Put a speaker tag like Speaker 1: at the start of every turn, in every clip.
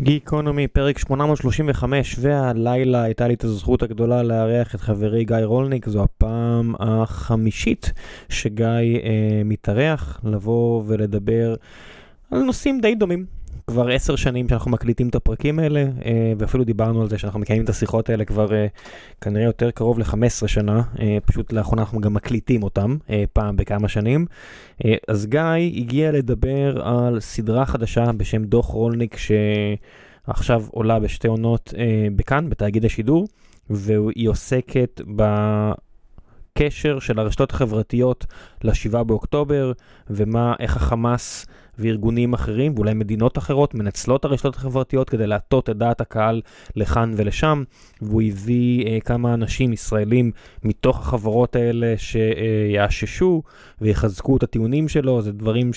Speaker 1: גיקונומי, פרק 835, והלילה הייתה לי את הזכות הגדולה לארח את חברי גיא רולניק, זו הפעם החמישית שגיא אה, מתארח, לבוא ולדבר על נושאים די דומים. כבר עשר שנים שאנחנו מקליטים את הפרקים האלה, אה, ואפילו דיברנו על זה שאנחנו מקיימים את השיחות האלה כבר אה, כנראה יותר קרוב ל-15 שנה, אה, פשוט לאחרונה אנחנו גם מקליטים אותם פעם בכמה שנים. אז גיא הגיע לדבר על סדרה חדשה בשם דוח רולניק, שעכשיו עולה בשתי עונות בכאן, בתאגיד השידור, והיא עוסקת ב... קשר של הרשתות החברתיות ל-7 באוקטובר, ומה, איך החמאס וארגונים אחרים, ואולי מדינות אחרות, מנצלות הרשתות החברתיות כדי להטות את דעת הקהל לכאן ולשם, והוא הביא אה, כמה אנשים ישראלים מתוך החברות האלה שיאששו ויחזקו את הטיעונים שלו, זה דברים.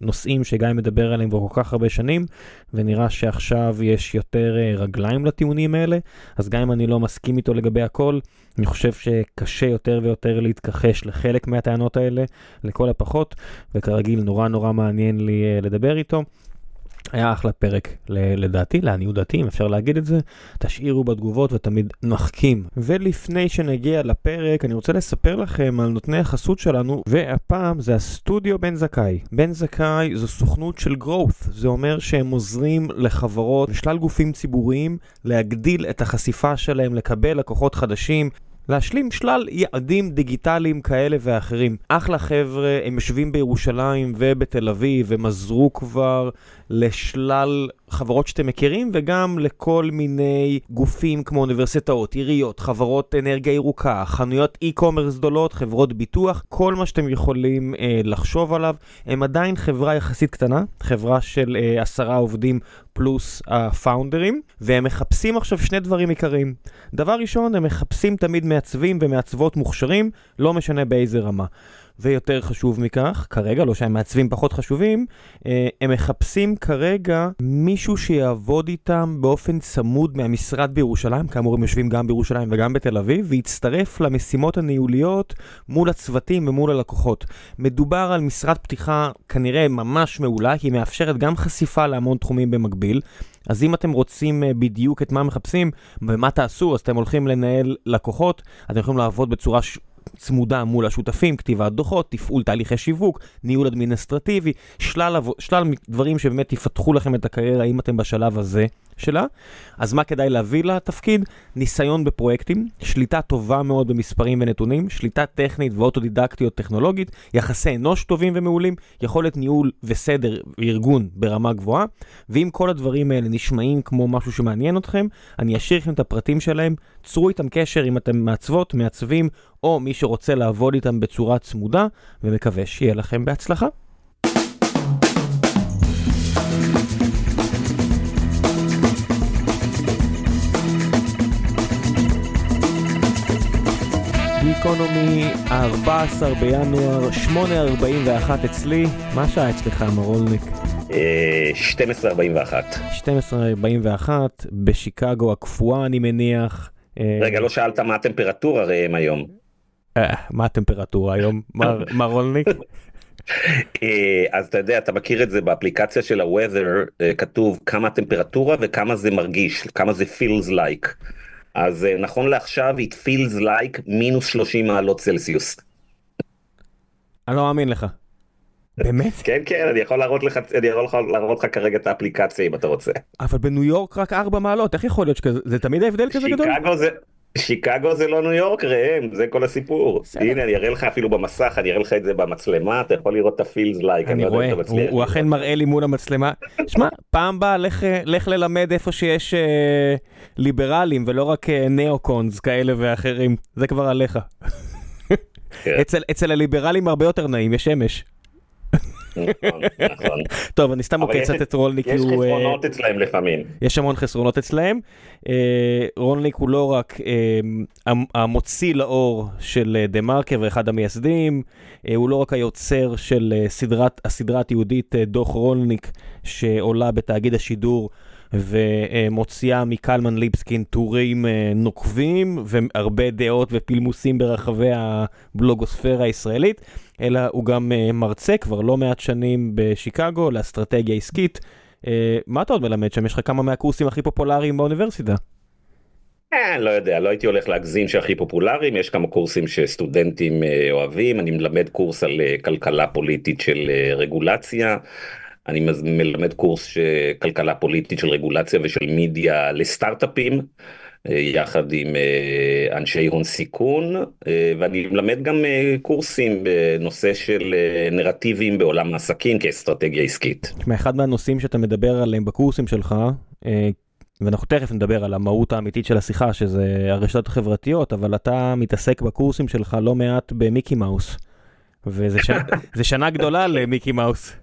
Speaker 1: נושאים שגיא מדבר עליהם כבר כל כך הרבה שנים, ונראה שעכשיו יש יותר אה, רגליים לטיעונים האלה, אז גם אם אני לא מסכים איתו לגבי הכל, אני חושב שקשה יותר ויותר להתכחש לחלק מהטענות האלה, לכל הפחות, וכרגיל נורא נורא מעניין לי uh, לדבר איתו. היה אחלה פרק לדעתי, לעניות דעתי, אם אפשר להגיד את זה. תשאירו בתגובות ותמיד נחכים. ולפני שנגיע לפרק, אני רוצה לספר לכם על נותני החסות שלנו, והפעם זה הסטודיו בן זכאי. בן זכאי זו סוכנות של growth, זה אומר שהם עוזרים לחברות ושלל גופים ציבוריים להגדיל את החשיפה שלהם, לקבל לקוחות חדשים. להשלים שלל יעדים דיגיטליים כאלה ואחרים. אחלה חבר'ה, הם יושבים בירושלים ובתל אביב, הם עזרו כבר לשלל חברות שאתם מכירים וגם לכל מיני גופים כמו אוניברסיטאות, עיריות, חברות אנרגיה ירוקה, חנויות e-commerce גדולות, חברות ביטוח, כל מה שאתם יכולים אה, לחשוב עליו. הם עדיין חברה יחסית קטנה, חברה של אה, עשרה עובדים פלוס הפאונדרים, והם מחפשים עכשיו שני דברים עיקריים. דבר ראשון, הם מחפשים תמיד מעצבים ומעצבות מוכשרים, לא משנה באיזה רמה. ויותר חשוב מכך, כרגע, לא שהמעצבים פחות חשובים, אה, הם מחפשים כרגע מישהו שיעבוד איתם באופן צמוד מהמשרד בירושלים, כאמור הם יושבים גם בירושלים וגם בתל אביב, ויצטרף למשימות הניהוליות מול הצוותים ומול הלקוחות. מדובר על משרד פתיחה כנראה ממש מעולה, כי היא מאפשרת גם חשיפה להמון תחומים במקביל. אז אם אתם רוצים אה, בדיוק את מה מחפשים ומה תעשו, אז אתם הולכים לנהל לקוחות, אתם יכולים לעבוד בצורה. צמודה מול השותפים, כתיבת דוחות, תפעול תהליכי שיווק, ניהול אדמיניסטרטיבי, שלל, שלל דברים שבאמת יפתחו לכם את הקריירה אם אתם בשלב הזה שלה. אז מה כדאי להביא לתפקיד? ניסיון בפרויקטים, שליטה טובה מאוד במספרים ונתונים, שליטה טכנית ואוטודידקטיות טכנולוגית, יחסי אנוש טובים ומעולים, יכולת ניהול וסדר וארגון ברמה גבוהה, ואם כל הדברים האלה נשמעים כמו משהו שמעניין אתכם, אני אשאיר לכם את הפרטים שלהם, צרו איתם קשר אם אתם מעצבות, מעצבים, או מי שרוצה לעבוד איתם בצורה צמודה, ומקווה שיהיה לכם בהצלחה. גיקונומי, 14 בינואר, 8.41 אצלי, מה השעה אצלך מרולניק?
Speaker 2: 12.41.
Speaker 1: 12.41, בשיקגו הקפואה אני מניח.
Speaker 2: אה, רגע, לא שאלת מה הטמפרטורה ראם היום.
Speaker 1: אה, מה הטמפרטורה היום, מר רולניק?
Speaker 2: אה, אז אתה יודע, אתה מכיר את זה באפליקציה של ה-weather, כתוב כמה הטמפרטורה וכמה זה מרגיש, כמה זה feels like. אז אה, נכון לעכשיו it feels like מינוס 30 מעלות צלסיוס.
Speaker 1: אני לא מאמין לך. באמת?
Speaker 2: כן כן אני יכול להראות לך אני יכול להראות לך כרגע את האפליקציה אם אתה רוצה.
Speaker 1: אבל בניו יורק רק 4 מעלות איך יכול להיות שכזה זה תמיד ההבדל כזה גדול?
Speaker 2: שיקגו זה שיקגו זה לא ניו יורק ראם זה כל הסיפור הנה אני אראה לך אפילו במסך אני אראה לך את זה במצלמה אתה יכול לראות את הפילס לייק
Speaker 1: אני רואה הוא אכן מראה לי מול המצלמה שמע פעם באה לך ללמד איפה שיש אה, ליברלים ולא רק אה, ניאו-קונס כאלה ואחרים זה כבר עליך. כן. אצל הליברלים הרבה יותר נעים יש שמש. נכון, נכון. טוב, אני סתם עוקץ את רולניק.
Speaker 2: יש חסרונות אצלהם לפעמים.
Speaker 1: יש המון חסרונות אצלהם. אה, רולניק הוא לא רק אה, המוציא לאור של דה מרקר ואחד המייסדים, אה, הוא לא רק היוצר של הסדרה התיעודית דוח רולניק שעולה בתאגיד השידור. ומוציאה מקלמן ליבסקין טורים נוקבים והרבה דעות ופילמוסים ברחבי הבלוגוספירה הישראלית. אלא הוא גם uh, מרצה כבר לא מעט שנים בשיקגו לאסטרטגיה עסקית. מה אתה עוד מלמד שם? יש לך כמה מהקורסים הכי פופולריים באוניברסיטה.
Speaker 2: אה, לא יודע, לא הייתי הולך להגזים שהכי פופולריים, יש כמה קורסים שסטודנטים אה, אוהבים, אני מלמד קורס על אה, כלכלה פוליטית של רגולציה, אני מלמד קורס כלכלה פוליטית של רגולציה ושל מידיה לסטארט-אפים. יחד עם אנשי הון סיכון ואני מלמד גם קורסים בנושא של נרטיבים בעולם העסקים כאסטרטגיה עסקית.
Speaker 1: אחד מהנושאים שאתה מדבר עליהם בקורסים שלך ואנחנו תכף נדבר על המהות האמיתית של השיחה, שזה הרשתות החברתיות, אבל אתה מתעסק בקורסים שלך לא מעט במיקי מאוס. וזה ש... שנה גדולה למיקי מאוס.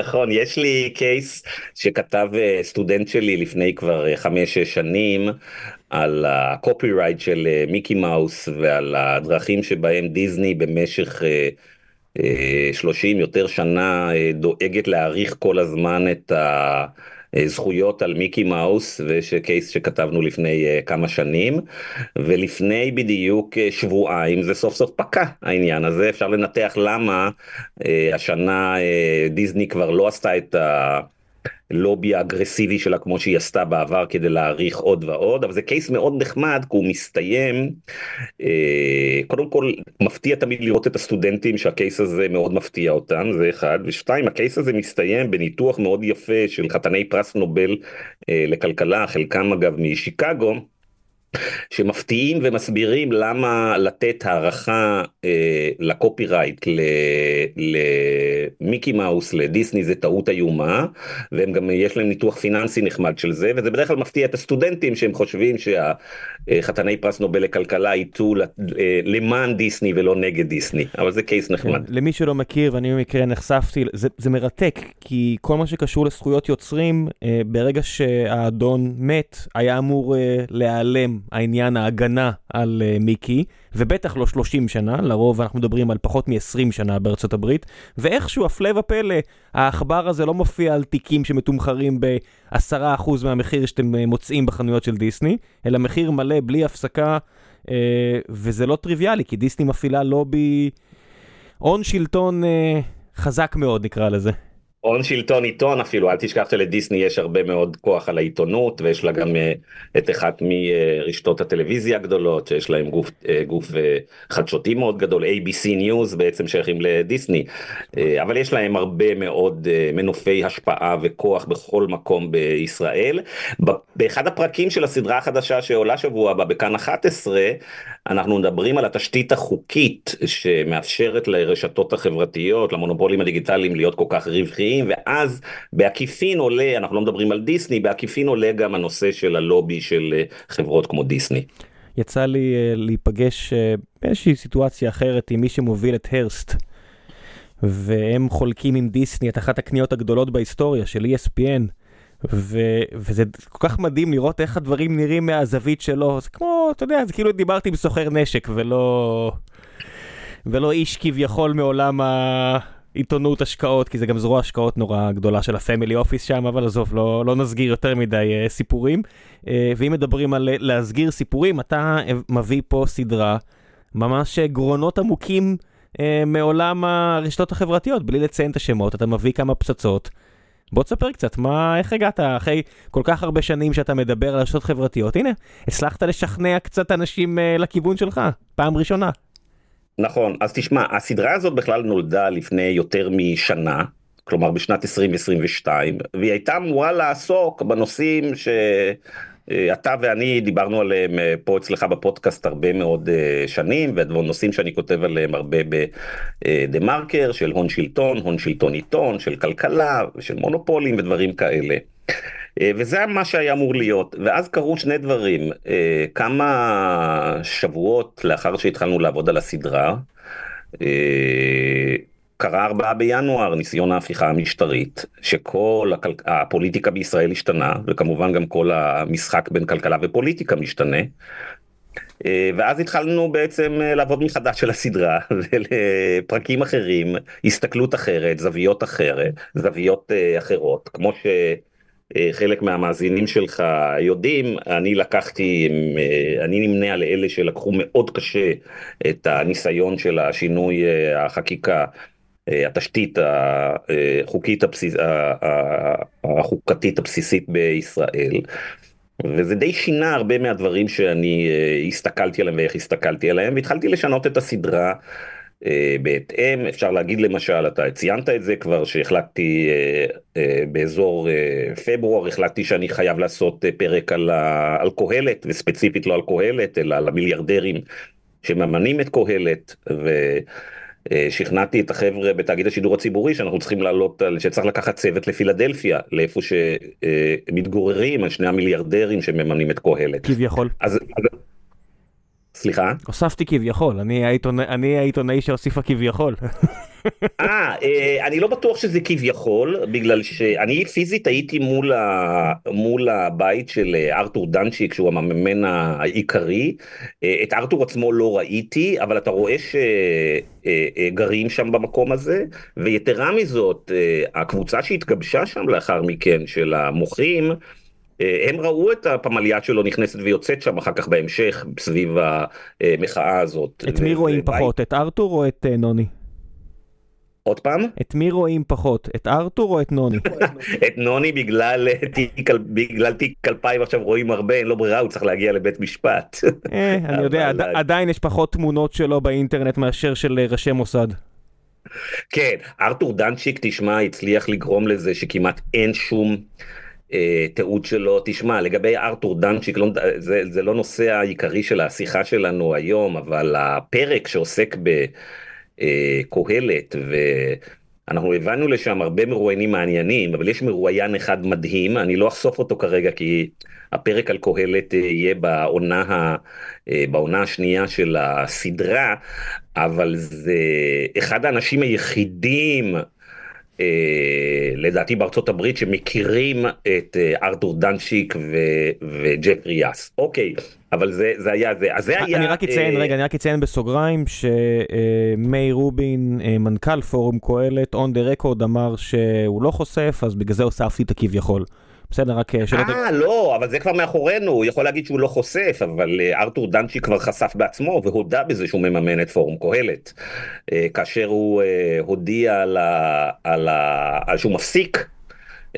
Speaker 2: נכון, יש לי case שכתב אה, סטודנט שלי לפני כבר אה, חמש-שש שנים על ה copyright של אה, מיקי מאוס ועל הדרכים שבהם דיסני במשך 30 יותר שנה דואגת להאריך כל הזמן את ה... אה, זכויות על מיקי מאוס ויש case שכתבנו לפני אה, כמה שנים. ולפני בדיוק uh, שבועיים זה סוף סוף פקע העניין הזה. אפשר לנתח למה השנה דיסני כבר לא עשתה את ה... הלובי האגרסיבי שלה כמו שהיא עשתה בעבר כדי להעריך עוד ועוד אבל זה קייס מאוד נחמד כי הוא מסתיים אה, קודם כל מפתיע תמיד לראות את הסטודנטים שהקייס הזה מאוד מפתיע אותם זה אחד ושתיים הקייס הזה מסתיים בניתוח מאוד יפה של חתני פרס נובל אה, לכלכלה חלקם אגב משיקגו. שמפתיעים ומסבירים למה לתת הערכה אה, לקופי רייט למיקי מאוס לדיסני זה טעות איומה והם גם יש להם ניתוח פיננסי נחמד של זה וזה בדרך כלל מפתיע את הסטודנטים שהם חושבים שהחתני פרס נובל לכלכלה ייטו אה, למען דיסני ולא נגד דיסני אבל זה קייס נחמד.
Speaker 1: כן, למי שלא מכיר ואני במקרה נחשפתי זה, זה מרתק כי כל מה שקשור לזכויות יוצרים אה, ברגע שהאדון מת היה אמור אה, להיעלם העניין ההגנה על uh, מיקי, ובטח לא 30 שנה, לרוב אנחנו מדברים על פחות מ-20 שנה בארצות הברית, ואיכשהו, הפלא ופלא, העכבר הזה לא מופיע על תיקים שמתומחרים ב-10% מהמחיר שאתם uh, מוצאים בחנויות של דיסני, אלא מחיר מלא בלי הפסקה, uh, וזה לא טריוויאלי, כי דיסני מפעילה לובי, הון שלטון uh, חזק מאוד נקרא לזה.
Speaker 2: הון שלטון עיתון אפילו, אל תשכח שלדיסני יש הרבה מאוד כוח על העיתונות ויש לה גם אה, את אחת מרשתות הטלוויזיה הגדולות שיש להם גוף, אה, גוף אה, חדשותי מאוד גדול, ABC News בעצם שייכים לדיסני, אבל יש להם הרבה מאוד מנופי השפעה וכוח בכל מקום בישראל. באחד הפרקים של הסדרה החדשה שעולה שבוע הבא בכאן 11, אנחנו מדברים על התשתית החוקית שמאפשרת לרשתות החברתיות, למונופולים הדיגיטליים להיות כל כך רווחיים, ואז בעקיפין עולה, אנחנו לא מדברים על דיסני, בעקיפין עולה גם הנושא של הלובי של אה, חברות כמו דיסני.
Speaker 1: יצא לי uh, להיפגש uh, באיזושהי סיטואציה אחרת עם מי שמוביל את הרסט. והם חולקים עם דיסני את אחת הקניות הגדולות בהיסטוריה של ESPN. ו- וזה כל כך מדהים לראות איך הדברים נראים מהזווית שלו, זה כמו, אתה יודע, זה כאילו דיברתי עם סוחר נשק ולא... ולא איש כביכול מעולם העיתונות השקעות, כי זה גם זרוע השקעות נורא גדולה של הפמילי אופיס שם, אבל עזוב, לא, לא נסגיר יותר מדי uh, סיפורים. Uh, ואם מדברים על להסגיר סיפורים, אתה מביא פה סדרה, ממש גרונות עמוקים מעולם הרשתות החברתיות, בלי לציין את השמות, אתה מביא כמה פצצות. בוא תספר קצת, מה, איך הגעת אחרי כל כך הרבה שנים שאתה מדבר על רשתות חברתיות? הנה, הצלחת לשכנע קצת אנשים uh, לכיוון שלך, פעם ראשונה.
Speaker 2: נכון, אז תשמע, הסדרה הזאת בכלל נולדה לפני יותר משנה, כלומר בשנת 2022, והיא הייתה אמורה לעסוק בנושאים ש... אה, אתה ואני דיברנו עליהם אה, פה אצלך בפודקאסט הרבה מאוד אה, שנים ונושאים שאני כותב עליהם הרבה בדה מרקר של הון שלטון, הון שלטון עיתון, של כלכלה ושל מונופולים ודברים כאלה. וזה מה שהיה אמור להיות ואז קרו שני דברים כמה שבועות לאחר שהתחלנו לעבוד על הסדרה. קרה 4 בינואר ניסיון ההפיכה המשטרית שכל הכל... הפוליטיקה בישראל השתנה וכמובן גם כל המשחק בין כלכלה ופוליטיקה משתנה. אה, ואז התחלנו בעצם אה, לעבוד מחדש של הסדרה ולפרקים אחרים הסתכלות אחרת זוויות אחרת זוויות אה, אחרות כמו ש... חלק מהמאזינים שלך יודעים, אני לקחתי, אני נמנה על אלה שלקחו מאוד קשה את הניסיון של השינוי החקיקה התשתית החוקית הבסיס, החוקתית הבסיסית בישראל. וזה די שינה הרבה מהדברים שאני הסתכלתי עליהם ואיך הסתכלתי עליהם והתחלתי לשנות את הסדרה בהתאם אפשר להגיד למשל אתה ציינת את זה כבר שהחלטתי באזור פברואר החלטתי שאני חייב לעשות פרק על, על קהלת וספציפית לא על קהלת אלא על המיליארדרים שממנים את קהלת. ו... שכנעתי את החבר'ה בתאגיד השידור הציבורי שאנחנו צריכים לעלות על שצריך לקחת צוות לפילדלפיה לאיפה שמתגוררים על שני המיליארדרים שממנים את קהלת.
Speaker 1: כביכול.
Speaker 2: אז, אז, סליחה?
Speaker 1: הוספתי כביכול, אני העיתונאי שהוסיפה כביכול.
Speaker 2: אה, אני לא בטוח שזה כביכול, בגלל שאני פיזית הייתי מול, ה, מול הבית של ארתור דנצ'יק, שהוא המממן העיקרי. את ארתור עצמו לא ראיתי, אבל אתה רואה שגרים שם במקום הזה, ויתרה מזאת, הקבוצה שהתגבשה שם לאחר מכן, של המוחים, הם ראו את הפמליה שלו נכנסת ויוצאת שם אחר כך בהמשך סביב המחאה הזאת.
Speaker 1: את מי רואים פחות, את ארתור או את נוני?
Speaker 2: עוד פעם?
Speaker 1: את מי רואים פחות, את ארתור או את נוני?
Speaker 2: את נוני בגלל תיק 2000 עכשיו רואים הרבה, אין לו ברירה, הוא צריך להגיע לבית משפט.
Speaker 1: אני יודע, עדיין יש פחות תמונות שלו באינטרנט מאשר של ראשי מוסד.
Speaker 2: כן, ארתור דנצ'יק, תשמע, הצליח לגרום לזה שכמעט אין שום... תיעוד שלו, תשמע לגבי ארתור דנצ'יק, לא, זה, זה לא נושא העיקרי של השיחה שלנו היום, אבל הפרק שעוסק בקהלת, ואנחנו הבנו לשם הרבה מרואיינים מעניינים, אבל יש מרואיין אחד מדהים, אני לא אחשוף אותו כרגע כי הפרק על קהלת יהיה בעונה, בעונה השנייה של הסדרה, אבל זה אחד האנשים היחידים אה, לדעתי בארצות הברית שמכירים את אה, ארתור דנצ'יק וג'פרי יאס. אוקיי, אבל זה, זה היה זה. אז זה היה...
Speaker 1: אני רק אציין, אה... רגע, אני רק אציין בסוגריים שמי רובין, מנכ"ל פורום קהלת, און דה רקורד אמר שהוא לא חושף, אז בגלל זה הוספתי את הכביכול. בסדר, רק שלא...
Speaker 2: אה, לא, אבל זה כבר מאחורינו, הוא יכול להגיד שהוא לא חושף, אבל ארתור דנצ'י כבר חשף בעצמו והודה בזה שהוא מממן את פורום קהלת. כאשר הוא הודיע על, ה... על, ה... על שהוא מפסיק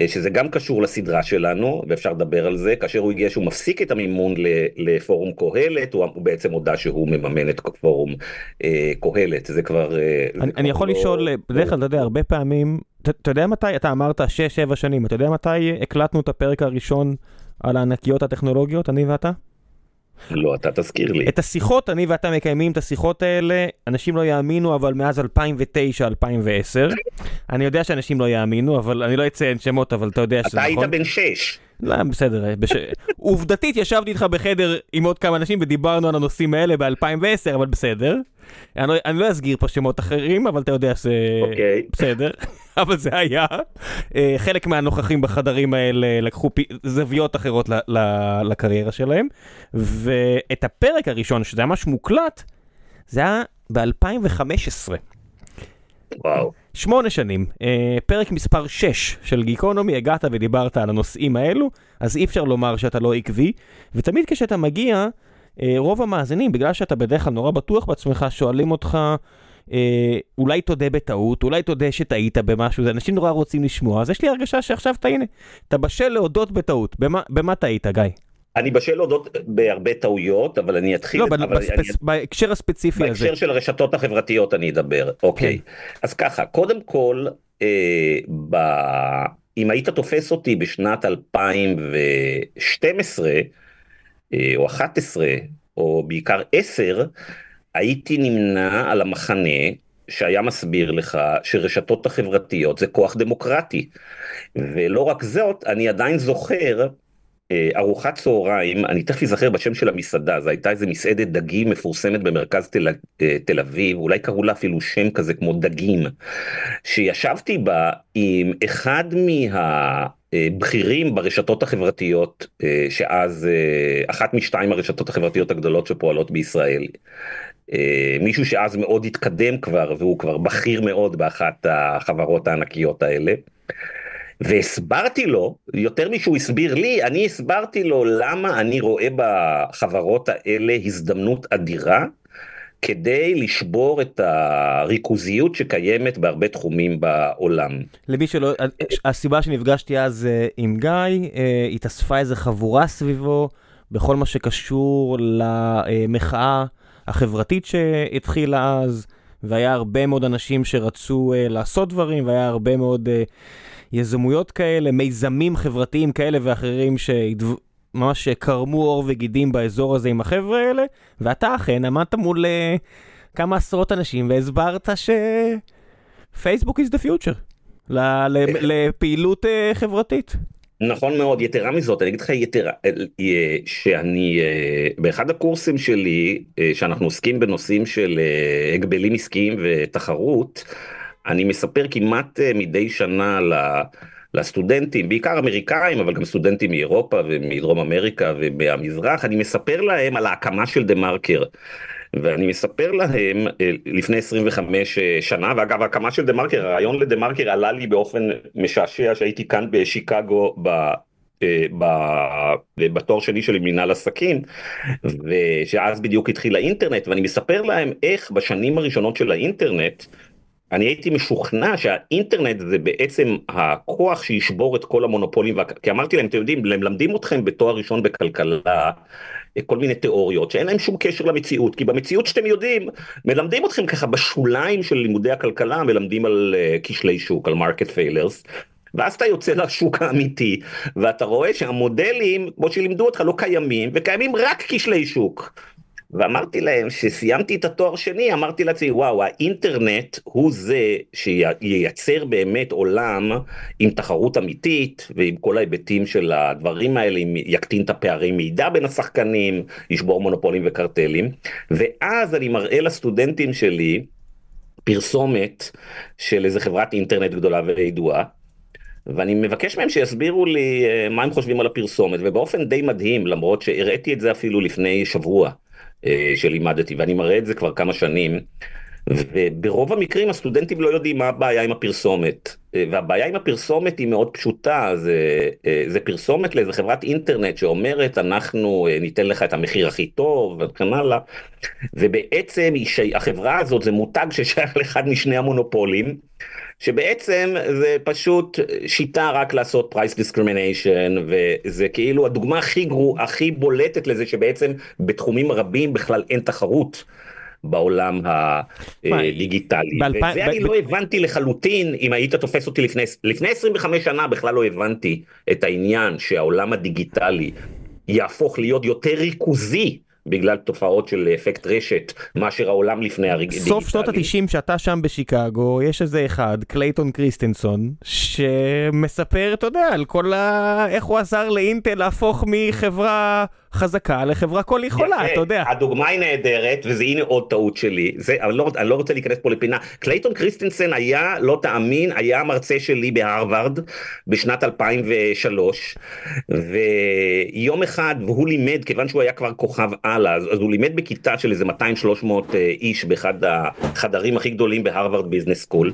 Speaker 2: שזה גם קשור לסדרה שלנו ואפשר לדבר על זה כאשר הוא הגיע שהוא מפסיק את המימון לפורום קהלת הוא בעצם הודה שהוא מממן את פורום קהלת זה כבר
Speaker 1: אני, אני יכול לא... לשאול בדרך כלל אתה יודע הרבה פעמים אתה יודע מתי אתה אמרת 6-7 שנים אתה יודע מתי הקלטנו את הפרק הראשון על הענקיות הטכנולוגיות אני ואתה.
Speaker 2: לא, אתה תזכיר לי.
Speaker 1: את השיחות, אני ואתה מקיימים את השיחות האלה, אנשים לא יאמינו, אבל מאז 2009-2010. אני יודע שאנשים לא יאמינו, אבל אני לא אציין שמות, אבל אתה יודע שזה
Speaker 2: נכון.
Speaker 1: אתה
Speaker 2: היית בן 6.
Speaker 1: לא, בסדר, בש... עובדתית ישבתי איתך בחדר עם עוד כמה אנשים ודיברנו על הנושאים האלה ב-2010, אבל בסדר. אני לא, אני לא אסגיר פה שמות אחרים, אבל אתה יודע שזה
Speaker 2: okay. אוקיי.
Speaker 1: בסדר, אבל זה היה. אה, חלק מהנוכחים בחדרים האלה לקחו פ... זוויות אחרות ל... ל... לקריירה שלהם, ואת הפרק הראשון, שזה היה משהו מוקלט, זה היה ב-2015.
Speaker 2: וואו.
Speaker 1: שמונה שנים, אה, פרק מספר 6 של גיקונומי, הגעת ודיברת על הנושאים האלו, אז אי אפשר לומר שאתה לא עקבי, ותמיד כשאתה מגיע, אה, רוב המאזינים, בגלל שאתה בדרך כלל נורא בטוח בעצמך, שואלים אותך, אה, אולי תודה בטעות, אולי תודה שטעית במשהו, זה אנשים נורא רוצים לשמוע, אז יש לי הרגשה שעכשיו אתה הנה, אתה בשל להודות בטעות, במה, במה טעית, גיא?
Speaker 2: אני בשל להודות בהרבה טעויות, אבל אני אתחיל...
Speaker 1: לא, את... בספ... אני... בהקשר הספציפי
Speaker 2: בהקשר הזה. בהקשר של הרשתות החברתיות אני אדבר, אוקיי. כן. אז ככה, קודם כל, אה, ב... אם היית תופס אותי בשנת 2012, אה, או 11, או בעיקר 10, הייתי נמנה על המחנה שהיה מסביר לך שרשתות החברתיות זה כוח דמוקרטי. ולא רק זאת, אני עדיין זוכר ארוחת צהריים, אני תכף אזכר בשם של המסעדה, זו הייתה איזה מסעדת דגים מפורסמת במרכז תל, אה, תל אביב, אולי קראו לה אפילו שם כזה כמו דגים, שישבתי בה עם אחד מהבכירים ברשתות החברתיות, אה, שאז אחת משתיים הרשתות החברתיות הגדולות שפועלות בישראל. מישהו שאז מאוד התקדם כבר והוא כבר בכיר מאוד באחת החברות הענקיות האלה. והסברתי לו, יותר משהוא הסביר לי, אני הסברתי לו למה אני רואה בחברות האלה הזדמנות אדירה כדי לשבור את הריכוזיות שקיימת בהרבה תחומים בעולם.
Speaker 1: למי שלא, הסיבה שנפגשתי אז אה, עם גיא, אה, התאספה איזה חבורה סביבו בכל מה שקשור למחאה החברתית שהתחילה אז, והיה הרבה מאוד אנשים שרצו אה, לעשות דברים, והיה הרבה מאוד יזמויות כאלה, מיזמים חברתיים כאלה ואחרים שהתו... ממש קרמו עור וגידים באזור הזה עם החבר'ה האלה, ואתה אכן עמדת מול uh, כמה עשרות אנשים והסברת שפייסבוק is the future לפעילות uh, חברתית.
Speaker 2: נכון מאוד, יתרה מזאת, אני אגיד לך יתרה, אה, שאני, באחד הקורסים שלי, שאנחנו עוסקים בנושאים של הגבלים עסקיים ותחרות, אני מספר כמעט מדי שנה. לסטודנטים, בעיקר אמריקאים, אבל גם סטודנטים מאירופה ומדרום אמריקה ומהמזרח, אני מספר להם על ההקמה של דה מרקר. ואני מספר להם אה, לפני 25 אה, שנה, ואגב ההקמה של דה מרקר, הרעיון לדה מרקר עלה לי באופן משעשע שהייתי כאן בשיקגו ב... אה, בתואר שני שלי מנהל עסקים ושאז בדיוק התחיל האינטרנט ואני מספר להם איך בשנים הראשונות של האינטרנט אני הייתי משוכנע שהאינטרנט זה בעצם הכוח שישבור את כל המונופולים, כי אמרתי להם, אתם יודעים, מלמדים אתכם בתואר ראשון בכלכלה כל מיני תיאוריות שאין להם שום קשר למציאות, כי במציאות שאתם יודעים, מלמדים אתכם ככה בשוליים של לימודי הכלכלה, מלמדים על אה, כשלי שוק, על market failures. ואז אתה יוצא לשוק האמיתי ואתה רואה שהמודלים כמו שלימדו אותך לא קיימים וקיימים רק כשלי שוק. ואמרתי להם שסיימתי את התואר שני אמרתי לעצמי וואו האינטרנט הוא זה שייצר באמת עולם עם תחרות אמיתית ועם כל ההיבטים של הדברים האלה יקטין את הפערי מידע בין השחקנים ישבור מונופולים וקרטלים ואז אני מראה לסטודנטים שלי פרסומת של איזה חברת אינטרנט גדולה וידועה ואני מבקש מהם שיסבירו לי אה, מה הם חושבים על הפרסומת ובאופן די מדהים למרות שהראיתי את זה אפילו לפני שבוע. אה, שלימדתי ואני מראה את זה כבר כמה שנים. וברוב המקרים הסטודנטים לא יודעים מה הבעיה עם הפרסומת אה, והבעיה עם הפרסומת היא מאוד פשוטה זה, אה, זה פרסומת לאיזה חברת אינטרנט שאומרת אנחנו ניתן לך את המחיר הכי טוב וכן הלאה ובעצם החברה הזאת זה מותג ששייך לאחד משני המונופולים שבעצם זה פשוט שיטה רק לעשות price discrimination וזה כאילו הדוגמה הכי גרו, הכי בולטת לזה שבעצם בתחומים רבים בכלל אין תחרות. בעולם הדיגיטלי. וזה אני לא הבנתי לחלוטין אם היית תופס אותי לפני, לפני 25 שנה בכלל לא הבנתי את העניין שהעולם הדיגיטלי יהפוך להיות יותר ריכוזי בגלל תופעות של אפקט רשת מאשר העולם לפני הדיגיטלי.
Speaker 1: סוף שנות ה-90 שאתה שם בשיקגו יש איזה אחד קלייטון קריסטנסון שמספר אתה יודע על כל ה... איך הוא עזר לאינטל להפוך מחברה חזקה לחברה כל יכולה, אתה יודע.
Speaker 2: הדוגמה היא נהדרת, וזה הנה עוד טעות שלי, זה, אני, לא, אני לא רוצה להיכנס פה לפינה. קלייטון קריסטנסן היה, לא תאמין, היה המרצה שלי בהרווארד בשנת 2003, ויום אחד, והוא לימד, כיוון שהוא היה כבר כוכב על אז, אז הוא לימד בכיתה של איזה 200-300 אה, איש באחד החדרים הכי גדולים בהרווארד Business School.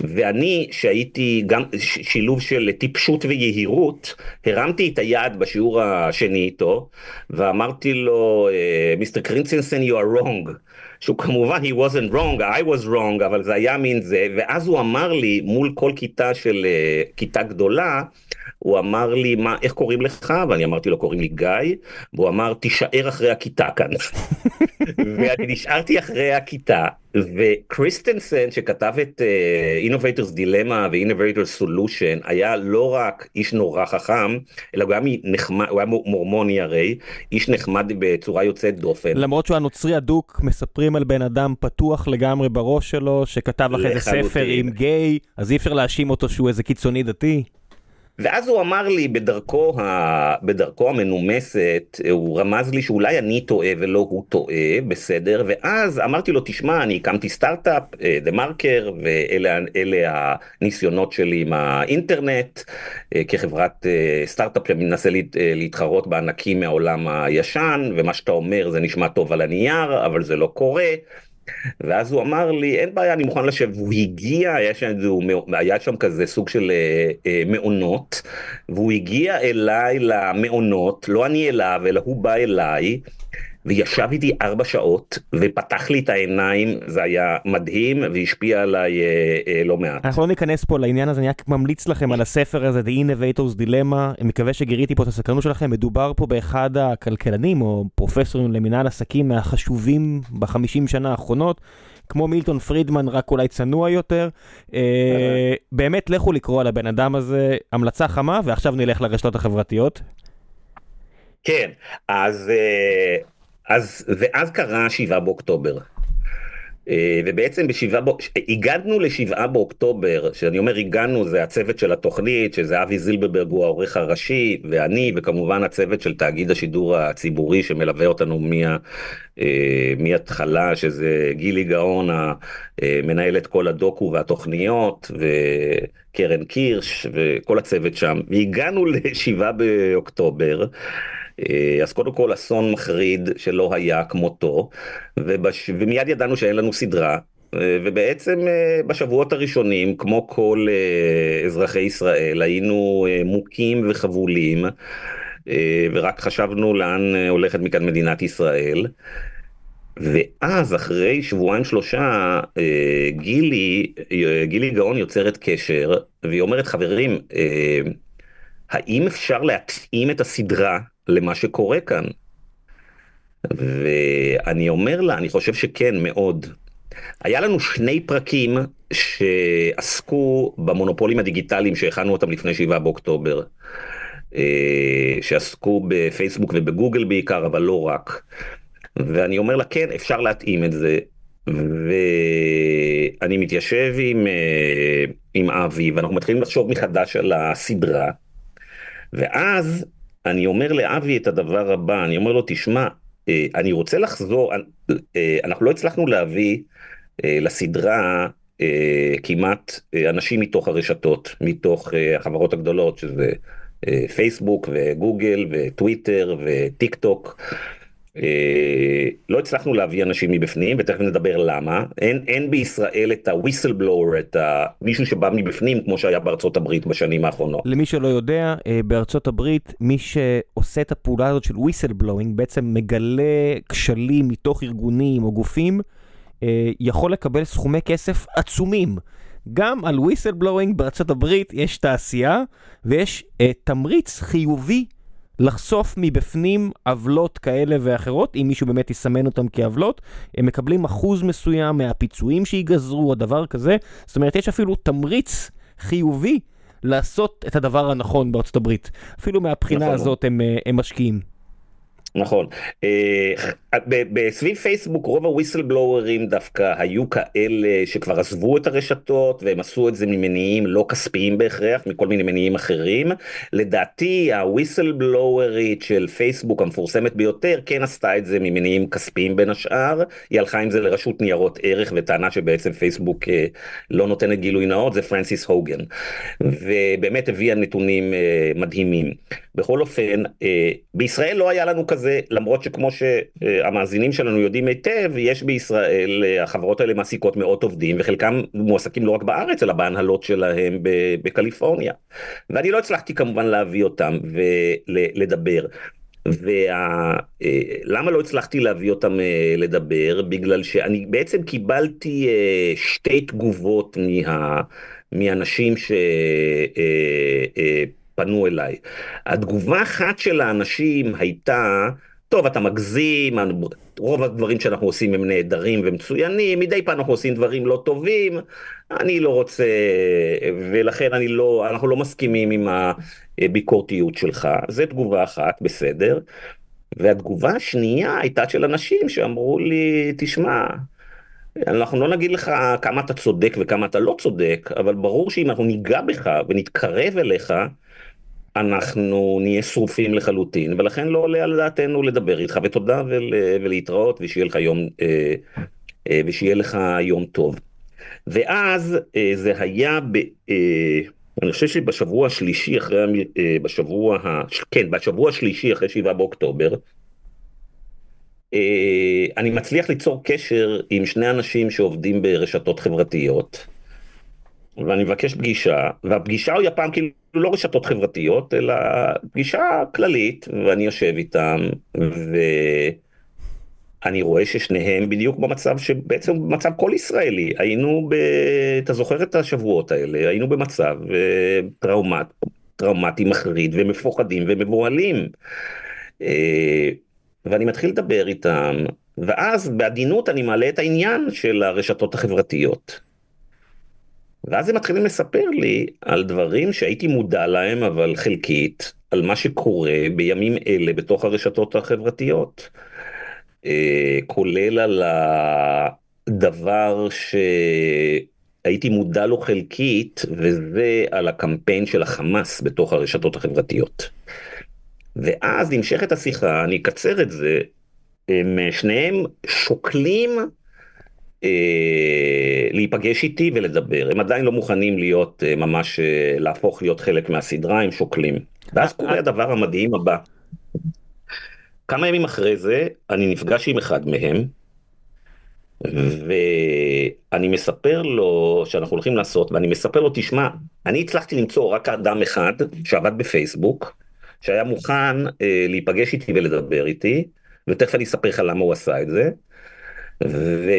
Speaker 2: ואני שהייתי גם שילוב של טיפשות ויהירות הרמתי את היד בשיעור השני איתו ואמרתי לו Mister קריסטנסן you are wrong שהוא כמובן he wasn't wrong I was wrong אבל זה היה מין זה ואז הוא אמר לי מול כל כיתה של uh, כיתה גדולה הוא אמר לי מה איך קוראים לך? ואני אמרתי לו קוראים לי גיא והוא אמר תישאר אחרי הכיתה כאן. ואני נשארתי אחרי הכיתה וקריסטנסן שכתב את uh, Innovators Dilemma ו-Innovators Solution היה לא רק איש נורא חכם אלא הוא היה נחמד הוא היה מורמוני הרי איש נחמד בצורה יוצאת דופן.
Speaker 1: למרות שהוא הנוצרי הדוק מספרים על בן אדם פתוח לגמרי בראש שלו שכתב אחרי זה ספר עם גיי אז אי אפשר להאשים אותו שהוא איזה קיצוני דתי.
Speaker 2: ואז הוא אמר לי בדרכו, ה... בדרכו המנומסת, הוא רמז לי שאולי אני טועה ולא הוא טועה, בסדר, ואז אמרתי לו, תשמע, אני הקמתי סטארט-אפ, דה מרקר, ואלה הניסיונות שלי עם האינטרנט, אה, כחברת אה, סטארט-אפ שמנסה אה, להתחרות בענקים מהעולם הישן, ומה שאתה אומר זה נשמע טוב על הנייר, אבל זה לא קורה. ואז הוא אמר לי אין בעיה אני מוכן לשבת. והוא הגיע היה שם, היה שם כזה סוג של אה, אה, מעונות והוא הגיע אליי למעונות לא אני אליו אלא הוא בא אליי וישב איתי ארבע שעות ופתח לי את העיניים, זה היה מדהים והשפיע עליי אה, אה, לא מעט.
Speaker 1: אנחנו לא ניכנס פה לעניין הזה, אני רק ממליץ לכם על הספר הזה, The Innovators Dilemma, אני מקווה שגיריתי פה את הסקרנות שלכם, מדובר פה באחד הכלכלנים או פרופסורים למנהל עסקים מהחשובים בחמישים שנה האחרונות. כמו מילטון פרידמן, רק אולי צנוע יותר. אה, באמת, לכו לקרוא על הבן אדם הזה, המלצה חמה, ועכשיו נלך לרשתות החברתיות.
Speaker 2: כן, אז, אה, אז, ואז קרה 7 באוקטובר. אה, ובעצם בשבעה, הגענו לשבעה באוקטובר, שאני אומר הגענו זה הצוות של התוכנית, שזה אבי זילברברג הוא העורך הראשי, ואני, וכמובן הצוות של תאגיד השידור הציבורי שמלווה אותנו אה, מההתחלה, שזה גילי גאון, מנהל את כל הדוקו והתוכניות, וקרן קירש, וכל הצוות שם, והגענו לשבעה באוקטובר. אה, אז קודם כל אסון מחריד שלא היה כמותו, ובש... ומיד ידענו שאין לנו סדרה, אה, ובעצם אה, בשבועות הראשונים, כמו כל אזרחי ישראל, היינו מוכים וחבולים, ורק חשבנו לאן הולכת מכאן מדינת ישראל. ואז אחרי שבועיים שלושה גילי, גילי גאון יוצרת קשר והיא אומרת חברים האם אפשר להתאים את הסדרה למה שקורה כאן. ואני אומר לה, אני חושב שכן, מאוד. היה לנו שני פרקים שעסקו במונופולים הדיגיטליים שהכנו אותם לפני 7 באוקטובר. אה, שעסקו בפייסבוק ובגוגל בעיקר, אבל לא רק. ואני אומר לה, כן, אפשר להתאים את זה. ואני מתיישב עם, אה, עם אבי, ואנחנו מתחילים לחשוב מחדש על הסדרה. ואז אני אומר לאבי את הדבר הבא, אני אומר לו, תשמע, אה, אני רוצה לחזור, אה, אנחנו לא הצלחנו להביא אה, לסדרה כמעט אנשים מתוך הרשתות, מתוך החברות הגדולות, שזה פייסבוק וגוגל וטוויטר וטיק טוק. אה, לא הצלחנו להביא אנשים מבפנים ותכף נדבר למה אין אין בישראל את ה-whistleblower את ה... מישהו שבא מבפנים כמו שהיה בארצות הברית בשנים האחרונות.
Speaker 1: למי שלא יודע אה, בארצות הברית מי שעושה את הפעולה הזאת של whistleblowing בעצם מגלה כשלים מתוך ארגונים או גופים אה, יכול לקבל סכומי כסף עצומים. גם על whistleblowing בארצות הברית יש תעשייה ויש תמריץ חיובי לחשוף מבפנים עוולות כאלה ואחרות, אם מישהו באמת יסמן אותם כעוולות, הם מקבלים אחוז מסוים מהפיצויים שיגזרו או דבר כזה, זאת אומרת יש אפילו תמריץ חיובי לעשות את הדבר הנכון בארצות הברית. אפילו מהבחינה נכון. הזאת הם, אה, הם משקיעים.
Speaker 2: נכון. אה, בסביב פייסבוק רוב הוויסלבלוארים דווקא היו כאלה שכבר עזבו את הרשתות והם עשו את זה ממניעים לא כספיים בהכרח, מכל מיני מניעים אחרים. לדעתי הוויסלבלוארית של פייסבוק המפורסמת ביותר כן עשתה את זה ממניעים כספיים בין השאר. היא הלכה עם זה לרשות ניירות ערך וטענה שבעצם פייסבוק אה, לא נותנת גילוי נאות, זה פרנסיס הוגן. ובאמת הביאה נתונים אה, מדהימים. בכל אופן, בישראל לא היה לנו כזה. הזה, למרות שכמו שהמאזינים שלנו יודעים היטב, יש בישראל, החברות האלה מעסיקות מאות עובדים, וחלקם מועסקים לא רק בארץ, אלא בהנהלות שלהם בקליפורניה. ואני לא הצלחתי כמובן להביא אותם ולדבר. ולמה לא הצלחתי להביא אותם אה, לדבר? בגלל שאני בעצם קיבלתי אה, שתי תגובות מה, מאנשים ש... פנו אליי. התגובה אחת של האנשים הייתה, טוב אתה מגזים, רוב הדברים שאנחנו עושים הם נהדרים ומצוינים, מדי פעם אנחנו עושים דברים לא טובים, אני לא רוצה, ולכן אני לא, אנחנו לא מסכימים עם הביקורתיות שלך, זו תגובה אחת, בסדר. והתגובה השנייה הייתה של אנשים שאמרו לי, תשמע, אנחנו לא נגיד לך כמה אתה צודק וכמה אתה לא צודק, אבל ברור שאם אנחנו ניגע בך ונתקרב אליך, אנחנו נהיה שרופים לחלוטין, ולכן לא עולה על דעתנו לדבר איתך, ותודה ול, ולהתראות, ושיהיה לך יום, אה, אה, ושיהיה לך יום טוב. ואז אה, זה היה, ב, אני חושב שבשבוע השלישי אחרי, בשבוע, ה, כן, בשבוע השלישי אחרי 7 באוקטובר, אני מצליח ליצור קשר עם שני אנשים שעובדים ברשתות חברתיות. ואני מבקש פגישה, והפגישה היא הפעם כאילו לא רשתות חברתיות, אלא פגישה כללית, ואני יושב איתם, ו... אני רואה ששניהם בדיוק במצב שבעצם במצב כל ישראלי היינו ב... אתה זוכר את השבועות האלה היינו במצב אה, טראומט, טראומטי מחריד ומפוחדים ומבוהלים. אה, ואני מתחיל לדבר איתם ואז בעדינות אני מעלה את העניין של הרשתות החברתיות. ואז הם מתחילים לספר לי על דברים שהייתי מודע להם אבל חלקית על מה שקורה בימים אלה בתוך הרשתות החברתיות. אה, כולל על הדבר שהייתי מודע לו חלקית, וזה על הקמפיין של החמאס בתוך הרשתות החברתיות. ואז נמשכת השיחה, אני אקצר את זה, הם שניהם שוקלים אה, להיפגש איתי ולדבר, הם עדיין לא מוכנים להיות אה, ממש, אה, להפוך להיות חלק מהסדרה, הם שוקלים. ואז קורה הדבר המדהים הבא. כמה ימים אחרי זה אני נפגש עם אחד מהם ואני מספר לו שאנחנו הולכים לעשות ואני מספר לו תשמע אני הצלחתי למצוא רק אדם אחד שעבד בפייסבוק שהיה מוכן אה, להיפגש איתי ולדבר איתי ותכף אני אספר לך למה הוא עשה את זה ו...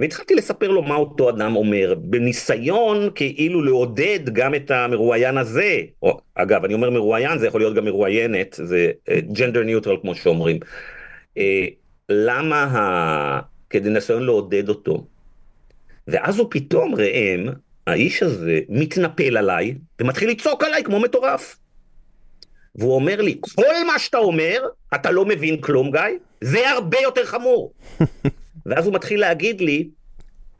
Speaker 2: והתחלתי לספר לו מה אותו אדם אומר בניסיון כאילו לעודד גם את המרואיין הזה. או, אגב אני אומר מרואיין זה יכול להיות גם מרואיינת זה ג'נדר uh, ניוטרל כמו שאומרים. uh, למה ה... כדי ניסיון לעודד אותו? ואז הוא פתאום ראם האיש הזה מתנפל עליי ומתחיל לצעוק עליי כמו מטורף. והוא אומר לי כל מה שאתה אומר אתה לא מבין כלום גיא זה הרבה יותר חמור. ואז הוא מתחיל להגיד לי,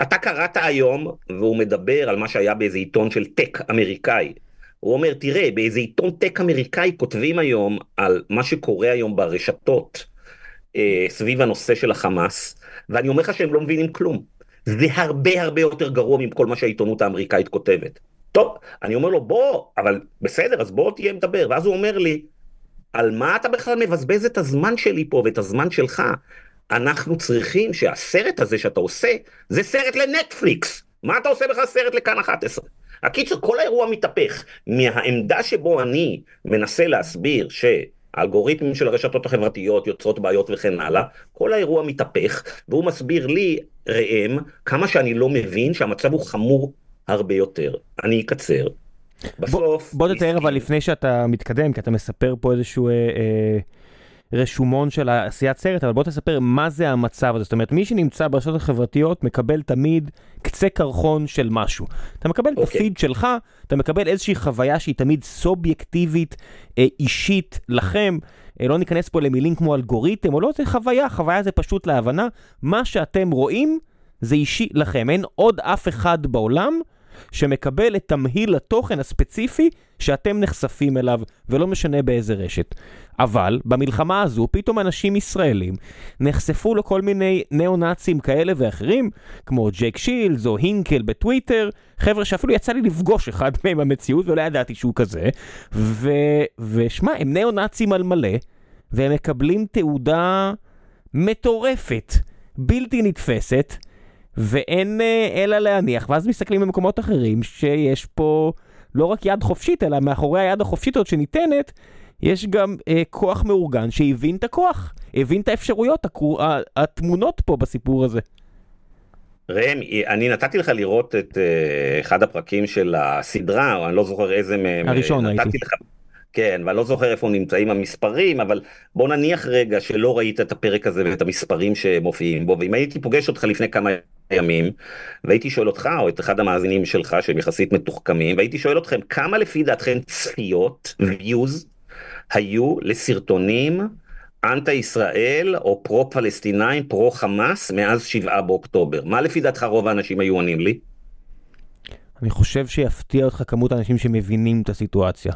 Speaker 2: אתה קראת היום, והוא מדבר על מה שהיה באיזה עיתון של טק אמריקאי. הוא אומר, תראה, באיזה עיתון טק אמריקאי כותבים היום על מה שקורה היום ברשתות אה, סביב הנושא של החמאס, ואני אומר לך שהם לא מבינים כלום. זה הרבה הרבה יותר גרוע מכל מה שהעיתונות האמריקאית כותבת. טוב, אני אומר לו, בוא, אבל בסדר, אז בוא תהיה מדבר. ואז הוא אומר לי, על מה אתה בכלל מבזבז את הזמן שלי פה ואת הזמן שלך? אנחנו צריכים שהסרט הזה שאתה עושה, זה סרט לנטפליקס. מה אתה עושה בכלל סרט לכאן 11? הקיצור, כל האירוע מתהפך. מהעמדה שבו אני מנסה להסביר שהאלגוריתמים של הרשתות החברתיות יוצרות בעיות וכן הלאה, כל האירוע מתהפך, והוא מסביר לי, ראם, כמה שאני לא מבין שהמצב הוא חמור הרבה יותר. אני אקצר.
Speaker 1: בסוף... בוא, תתאר אבל לפני שאתה מתקדם, כי אתה מספר פה איזשהו אה, אה, רשומון של עשיית סרט, אבל בוא תספר מה זה המצב הזה. זאת אומרת, מי שנמצא ברשתות החברתיות מקבל תמיד קצה קרחון של משהו. אתה מקבל okay. את אוקיי. הפיד שלך, אתה מקבל איזושהי חוויה שהיא תמיד סובייקטיבית, אה, אישית לכם. אה, לא ניכנס פה למילים כמו אלגוריתם או לא, זה חוויה, חוויה זה פשוט להבנה. מה שאתם רואים זה אישי לכם. אין עוד אף אחד בעולם שמקבל את תמהיל התוכן הספציפי שאתם נחשפים אליו, ולא משנה באיזה רשת. אבל במלחמה הזו פתאום אנשים ישראלים נחשפו לכל מיני ניאו-נאצים כאלה ואחרים, כמו ג'ק שילס או הינקל בטוויטר, חבר'ה שאפילו יצא לי לפגוש אחד מהם במציאות ולא ידעתי שהוא כזה, ו... ושמע, הם ניאו-נאצים על מלא, והם מקבלים תעודה מטורפת, בלתי נתפסת. ואין אה, אלא להניח, ואז מסתכלים במקומות אחרים שיש פה לא רק יד חופשית, אלא מאחורי היד החופשית הזאת שניתנת, יש גם אה, כוח מאורגן שהבין את הכוח, הבין את האפשרויות, הקור... התמונות פה בסיפור הזה.
Speaker 2: ראם, אני נתתי לך לראות את uh, אחד הפרקים של הסדרה, או אני לא זוכר איזה מהם.
Speaker 1: הראשון הייתי. לך,
Speaker 2: כן, ואני לא זוכר איפה נמצאים המספרים, אבל בוא נניח רגע שלא ראית את הפרק הזה ואת המספרים שמופיעים בו, ואם הייתי פוגש אותך לפני כמה ימים, והייתי שואל אותך, או את אחד המאזינים שלך שהם יחסית מתוחכמים, והייתי שואל אתכם, כמה לפי דעתכם צפיות, views, היו לסרטונים אנטה ישראל או פרו פלסטינאים, פרו חמאס, מאז שבעה באוקטובר? מה לפי דעתך רוב האנשים היו עונים לי?
Speaker 1: אני חושב שיפתיע אותך כמות האנשים שמבינים את הסיטואציה.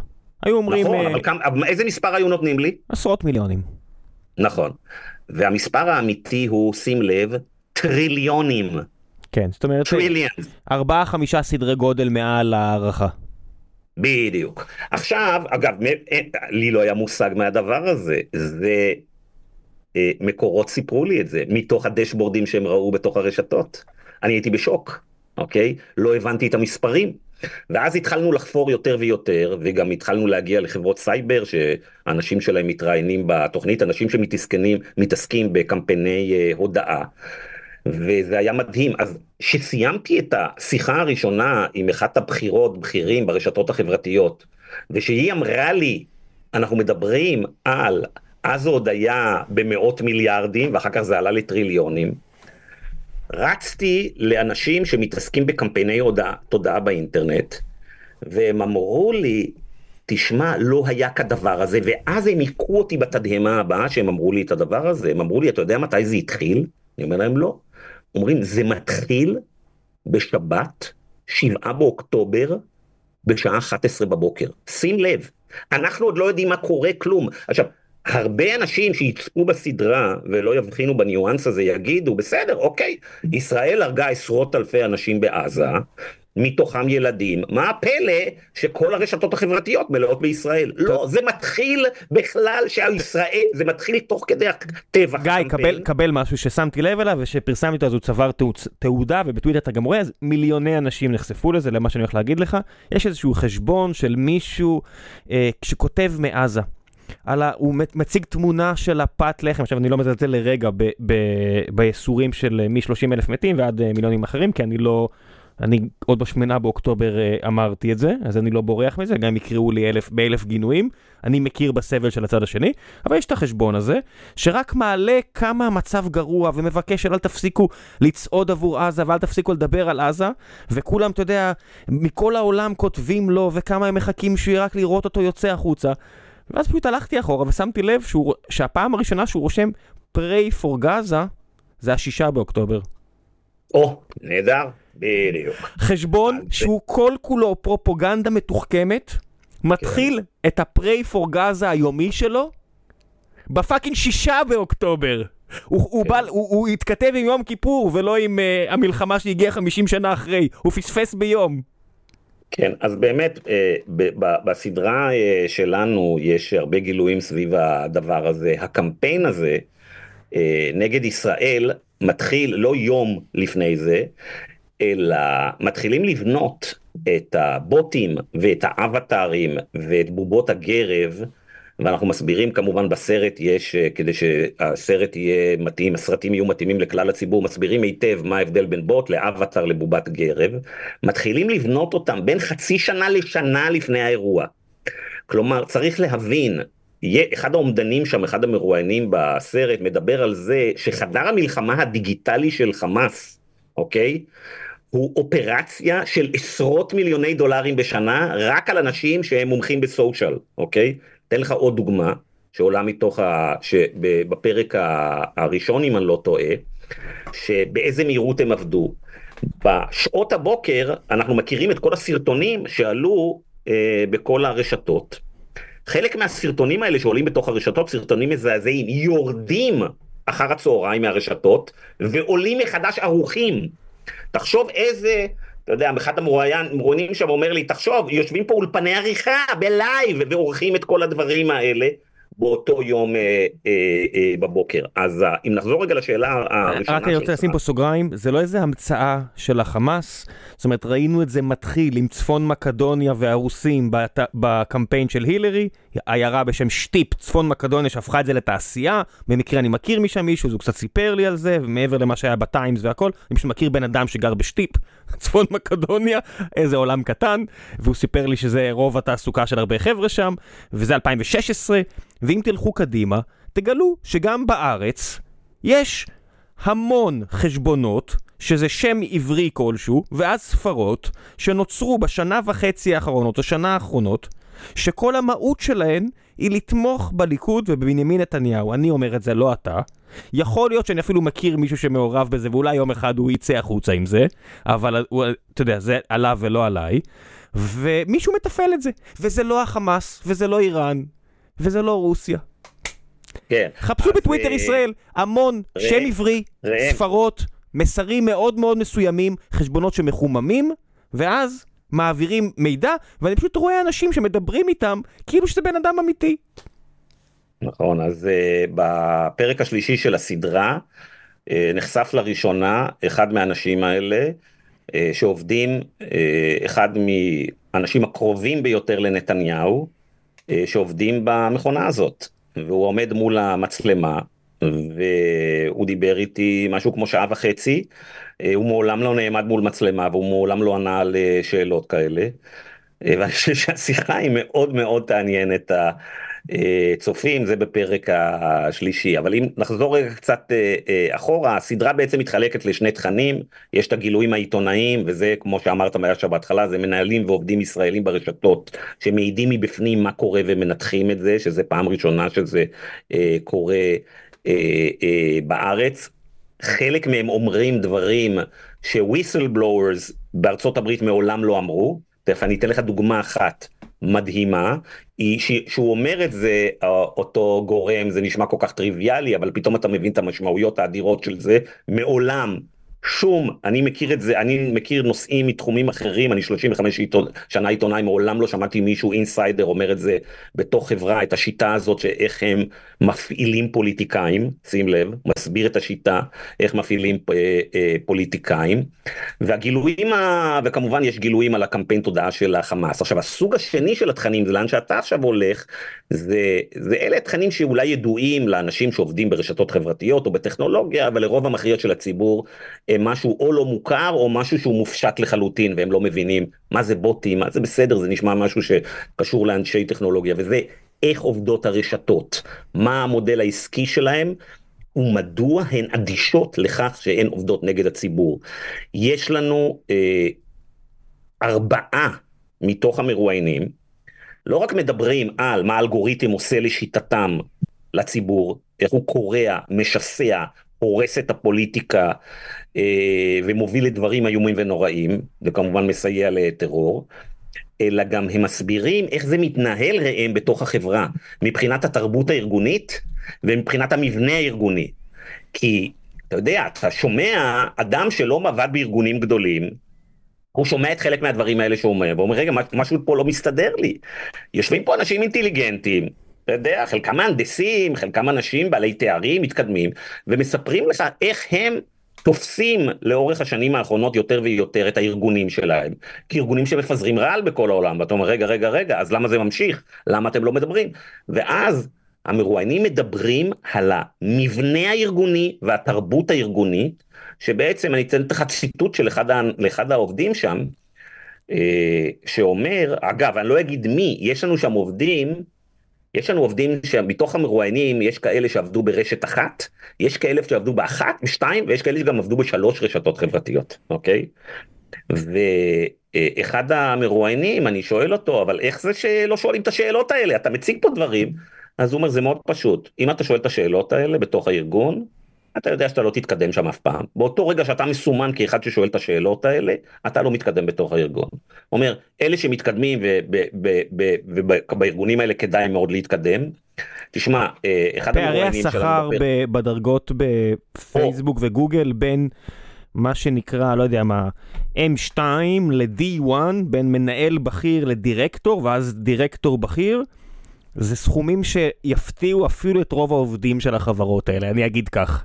Speaker 1: היו אומרים...
Speaker 2: נכון, uh... אבל כמה, איזה מספר היו נותנים לי?
Speaker 1: עשרות מיליונים.
Speaker 2: נכון. והמספר האמיתי הוא, שים לב, טריליונים.
Speaker 1: כן, זאת אומרת, טריליאנס. ארבעה חמישה סדרי גודל מעל הערכה.
Speaker 2: בדיוק. עכשיו, אגב, אה, לי לא היה מושג מהדבר הזה, זה אה, מקורות סיפרו לי את זה, מתוך הדשבורדים שהם ראו בתוך הרשתות. אני הייתי בשוק, אוקיי? לא הבנתי את המספרים. ואז התחלנו לחפור יותר ויותר, וגם התחלנו להגיע לחברות סייבר, שהאנשים שלהם מתראיינים בתוכנית, אנשים שמתעסקים בקמפייני אה, הודעה. וזה היה מדהים. אז כשסיימתי את השיחה הראשונה עם אחת הבכירות, בכירים ברשתות החברתיות, ושהיא אמרה לי, אנחנו מדברים על, אז זה עוד היה במאות מיליארדים, ואחר כך זה עלה לטריליונים. רצתי לאנשים שמתעסקים בקמפייני הודעה, תודעה באינטרנט, והם אמרו לי, תשמע, לא היה כדבר הזה, ואז הם היכו אותי בתדהמה הבאה שהם אמרו לי את הדבר הזה, הם אמרו לי, אתה יודע מתי זה התחיל? אני אומר להם, לא. אומרים, זה מתחיל בשבת, שבעה באוקטובר, בשעה 11 בבוקר. שים לב, אנחנו עוד לא יודעים מה קורה, כלום. עכשיו, הרבה אנשים שיצפו בסדרה ולא יבחינו בניואנס הזה יגידו, בסדר, אוקיי, ישראל הרגה עשרות אלפי אנשים בעזה, מתוכם ילדים, מה הפלא שכל הרשתות החברתיות מלאות בישראל? לא, זה מתחיל בכלל שישראל, זה מתחיל תוך כדי הטבח.
Speaker 1: גיא, קבל, קבל משהו ששמתי לב אליו ושפרסמתי אותו אז הוא צבר תעודה ובטוויטר אתה גם רואה, אז מיליוני אנשים נחשפו לזה, למה שאני הולך להגיד לך. יש איזשהו חשבון של מישהו אה, שכותב מעזה. על ה... הוא מציג תמונה של הפת לחם, עכשיו אני לא מזלזל לרגע בייסורים של אה, מ-30 אלף מתים ועד אה, מיליונים אחרים, כי אני לא... אני עוד בשמונה באוקטובר אה, אמרתי את זה, אז אני לא בורח מזה, גם יקראו לי אלף, באלף גינויים, אני מכיר בסבל של הצד השני, אבל יש את החשבון הזה, שרק מעלה כמה המצב גרוע ומבקש של אל תפסיקו לצעוד עבור עזה ואל תפסיקו לדבר על עזה, וכולם, אתה יודע, מכל העולם כותבים לו וכמה הם מחכים שהוא רק לראות אותו יוצא החוצה. ואז פשוט הלכתי אחורה ושמתי לב שהוא, שהפעם הראשונה שהוא רושם pray for Gaza זה השישה באוקטובר.
Speaker 2: או, נהדר. בדיוק.
Speaker 1: חשבון שהוא כל כולו פרופוגנדה מתוחכמת, מתחיל כן. את ה-pray for Gaza היומי שלו בפאקינג שישה באוקטובר. הוא, כן. הוא, בא, הוא, הוא התכתב עם יום כיפור ולא עם uh, המלחמה שהגיעה 50 שנה אחרי, הוא פספס ביום.
Speaker 2: כן, אז באמת, אה, בסדרה אה, שלנו יש הרבה גילויים סביב הדבר הזה. הקמפיין הזה אה, נגד ישראל מתחיל לא יום לפני זה, אלא מתחילים לבנות את הבוטים ואת האבטארים ואת בובות הגרב, ואנחנו מסבירים כמובן בסרט יש, אה, כדי שהסרט יהיה מתאים, הסרטים יהיו מתאימים לכלל הציבור, מסבירים היטב מה ההבדל בין בוט לאבטאר לבובת גרב, מתחילים לבנות אותם בין חצי שנה לשנה לפני האירוע. כלומר, צריך להבין, אחד האומדנים שם, אחד המרואיינים בסרט, מדבר על זה שחדר המלחמה הדיגיטלי של חמאס, אוקיי? הוא אופרציה של עשרות מיליוני דולרים בשנה רק על אנשים שהם מומחים בסושיאל, אוקיי? אתן לך עוד דוגמה שעולה מתוך, ה... שבפרק הראשון אם אני לא טועה, שבאיזה מהירות הם עבדו. בשעות הבוקר אנחנו מכירים את כל הסרטונים שעלו אה, בכל הרשתות. חלק מהסרטונים האלה שעולים בתוך הרשתות, סרטונים מזעזעים, יורדים אחר הצהריים מהרשתות ועולים מחדש ערוכים. תחשוב איזה, אתה יודע, אחד המרואיינים שם אומר לי, תחשוב, יושבים פה אולפני עריכה בלייב ועורכים את כל הדברים האלה. באותו יום אה, אה, אה, בבוקר. אז אה, אם נחזור רגע לשאלה הראשונה שלך.
Speaker 1: רק אני רוצה לשים פה סוגריים, זה לא איזה המצאה של החמאס, זאת אומרת ראינו את זה מתחיל עם צפון מקדוניה והרוסים בת, בקמפיין של הילרי, עיירה בשם שטיפ, צפון מקדוניה שהפכה את זה לתעשייה, במקרה אני מכיר משם מישהו, אז הוא קצת סיפר לי על זה, ומעבר למה שהיה בטיימס והכל, אני פשוט מכיר בן אדם שגר בשטיפ, צפון מקדוניה, איזה עולם קטן, והוא סיפר לי שזה רוב התעסוקה של הרבה חבר'ה שם, וזה 2016, ואם תלכו קדימה, תגלו שגם בארץ יש המון חשבונות, שזה שם עברי כלשהו, ואז ספרות, שנוצרו בשנה וחצי האחרונות, או שנה האחרונות, שכל המהות שלהן היא לתמוך בליכוד ובבנימין נתניהו. אני אומר את זה, לא אתה. יכול להיות שאני אפילו מכיר מישהו שמעורב בזה, ואולי יום אחד הוא יצא החוצה עם זה, אבל הוא, אתה יודע, זה עליו ולא עליי. ומישהו מתפעל את זה, וזה לא החמאס, וזה לא איראן, וזה לא רוסיה.
Speaker 2: כן.
Speaker 1: חפשו בטוויטר אה, ישראל המון שם עברי, ספרות, מסרים מאוד מאוד מסוימים, חשבונות שמחוממים, ואז מעבירים מידע, ואני פשוט רואה אנשים שמדברים איתם כאילו שזה בן אדם אמיתי.
Speaker 2: נכון, אז uh, בפרק השלישי של הסדרה uh, נחשף לראשונה אחד מהאנשים האלה, שעובדים, אחד מהאנשים הקרובים ביותר לנתניהו, שעובדים במכונה הזאת, והוא עומד מול המצלמה, והוא דיבר איתי משהו כמו שעה וחצי, הוא מעולם לא נעמד מול מצלמה והוא מעולם לא ענה על שאלות כאלה. ואני חושב שהשיחה היא מאוד מאוד תעניין את הצופים, זה בפרק השלישי. אבל אם נחזור רגע קצת אה, אה, אחורה, הסדרה בעצם מתחלקת לשני תכנים, יש את הגילויים העיתונאיים, וזה כמו שאמרת מהשעה בהתחלה, זה מנהלים ועובדים ישראלים ברשתות, שמעידים מבפנים מה קורה ומנתחים את זה, שזה פעם ראשונה שזה אה, קורה בארץ. חלק מהם אומרים דברים שוויסל בלואורס בארצות הברית מעולם לא אמרו. תכף אני אתן לך דוגמה אחת מדהימה, היא שהוא אומר את זה, אותו גורם, זה נשמע כל כך טריוויאלי, אבל פתאום אתה מבין את המשמעויות האדירות של זה, מעולם שום, אני מכיר את זה, אני מכיר נושאים מתחומים אחרים, אני 35 עיתון, שנה עיתונאי, מעולם לא שמעתי מישהו אינסיידר אומר את זה בתוך חברה, את השיטה הזאת שאיך הם מפעילים פוליטיקאים, שים לב, מסביר את השיטה, איך מפעילים אה, אה, פוליטיקאים, והגילויים, ה... וכמובן יש גילויים על הקמפיין תודעה של החמאס. עכשיו הסוג השני של התכנים, זה לאן שאתה עכשיו הולך, זה, זה אלה תכנים שאולי ידועים לאנשים שעובדים ברשתות חברתיות או בטכנולוגיה, אבל לרוב המכריע של הציבור, משהו או לא מוכר או משהו שהוא מופשט לחלוטין והם לא מבינים מה זה בוטים, מה זה בסדר, זה נשמע משהו שקשור לאנשי טכנולוגיה וזה איך עובדות הרשתות, מה המודל העסקי שלהם. ומדוע הן אדישות לכך שהן עובדות נגד הציבור. יש לנו אה, ארבעה מתוך המרואיינים, לא רק מדברים על מה האלגוריתם עושה לשיטתם לציבור, איך הוא קורע, משסע, הורס את הפוליטיקה אה, ומוביל לדברים איומים ונוראים, וכמובן מסייע לטרור, אלא גם הם מסבירים איך זה מתנהל ראם בתוך החברה, מבחינת התרבות הארגונית ומבחינת המבנה הארגוני. כי, אתה יודע, אתה שומע אדם שלא עבד בארגונים גדולים, הוא שומע את חלק מהדברים האלה שהוא אומר, ואומר, רגע, משהו פה לא מסתדר לי. יושבים פה אנשים אינטליגנטים, אתה יודע, חלקם מהנדסים, חלקם אנשים בעלי תארים מתקדמים, ומספרים לך איך הם תופסים לאורך השנים האחרונות יותר ויותר את הארגונים שלהם, כארגונים שמפזרים רעל בכל העולם, ואתה אומר רגע רגע רגע אז למה זה ממשיך? למה אתם לא מדברים? ואז המרואיינים מדברים על המבנה הארגוני והתרבות הארגונית, שבעצם אני אתן לך ציטוט של אחד, לאחד העובדים שם, אה, שאומר, אגב אני לא אגיד מי, יש לנו שם עובדים יש לנו עובדים שמתוך המרואיינים יש כאלה שעבדו ברשת אחת, יש כאלה שעבדו באחת, בשתיים, ויש כאלה שגם עבדו בשלוש רשתות חברתיות, אוקיי? ואחד המרואיינים, אני שואל אותו, אבל איך זה שלא שואלים את השאלות האלה? אתה מציג פה דברים, אז הוא אומר, זה מאוד פשוט. אם אתה שואל את השאלות האלה בתוך הארגון, אתה יודע שאתה לא תתקדם שם אף פעם. באותו רגע שאתה מסומן כאחד ששואל את השאלות האלה, אתה לא מתקדם בתוך הארגון. אומר, אלה שמתקדמים ובארגונים האלה כדאי מאוד להתקדם. תשמע, אה, אחד
Speaker 1: המרואיינים שלנו... פערי השכר בדרגות בפייסבוק וגוגל בין מה שנקרא, לא יודע מה, M2 ל-D1, בין מנהל בכיר לדירקטור, ואז דירקטור בכיר. זה סכומים שיפתיעו אפילו את רוב העובדים של החברות האלה, אני אגיד כך.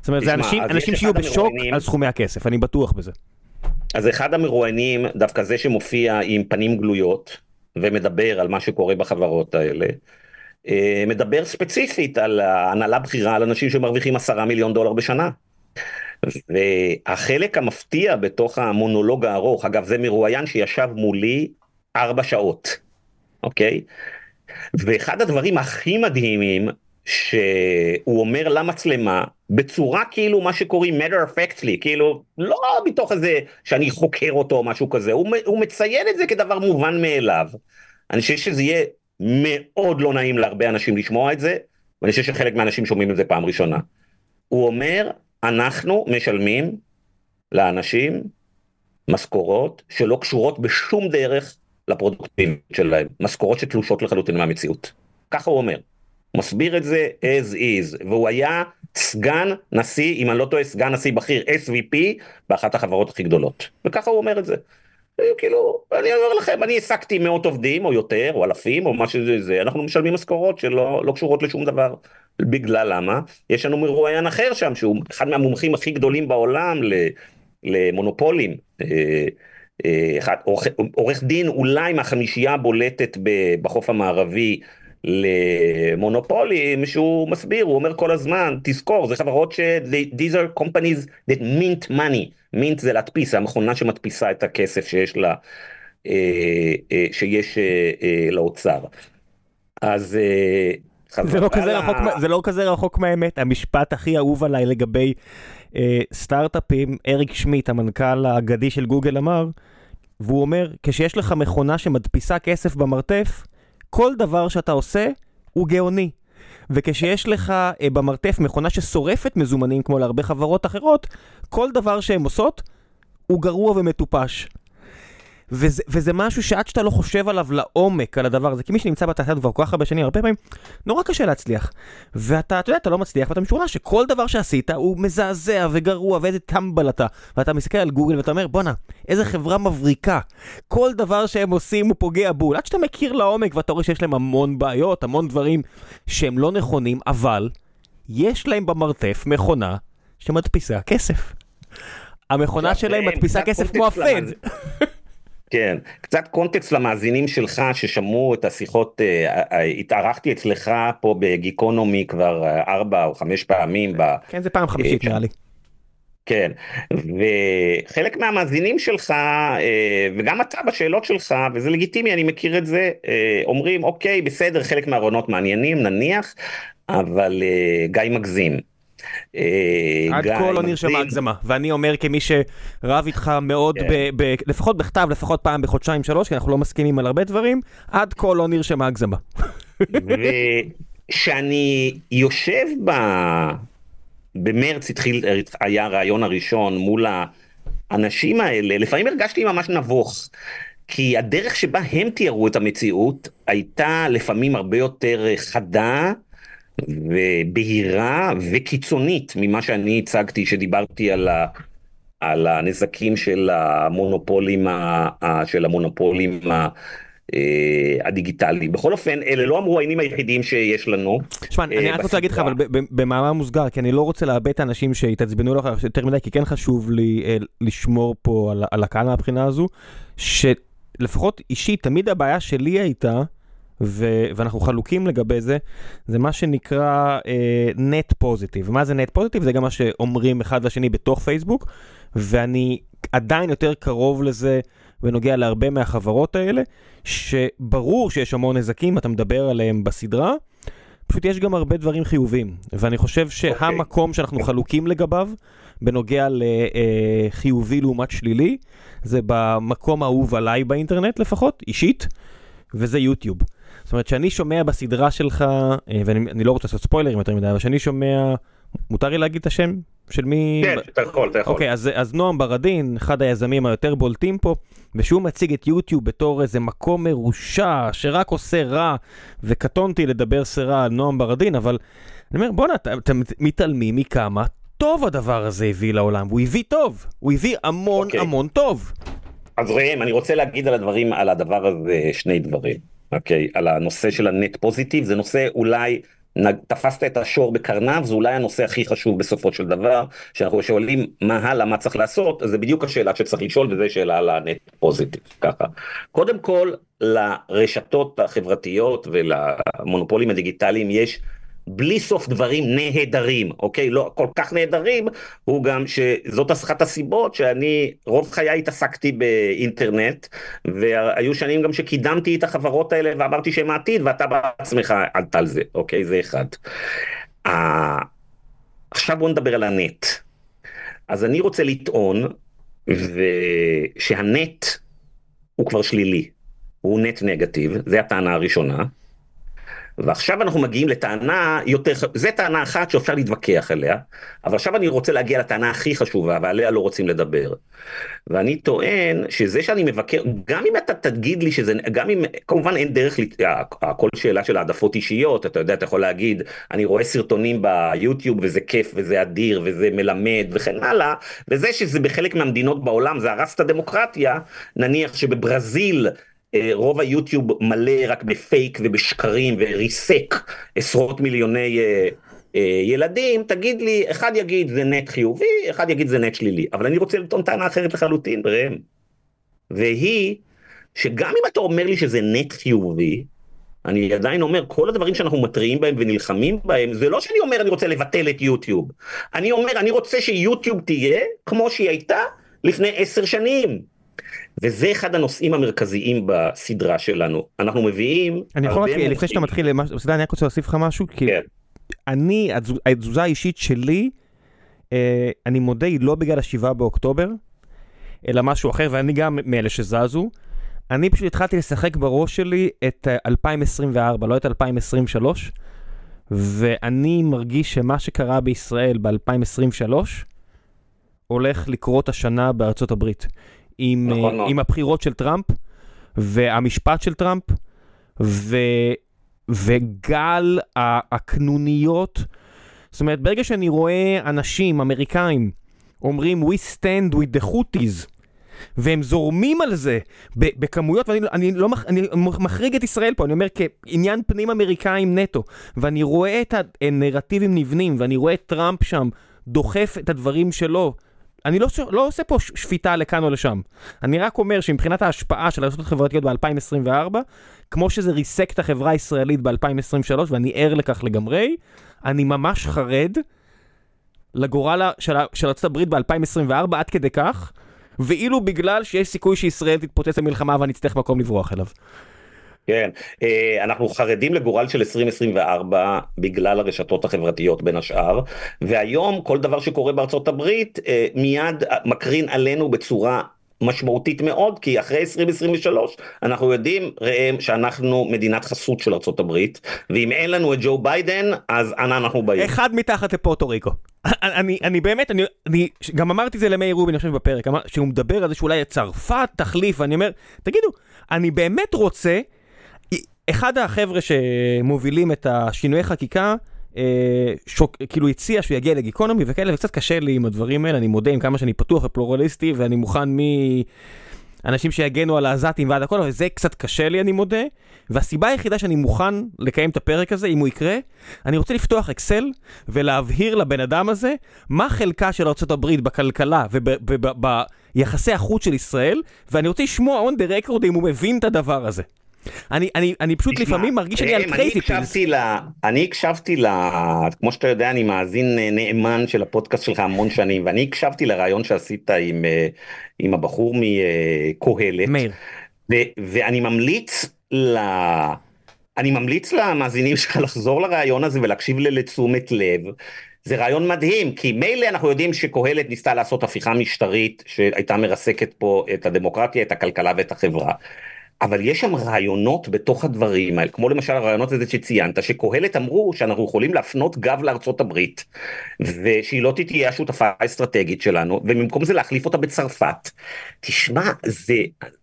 Speaker 1: זאת אומרת, זה אנשים, אנשים שיהיו בשוק על סכומי הכסף, אני בטוח בזה.
Speaker 2: אז אחד המרואיינים, דווקא זה שמופיע עם פנים גלויות, ומדבר על מה שקורה בחברות האלה, אה, מדבר ספציפית על הנהלה בכירה על אנשים שמרוויחים עשרה מיליון דולר בשנה. והחלק המפתיע בתוך המונולוג הארוך, אגב זה מרואיין שישב מולי ארבע שעות, אוקיי? ואחד הדברים הכי מדהימים שהוא אומר למצלמה בצורה כאילו מה שקוראים matter of factly כאילו לא מתוך איזה שאני חוקר אותו או משהו כזה הוא, הוא מציין את זה כדבר מובן מאליו. אני חושב שזה יהיה מאוד לא נעים להרבה אנשים לשמוע את זה ואני חושב שחלק מהאנשים שומעים את זה פעם ראשונה. הוא אומר אנחנו משלמים לאנשים משכורות שלא קשורות בשום דרך לפרודוקטיביות שלהם משכורות שתלושות לחלוטין מהמציאות. ככה הוא אומר. מסביר את זה as is, והוא היה סגן נשיא, אם אני לא טועה, סגן נשיא בכיר SVP באחת החברות הכי גדולות, וככה הוא אומר את זה. כאילו, אני אומר לכם, אני העסקתי מאות עובדים או יותר, או אלפים, או מה שזה זה, אנחנו משלמים משכורות שלא לא קשורות לשום דבר. בגלל למה? יש לנו מרואיין אחר שם, שהוא אחד מהמומחים הכי גדולים בעולם למונופולים. אחד, עורך, עורך דין אולי מהחמישייה הבולטת בחוף המערבי למונופולים שהוא מסביר, הוא אומר כל הזמן, תזכור, זה חברות ש... these are companies that mint money, mint זה להדפיס, זה המכונה שמדפיסה את הכסף שיש לה, אה, אה, שיש אה, לאוצר. אז...
Speaker 1: זה לא, כזה רחוק, זה לא כזה רחוק מהאמת, המשפט הכי אהוב עליי לגבי אה, סטארט-אפים, אריק שמיט, המנכ"ל האגדי של גוגל אמר, והוא אומר, כשיש לך מכונה שמדפיסה כסף במרתף, כל דבר שאתה עושה הוא גאוני. וכשיש לך אה, במרתף מכונה ששורפת מזומנים כמו להרבה חברות אחרות, כל דבר שהן עושות הוא גרוע ומטופש. וזה, וזה משהו שעד שאתה לא חושב עליו לעומק על הדבר הזה, כי מי שנמצא בתעשייה כבר כל כך הרבה שנים, הרבה פעמים, נורא קשה להצליח. ואתה, אתה יודע, אתה לא מצליח, ואתה משוכנע שכל דבר שעשית הוא מזעזע וגרוע, ואיזה טמבל אתה. ואתה מסתכל על גוגל ואתה אומר, בואנה, איזה חברה מבריקה. כל דבר שהם עושים הוא פוגע בול. עד שאתה מכיר לעומק ואתה רואה שיש להם המון בעיות, המון דברים שהם לא נכונים, אבל יש להם במרתף מכונה שמדפיסה כסף. המכונה שלהם מדפיסה כסף כמו הפד.
Speaker 2: כן, קצת קונטקסט למאזינים שלך ששמעו את השיחות, אה, אה, התארחתי אצלך פה בגיקונומי כבר אה, ארבע או חמש פעמים.
Speaker 1: כן, זה פעם חמישית נראה לי.
Speaker 2: כן, וחלק מהמאזינים שלך, וגם אתה בשאלות שלך, וזה לגיטימי, אני מכיר את זה, אומרים, אוקיי, בסדר, חלק מהרעיונות מעניינים, נניח, אבל גיא מגזים.
Speaker 1: אה, עד כה לא נרשמה הגזמה, ואני אומר כמי שרב איתך מאוד, כן. לפחות בכתב, לפחות פעם בחודשיים שלוש, כי אנחנו לא מסכימים על הרבה דברים, עד כה לא נרשמה הגזמה.
Speaker 2: וכשאני יושב ב... במרץ התחיל, היה הרעיון הראשון מול האנשים האלה, לפעמים הרגשתי ממש נבוך. כי הדרך שבה הם תיארו את המציאות הייתה לפעמים הרבה יותר חדה ובהירה וקיצונית ממה שאני הצגתי שדיברתי על, ה, על הנזקים של המונופולים, ה, של המונופולים ה, אה, הדיגיטליים. בכל אופן, אלה לא המרואיינים היחידים שיש לנו.
Speaker 1: תשמע, אני רק רוצה להגיד לך, אבל במאמר מוסגר, כי אני לא רוצה לאבד את האנשים שהתעצבנו לך יותר מדי, כי כן חשוב לי אה, לשמור פה על הקהל מהבחינה הזו, שלפחות אישית, תמיד הבעיה שלי הייתה, ו- ואנחנו חלוקים לגבי זה, זה מה שנקרא נט uh, פוזיטיב. מה זה נט פוזיטיב? זה גם מה שאומרים אחד לשני בתוך פייסבוק, ואני עדיין יותר קרוב לזה בנוגע להרבה מהחברות האלה, שברור שיש המון נזקים, אתה מדבר עליהם בסדרה, פשוט יש גם הרבה דברים חיובים, ואני חושב אוקיי. שהמקום. שאנחנו חלוקים לגביו, בנוגע לחיובי לעומת שלילי, זה במקום האהוב עליי באינטרנט לפחות, אישית, וזה יוטיוב. זאת אומרת, שאני שומע בסדרה שלך, אה, ואני לא רוצה לעשות ספוילרים יותר מדי, אבל שאני שומע, מותר לי להגיד את השם של מי?
Speaker 2: כן, אתה יכול, אתה יכול.
Speaker 1: אוקיי, אז, אז נועם ברדין, אחד היזמים היותר בולטים פה, ושהוא מציג את יוטיוב בתור איזה מקום מרושע, שרק עושה רע, וקטונתי לדבר סרה על נועם ברדין, אבל אני אומר, בואנה, אתם מתעלמים מכמה טוב הדבר הזה הביא לעולם, והוא הביא טוב, הוא הביא המון אוקיי. המון טוב.
Speaker 2: אז ראם, אני רוצה להגיד על הדברים, על הדבר הזה שני דברים. אוקיי, על הנושא של הנט פוזיטיב, זה נושא אולי, תפסת את השור בקרניו, זה אולי הנושא הכי חשוב בסופו של דבר, שאנחנו שואלים מה הלאה, מה צריך לעשות, זה בדיוק השאלה שצריך לשאול, וזו שאלה על הנט פוזיטיב, ככה. קודם כל, לרשתות החברתיות ולמונופולים הדיגיטליים יש בלי סוף דברים נהדרים, אוקיי? לא כל כך נהדרים, הוא גם שזאת אחת הסיבות שאני רוב חיי התעסקתי באינטרנט, והיו שנים גם שקידמתי את החברות האלה ואמרתי שהם העתיד, ואתה בעצמך עלת על זה, אוקיי? זה אחד. Uh, עכשיו בוא נדבר על הנט. אז אני רוצה לטעון שהנט הוא כבר שלילי, הוא נט נגטיב, זה הטענה הראשונה. ועכשיו אנחנו מגיעים לטענה יותר, זה טענה אחת שאפשר להתווכח עליה, אבל עכשיו אני רוצה להגיע לטענה הכי חשובה ועליה לא רוצים לדבר. ואני טוען שזה שאני מבקר, גם אם אתה תגיד לי שזה, גם אם, כמובן אין דרך, הכל שאלה של העדפות אישיות, אתה יודע, אתה יכול להגיד, אני רואה סרטונים ביוטיוב וזה כיף וזה אדיר וזה מלמד וכן הלאה, וזה שזה בחלק מהמדינות בעולם זה הרס את הדמוקרטיה, נניח שבברזיל רוב היוטיוב מלא רק בפייק ובשקרים וריסק עשרות מיליוני אה, ילדים, תגיד לי, אחד יגיד זה נט חיובי, אחד יגיד זה נט שלילי, אבל אני רוצה לטעון טענה אחרת לחלוטין, ראם. והיא, שגם אם אתה אומר לי שזה נט חיובי, אני עדיין אומר, כל הדברים שאנחנו מתריעים בהם ונלחמים בהם, זה לא שאני אומר אני רוצה לבטל את יוטיוב. אני אומר, אני רוצה שיוטיוב תהיה כמו שהיא הייתה לפני עשר שנים. וזה אחד הנושאים המרכזיים בסדרה שלנו. אנחנו מביאים...
Speaker 1: אני יכול רק, לפני שאתה מתחיל, אני רק רוצה להוסיף לך משהו, כי כן. אני, התזוזה האישית שלי, אה, אני מודה, היא לא בגלל השבעה באוקטובר, אלא משהו אחר, ואני גם מאלה שזזו. אני פשוט התחלתי לשחק בראש שלי את 2024, אה, לא את 2023, ואני מרגיש שמה שקרה בישראל ב-2023 הולך לקרות השנה בארצות הברית. עם, נכון, uh, עם הבחירות של טראמפ, והמשפט של טראמפ, ו, וגל הקנוניות. זאת אומרת, ברגע שאני רואה אנשים, אמריקאים, אומרים We stand with the Houthis, והם זורמים על זה בכמויות, ואני אני לא אני מחריג את ישראל פה, אני אומר כעניין פנים אמריקאים נטו, ואני רואה את הנרטיבים נבנים, ואני רואה את טראמפ שם דוחף את הדברים שלו. אני לא, לא עושה פה שפיטה לכאן או לשם. אני רק אומר שמבחינת ההשפעה של הרשתות החברתיות ב-2024, כמו שזה ריסק את החברה הישראלית ב-2023, ואני ער לכך לגמרי, אני ממש חרד לגורל של, של ארה"ב ב-2024 עד כדי כך, ואילו בגלל שיש סיכוי שישראל תתפוצץ למלחמה ואני אצטרך מקום לברוח אליו.
Speaker 2: כן, אה, אנחנו חרדים לגורל של 2024 בגלל הרשתות החברתיות בין השאר, והיום כל דבר שקורה בארצות הברית אה, מיד מקרין עלינו בצורה משמעותית מאוד כי אחרי 2023 אנחנו יודעים ראם שאנחנו מדינת חסות של ארה"ב ואם אין לנו את ג'ו ביידן אז אנה אנחנו באים.
Speaker 1: אחד מתחת לפורטו ריקו. אני, אני באמת, אני, אני גם אמרתי זה למאיר רובין, אני חושב בפרק, שהוא מדבר על זה שאולי צרפת תחליף, ואני אומר, תגידו, אני באמת רוצה, אחד החבר'ה שמובילים את השינויי חקיקה, אה, שוק, כאילו הציע שהוא יגיע לגיקונומי וכאלה, וקצת קשה לי עם הדברים האלה, אני מודה עם כמה שאני פתוח ופלורליסטי, ואני מוכן מ... אנשים שיגנו על העזתים ועד הכל, אבל זה קצת קשה לי, אני מודה. והסיבה היחידה שאני מוכן לקיים את הפרק הזה, אם הוא יקרה, אני רוצה לפתוח אקסל ולהבהיר לבן אדם הזה מה חלקה של ארה"ב בכלכלה וביחסי החוץ של ישראל, ואני רוצה לשמוע on the record אם הוא מבין את הדבר הזה. אני, אני, אני פשוט תשמע, לפעמים מרגיש שאני על קרייזי פילס.
Speaker 2: אני הקשבתי ל... כמו שאתה יודע, אני מאזין אה, נאמן של הפודקאסט שלך המון שנים, ואני הקשבתי לראיון שעשית עם, אה, עם הבחור מקהלת. מאיר. ו, ואני ממליץ ל... אני ממליץ למאזינים שלך לחזור לרעיון הזה ולהקשיב לתשומת לב. זה רעיון מדהים, כי מילא אנחנו יודעים שקהלת ניסתה לעשות הפיכה משטרית שהייתה מרסקת פה את הדמוקרטיה, את הכלכלה ואת החברה. אבל יש שם רעיונות בתוך הדברים האלה, כמו למשל הרעיונות הזה שציינת, שקהלת אמרו שאנחנו יכולים להפנות גב לארצות הברית, ושהיא לא תהיה השותפה האסטרטגית שלנו, ובמקום זה להחליף אותה בצרפת. תשמע, זה,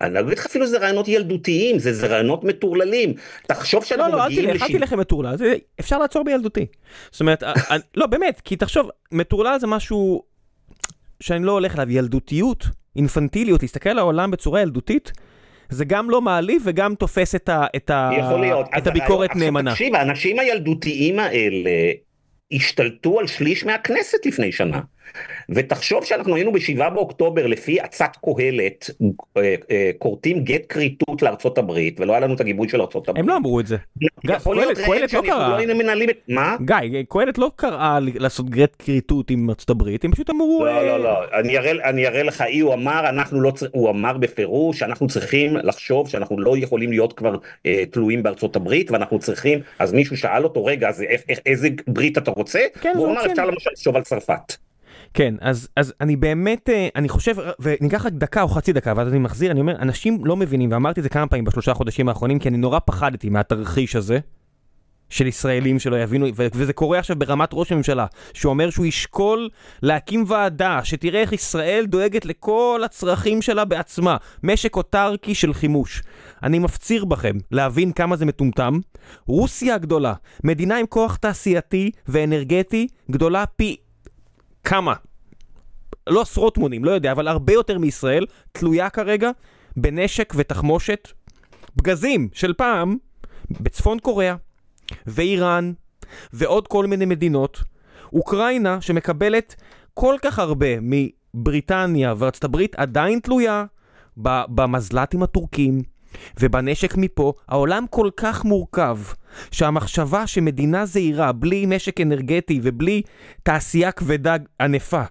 Speaker 2: אני לא אגיד לך אפילו זה רעיונות ילדותיים, זה, זה רעיונות מטורללים. תחשוב שאנחנו
Speaker 1: לא, לא, מגיעים... לא, לא, אל תלך עם מטורלל, זה, אפשר לעצור בילדותי. זאת אומרת, אני, לא, באמת, כי תחשוב, מטורלל זה משהו שאני לא הולך אליו, ילדותיות, אינפנטיליות, להסתכל על העולם בצורה ילדותית. זה גם לא מעליב וגם תופס את, ה, את, ה, את הביקורת
Speaker 2: עכשיו,
Speaker 1: נאמנה.
Speaker 2: תקשיב, האנשים הילדותיים האלה השתלטו על שליש מהכנסת לפני שנה. ותחשוב שאנחנו היינו בשבעה באוקטובר לפי עצת קהלת אה, אה, כורתים גט כריתות לארצות הברית ולא היה לנו את הגיבוי של ארצות הברית.
Speaker 1: הם לא אמרו את זה.
Speaker 2: קהלת לא קראה. מה?
Speaker 1: גיא, קהלת לא קראה לעשות גט כריתות עם ארצות הברית, הם פשוט אמרו...
Speaker 2: לא, לא, לא, אני אראה לך, הוא אמר, אנחנו לא צריכים, הוא אמר בפירוש שאנחנו צריכים לחשוב שאנחנו לא יכולים להיות כבר אה, תלויים בארצות הברית ואנחנו צריכים, אז מישהו שאל אותו, רגע, איזה ברית אתה רוצה?
Speaker 1: כן,
Speaker 2: והוא אמר, אפשר למשל לחשוב על צרפת.
Speaker 1: כן, אז, אז אני באמת, אה, אני חושב, וניקח רק דקה או חצי דקה, ואז אני מחזיר, אני אומר, אנשים לא מבינים, ואמרתי את זה כמה פעמים בשלושה חודשים האחרונים, כי אני נורא פחדתי מהתרחיש הזה, של ישראלים שלא יבינו, וזה קורה עכשיו ברמת ראש הממשלה, שהוא אומר שהוא ישקול להקים ועדה שתראה איך ישראל דואגת לכל הצרכים שלה בעצמה, משק אוטרקי של חימוש. אני מפציר בכם להבין כמה זה מטומטם. רוסיה הגדולה, מדינה עם כוח תעשייתי ואנרגטי, גדולה פי כמה? לא עשרות מונים, לא יודע, אבל הרבה יותר מישראל, תלויה כרגע בנשק ותחמושת, פגזים של פעם, בצפון קוריאה ואיראן ועוד כל מיני מדינות. אוקראינה, שמקבלת כל כך הרבה מבריטניה וארצות הברית, עדיין תלויה במזל"טים הטורקים ובנשק מפה. העולם כל כך מורכב. שהמחשבה שמדינה זהירה, בלי משק אנרגטי ובלי תעשייה כבדה ענפה,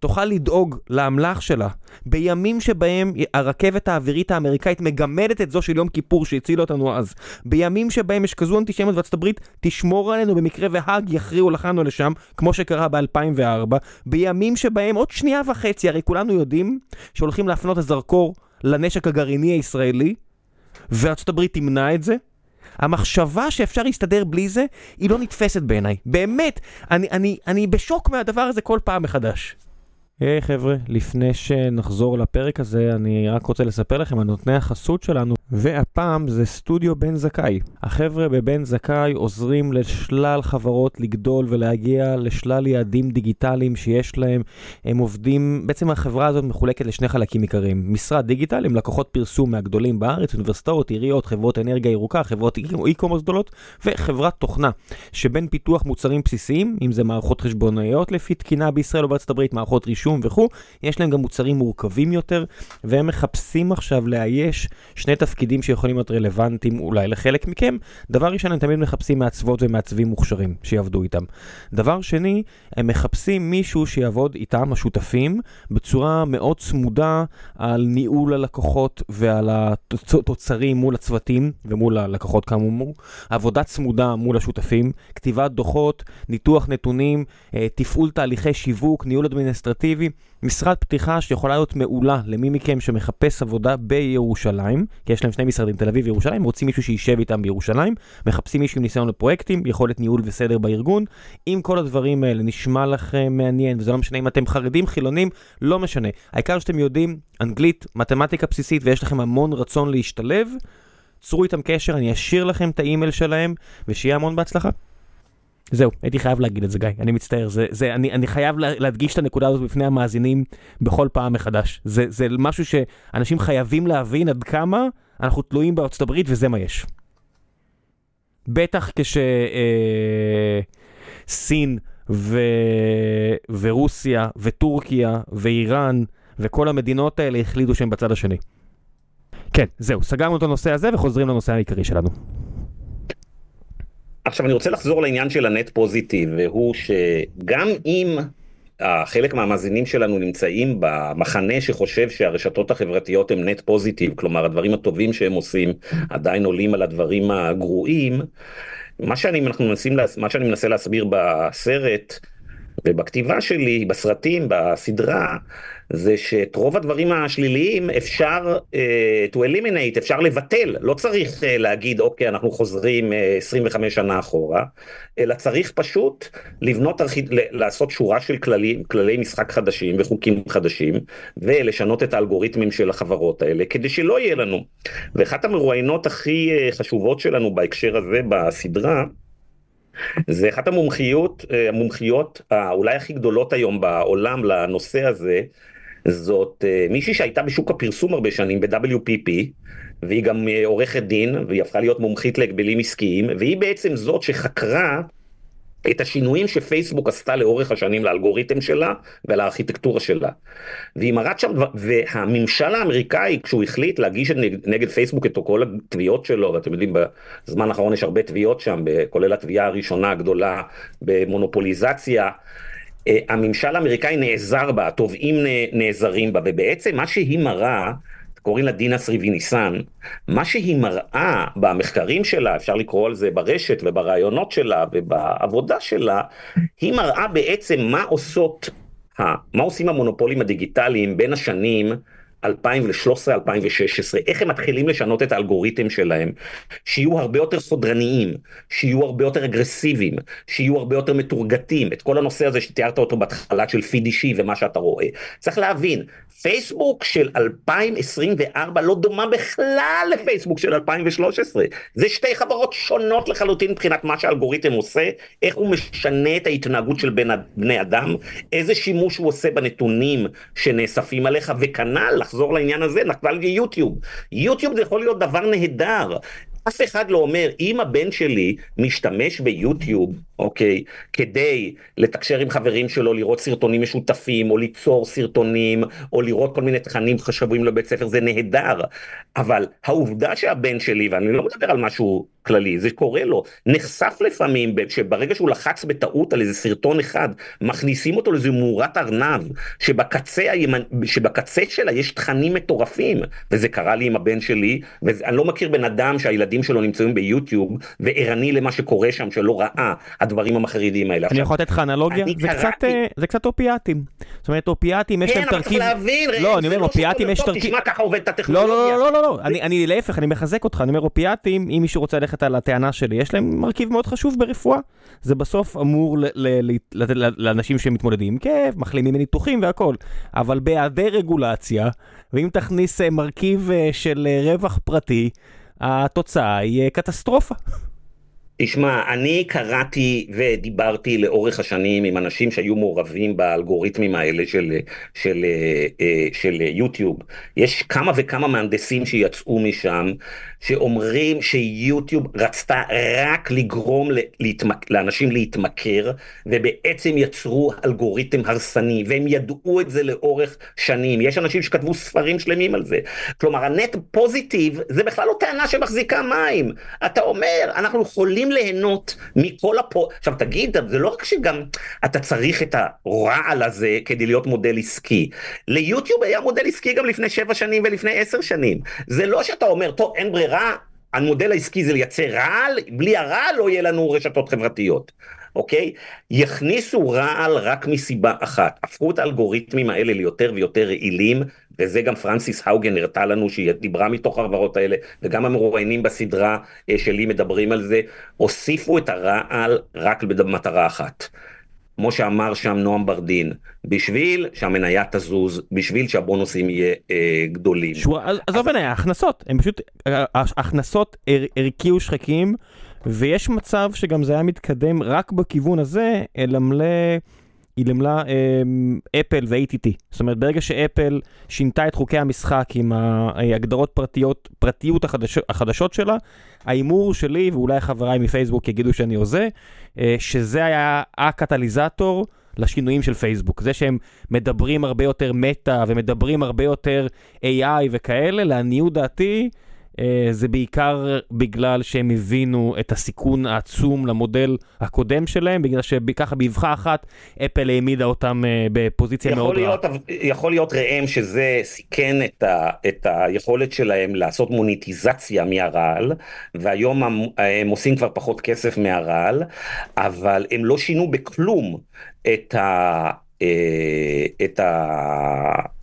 Speaker 1: תוכל לדאוג לאמל"ח שלה, בימים שבהם הרכבת האווירית האמריקאית מגמדת את זו של יום כיפור שהצילה אותנו אז, בימים שבהם יש כזו אנטישמיות בארצות הברית, תשמור עלינו במקרה והאג יכריעו לכנו לשם, כמו שקרה ב-2004, בימים שבהם עוד שנייה וחצי, הרי כולנו יודעים שהולכים להפנות הזרקור לנשק הגרעיני הישראלי, וארצות הברית תמנע את זה, המחשבה שאפשר להסתדר בלי זה, היא לא נתפסת בעיניי. באמת, אני, אני, אני בשוק מהדבר הזה כל פעם מחדש. היי hey, חבר'ה, לפני שנחזור לפרק הזה, אני רק רוצה לספר לכם על נותני החסות שלנו, והפעם זה סטודיו בן זכאי. החבר'ה בבן זכאי עוזרים לשלל חברות לגדול ולהגיע לשלל יעדים דיגיטליים שיש להם. הם עובדים, בעצם החברה הזאת מחולקת לשני חלקים עיקריים. משרד דיגיטל עם לקוחות פרסום מהגדולים בארץ, אוניברסיטאות, עיריות, חברות אנרגיה ירוקה, חברות אי-קומרס גדולות, וחברת תוכנה, שבין פיתוח מוצרים בסיסיים, אם זה מערכות חשבונאיות לפי תקינה בישראל או בארצות הברית, מערכות וכו', יש להם גם מוצרים מורכבים יותר, והם מחפשים עכשיו לאייש שני. תפקידים שיכולים להיות רלוונטיים אולי לחלק מכם. דבר ראשון, הם תמיד מחפשים מעצבות ומעצבים מוכשרים שיעבדו איתם. דבר שני, הם מחפשים מישהו שיעבוד איתם, השותפים, בצורה מאוד צמודה על ניהול הלקוחות ועל התוצרים מול הצוותים ומול הלקוחות כאמור, עבודה צמודה מול השותפים, כתיבת דוחות, ניתוח נתונים, אה, תפעול תהליכי שיווק, ניהול אדמיניסטרטיבי, משרד פתיחה שיכולה להיות מעולה למי מכם שמחפש עבודה בירושלים, כי יש להם שני משרדים, תל אביב וירושלים, רוצים מישהו שישב איתם בירושלים, מחפשים מישהו עם ניסיון לפרויקטים, יכולת ניהול וסדר בארגון. אם כל הדברים האלה נשמע לכם מעניין, וזה לא משנה אם אתם חרדים, חילונים, לא משנה. העיקר שאתם יודעים אנגלית, מתמטיקה בסיסית ויש לכם המון רצון להשתלב, צרו איתם קשר, אני אשאיר לכם את האימייל שלהם, ושיהיה המון בהצלחה. זהו, הייתי חייב להגיד את זה, גיא, אני מצטער, זה, זה, אני, אני חייב להדגיש את הנקודה הזאת בפני המאזינים בכל פעם מחדש. זה, זה משהו שאנשים חייבים להבין עד כמה אנחנו תלויים בארצות הברית וזה מה יש. בטח כשסין אה, ו... ורוסיה וטורקיה ואיראן וכל המדינות האלה החליטו שהם בצד השני. כן, זהו, סגרנו את הנושא הזה וחוזרים לנושא העיקרי שלנו.
Speaker 2: עכשיו אני רוצה לחזור לעניין של הנט פוזיטיב, והוא שגם אם חלק מהמאזינים שלנו נמצאים במחנה שחושב שהרשתות החברתיות הן נט פוזיטיב, כלומר הדברים הטובים שהם עושים עדיין עולים על הדברים הגרועים, מה שאני, מנסים, מה שאני מנסה להסביר בסרט ובכתיבה שלי, בסרטים, בסדרה, זה שאת רוב הדברים השליליים אפשר uh, to eliminate, אפשר לבטל, לא צריך uh, להגיד אוקיי אנחנו חוזרים uh, אה, 25 שנה אחורה, אלא צריך פשוט לבנות, לעשות שורה של כללים, כללי משחק חדשים וחוקים חדשים, ולשנות את האלגוריתמים של החברות האלה, כדי שלא יהיה לנו. ואחת המרואיינות הכי uh, חשובות שלנו בהקשר הזה בסדרה, זה אחת המומחיות, המומחיות אולי הכי גדולות היום בעולם לנושא הזה, זאת אה, מישהי שהייתה בשוק הפרסום הרבה שנים ב-WPP, והיא גם אה, עורכת דין, והיא הפכה להיות מומחית להגבלים עסקיים, והיא בעצם זאת שחקרה את השינויים שפייסבוק עשתה לאורך השנים לאלגוריתם שלה ולארכיטקטורה שלה. והיא מראה שם, והממשל האמריקאי כשהוא החליט להגיש נגד, נגד פייסבוק את כל התביעות שלו, ואתם יודעים בזמן האחרון יש הרבה תביעות שם, כולל התביעה הראשונה הגדולה במונופוליזציה. אה, הממשל האמריקאי נעזר בה, התובעים נעזרים בה, ובעצם מה שהיא מראה, קוראים לה דינה סריביניסן, מה שהיא מראה במחקרים שלה, אפשר לקרוא על זה ברשת וברעיונות שלה ובעבודה שלה, היא מראה בעצם מה עושות, מה עושים המונופולים הדיגיטליים בין השנים 2013-2016, איך הם מתחילים לשנות את האלגוריתם שלהם, שיהיו הרבה יותר חודרניים, שיהיו הרבה יותר אגרסיביים, שיהיו הרבה יותר מתורגתים, את כל הנושא הזה שתיארת אותו בהתחלה של פיד אישי ומה שאתה רואה. צריך להבין, פייסבוק של 2024 לא דומה בכלל לפייסבוק של 2013. זה שתי חברות שונות לחלוטין מבחינת מה שהאלגוריתם עושה, איך הוא משנה את ההתנהגות של בין בני אדם, איזה שימוש הוא עושה בנתונים שנאספים עליך, וכנ"ל, לחזור לעניין הזה, נקבל יוטיוב. יוטיוב זה יכול להיות דבר נהדר. אף אחד לא אומר, אם הבן שלי משתמש ביוטיוב, אוקיי, כדי לתקשר עם חברים שלו, לראות סרטונים משותפים, או ליצור סרטונים, או לראות כל מיני תכנים חשובים לבית ספר, זה נהדר. אבל העובדה שהבן שלי, ואני לא מדבר על משהו כללי, זה קורה לו, נחשף לפעמים שברגע שהוא לחץ בטעות על איזה סרטון אחד, מכניסים אותו לאיזה מאורת ארנב, שבקצה, הימנ... שבקצה שלה יש תכנים מטורפים, וזה קרה לי עם הבן שלי, ואני לא מכיר בן אדם שהילדים שלו נמצאים ביוטיוב, וערני למה שקורה שם, שלא ראה הדברים המחרידים האלה.
Speaker 1: אני יכול לתת לך אנלוגיה? זה קצת, אה, זה קצת אופיאטים. זאת אומרת, אופיאטים יש להם תרכיב...
Speaker 2: כן, אבל צריך להבין,
Speaker 1: לא, אני אומר, לא אופיאטים יש תרכיב...
Speaker 2: תשמע, ככה עובדת
Speaker 1: הטכנולוגיה. לא, לא, לא, לא, לא, אני, אני להפך, אני מחזק אותך, אני אומר, אופיאטים, אם מישהו רוצה ללכת על הטענה שלי, יש להם מרכיב מאוד חשוב ברפואה. זה בסוף אמור לתת לאנשים שמתמודדים עם כאב, מחלימים מניתוחים והכל. אבל בהיעדר רגולציה, ואם תכניס אה, מרכיב אה, של רווח פרטי, התוצאה היא קטסטרופה.
Speaker 2: תשמע, אני קראתי ודיברתי לאורך השנים עם אנשים שהיו מעורבים באלגוריתמים האלה של, של, של, של יוטיוב. יש כמה וכמה מהנדסים שיצאו משם, שאומרים שיוטיוב רצתה רק לגרום להתמק... לאנשים להתמכר, ובעצם יצרו אלגוריתם הרסני, והם ידעו את זה לאורך שנים. יש אנשים שכתבו ספרים שלמים על זה. כלומר, הנט פוזיטיב זה בכלל לא טענה שמחזיקה מים. אתה אומר, אנחנו יכולים ליהנות מכל הפו... עכשיו תגיד, זה לא רק שגם אתה צריך את הרעל הזה כדי להיות מודל עסקי. ליוטיוב היה מודל עסקי גם לפני שבע שנים ולפני עשר שנים. זה לא שאתה אומר, טוב, אין. ברירה, המודל העסקי זה לייצר רעל, בלי הרעל לא יהיה לנו רשתות חברתיות, אוקיי? יכניסו רעל רק מסיבה אחת, הפכו את האלגוריתמים האלה ליותר ויותר רעילים, וזה גם פרנסיס האוגן הראתה לנו שהיא דיברה מתוך החברות האלה, וגם המרואיינים בסדרה אה, שלי מדברים על זה, הוסיפו את הרעל רק במטרה אחת. כמו שאמר שם נועם ברדין, בשביל שהמניה תזוז, בשביל שהבונוסים יהיה אה, גדולים.
Speaker 1: שו, עזוב מניה, הכנסות, הם פשוט, הכנסות הרקיעו שחקים, ויש מצב שגם זה היה מתקדם רק בכיוון הזה, אלא מלא... היא למלה אפל ו-ATT. זאת אומרת, ברגע שאפל שינתה את חוקי המשחק עם ההגדרות פרטיות, פרטיות החדשות, החדשות שלה, ההימור שלי, ואולי חבריי מפייסבוק יגידו שאני הוזה, אה, שזה היה הקטליזטור לשינויים של פייסבוק. זה שהם מדברים הרבה יותר מטא ומדברים הרבה יותר AI וכאלה, לעניות דעתי, אה, זה בעיקר בגלל שהם הבינו את הסיכון העצום למודל הקודם שלהם, בגלל שככה באבחה אחת אפל העמידה אותם אה, בפוזיציה מאוד
Speaker 2: רעה. יכול להיות ראם שזה סיכן את, ה, את היכולת שלהם לעשות מוניטיזציה מהרעל, והיום הם עושים כבר פחות כסף מהרעל, אבל הם לא שינו בכלום את ה... אה, את ה...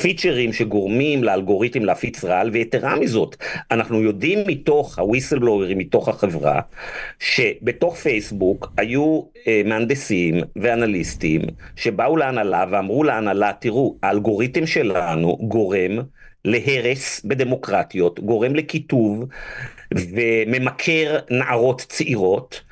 Speaker 2: פיצ'רים שגורמים לאלגוריתם להפיץ רעל, ויתרה מזאת, אנחנו יודעים מתוך הוויסלבלוארים, מתוך החברה, שבתוך פייסבוק היו אה, מהנדסים ואנליסטים שבאו להנהלה ואמרו להנהלה, תראו, האלגוריתם שלנו גורם להרס בדמוקרטיות, גורם לקיטוב וממכר נערות צעירות.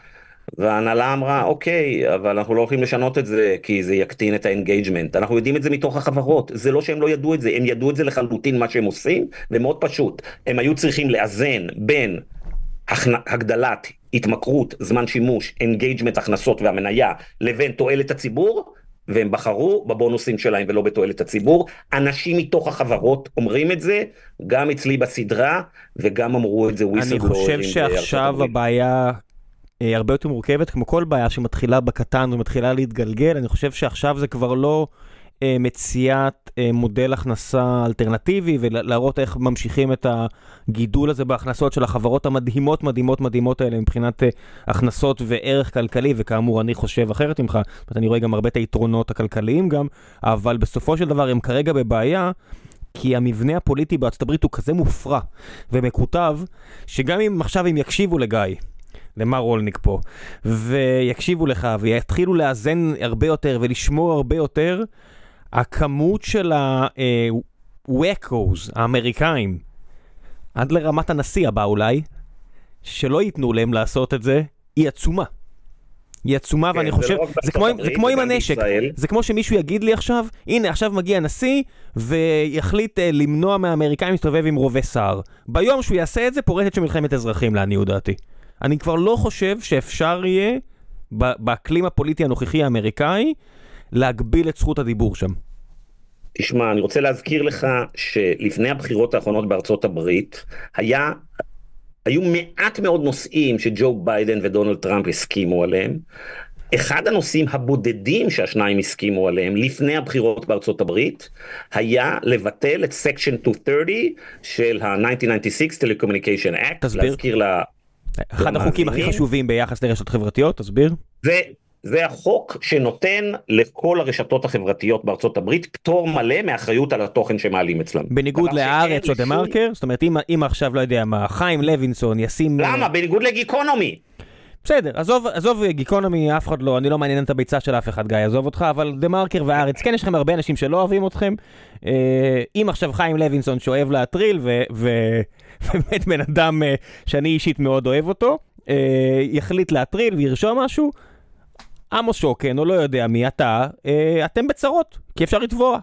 Speaker 2: וההנהלה אמרה, אוקיי, אבל אנחנו לא הולכים לשנות את זה כי זה יקטין את ה engagement. אנחנו יודעים את זה מתוך החברות, זה לא שהם לא ידעו את זה, הם ידעו את זה לחלוטין מה שהם עושים, ומאוד פשוט, הם היו צריכים לאזן בין הגדלת התמכרות, זמן שימוש, engagement, הכנסות והמניה, לבין תועלת הציבור, והם בחרו בבונוסים שלהם ולא בתועלת הציבור. אנשים מתוך החברות אומרים את זה, גם אצלי בסדרה, וגם אמרו את זה
Speaker 1: וויסל אני חושב שעכשיו הבעיה הרבה יותר מורכבת, כמו כל בעיה שמתחילה בקטן ומתחילה להתגלגל, אני חושב שעכשיו זה כבר לא אה, מציאת אה, מודל הכנסה אלטרנטיבי ולהראות איך ממשיכים את הגידול הזה בהכנסות של החברות המדהימות מדהימות מדהימות האלה מבחינת אה, הכנסות וערך כלכלי, וכאמור אני חושב אחרת ממך, אני רואה גם הרבה את היתרונות הכלכליים גם, אבל בסופו של דבר הם כרגע בבעיה. כי המבנה הפוליטי בארצות הברית הוא כזה מופרע ומקוטב, שגם אם עכשיו הם יקשיבו לגיא, למר רולניק פה, ויקשיבו לך ויתחילו לאזן הרבה יותר ולשמור הרבה יותר, הכמות של ה-Wackos האמריקאים, עד לרמת הנשיא הבא אולי, שלא ייתנו להם לעשות את זה, היא עצומה. היא עצומה
Speaker 2: כן,
Speaker 1: ואני
Speaker 2: זה
Speaker 1: חושב,
Speaker 2: לא
Speaker 1: זה כמו, זה כמו עם הנשק,
Speaker 2: בישראל.
Speaker 1: זה כמו שמישהו יגיד לי עכשיו, הנה עכשיו מגיע נשיא ויחליט אה, למנוע מהאמריקאים להסתובב עם רובה סער. ביום שהוא יעשה את זה פורטת של מלחמת אזרחים לעניות דעתי. אני כבר לא חושב שאפשר יהיה, באקלים הפוליטי הנוכחי האמריקאי, להגביל את זכות הדיבור שם.
Speaker 2: תשמע, אני רוצה להזכיר לך שלפני הבחירות האחרונות בארצות הברית, היה, היו מעט מאוד נושאים שג'ו ביידן ודונלד טראמפ הסכימו עליהם. אחד הנושאים הבודדים שהשניים הסכימו עליהם לפני הבחירות בארצות הברית, היה לבטל את section 230 של ה-1996 Telecommunication Act.
Speaker 1: תסביר.
Speaker 2: להזכיר לה...
Speaker 1: אחד החוקים הכי. חשובים ביחס לרשתות חברתיות, תסביר.
Speaker 2: זה, זה החוק שנותן לכל הרשתות החברתיות בארצות הברית פטור מלא מאחריות על התוכן שמעלים אצלם.
Speaker 1: בניגוד להארץ או דה מרקר, זאת אומרת אם, אם עכשיו לא יודע מה, חיים לוינסון ישים...
Speaker 2: למה? בניגוד לגיקונומי.
Speaker 1: בסדר, עזוב, עזוב גיקונומי, אף אחד לא, אני לא מעניין את הביצה של אף אחד, גיא, עזוב אותך, אבל דה מרקר והארץ, כן, יש לכם הרבה אנשים שלא אוהבים אתכם. אה, אם עכשיו חיים לוינסון שאוהב להטריל, ו- ו- ובאמת בן אדם אה, שאני אישית מאוד אוהב אותו, אה, יחליט להטריל וירשום משהו, עמוס שוקן, או לא יודע מי אתה, אה, אתם בצרות, כי אפשר לתבוע.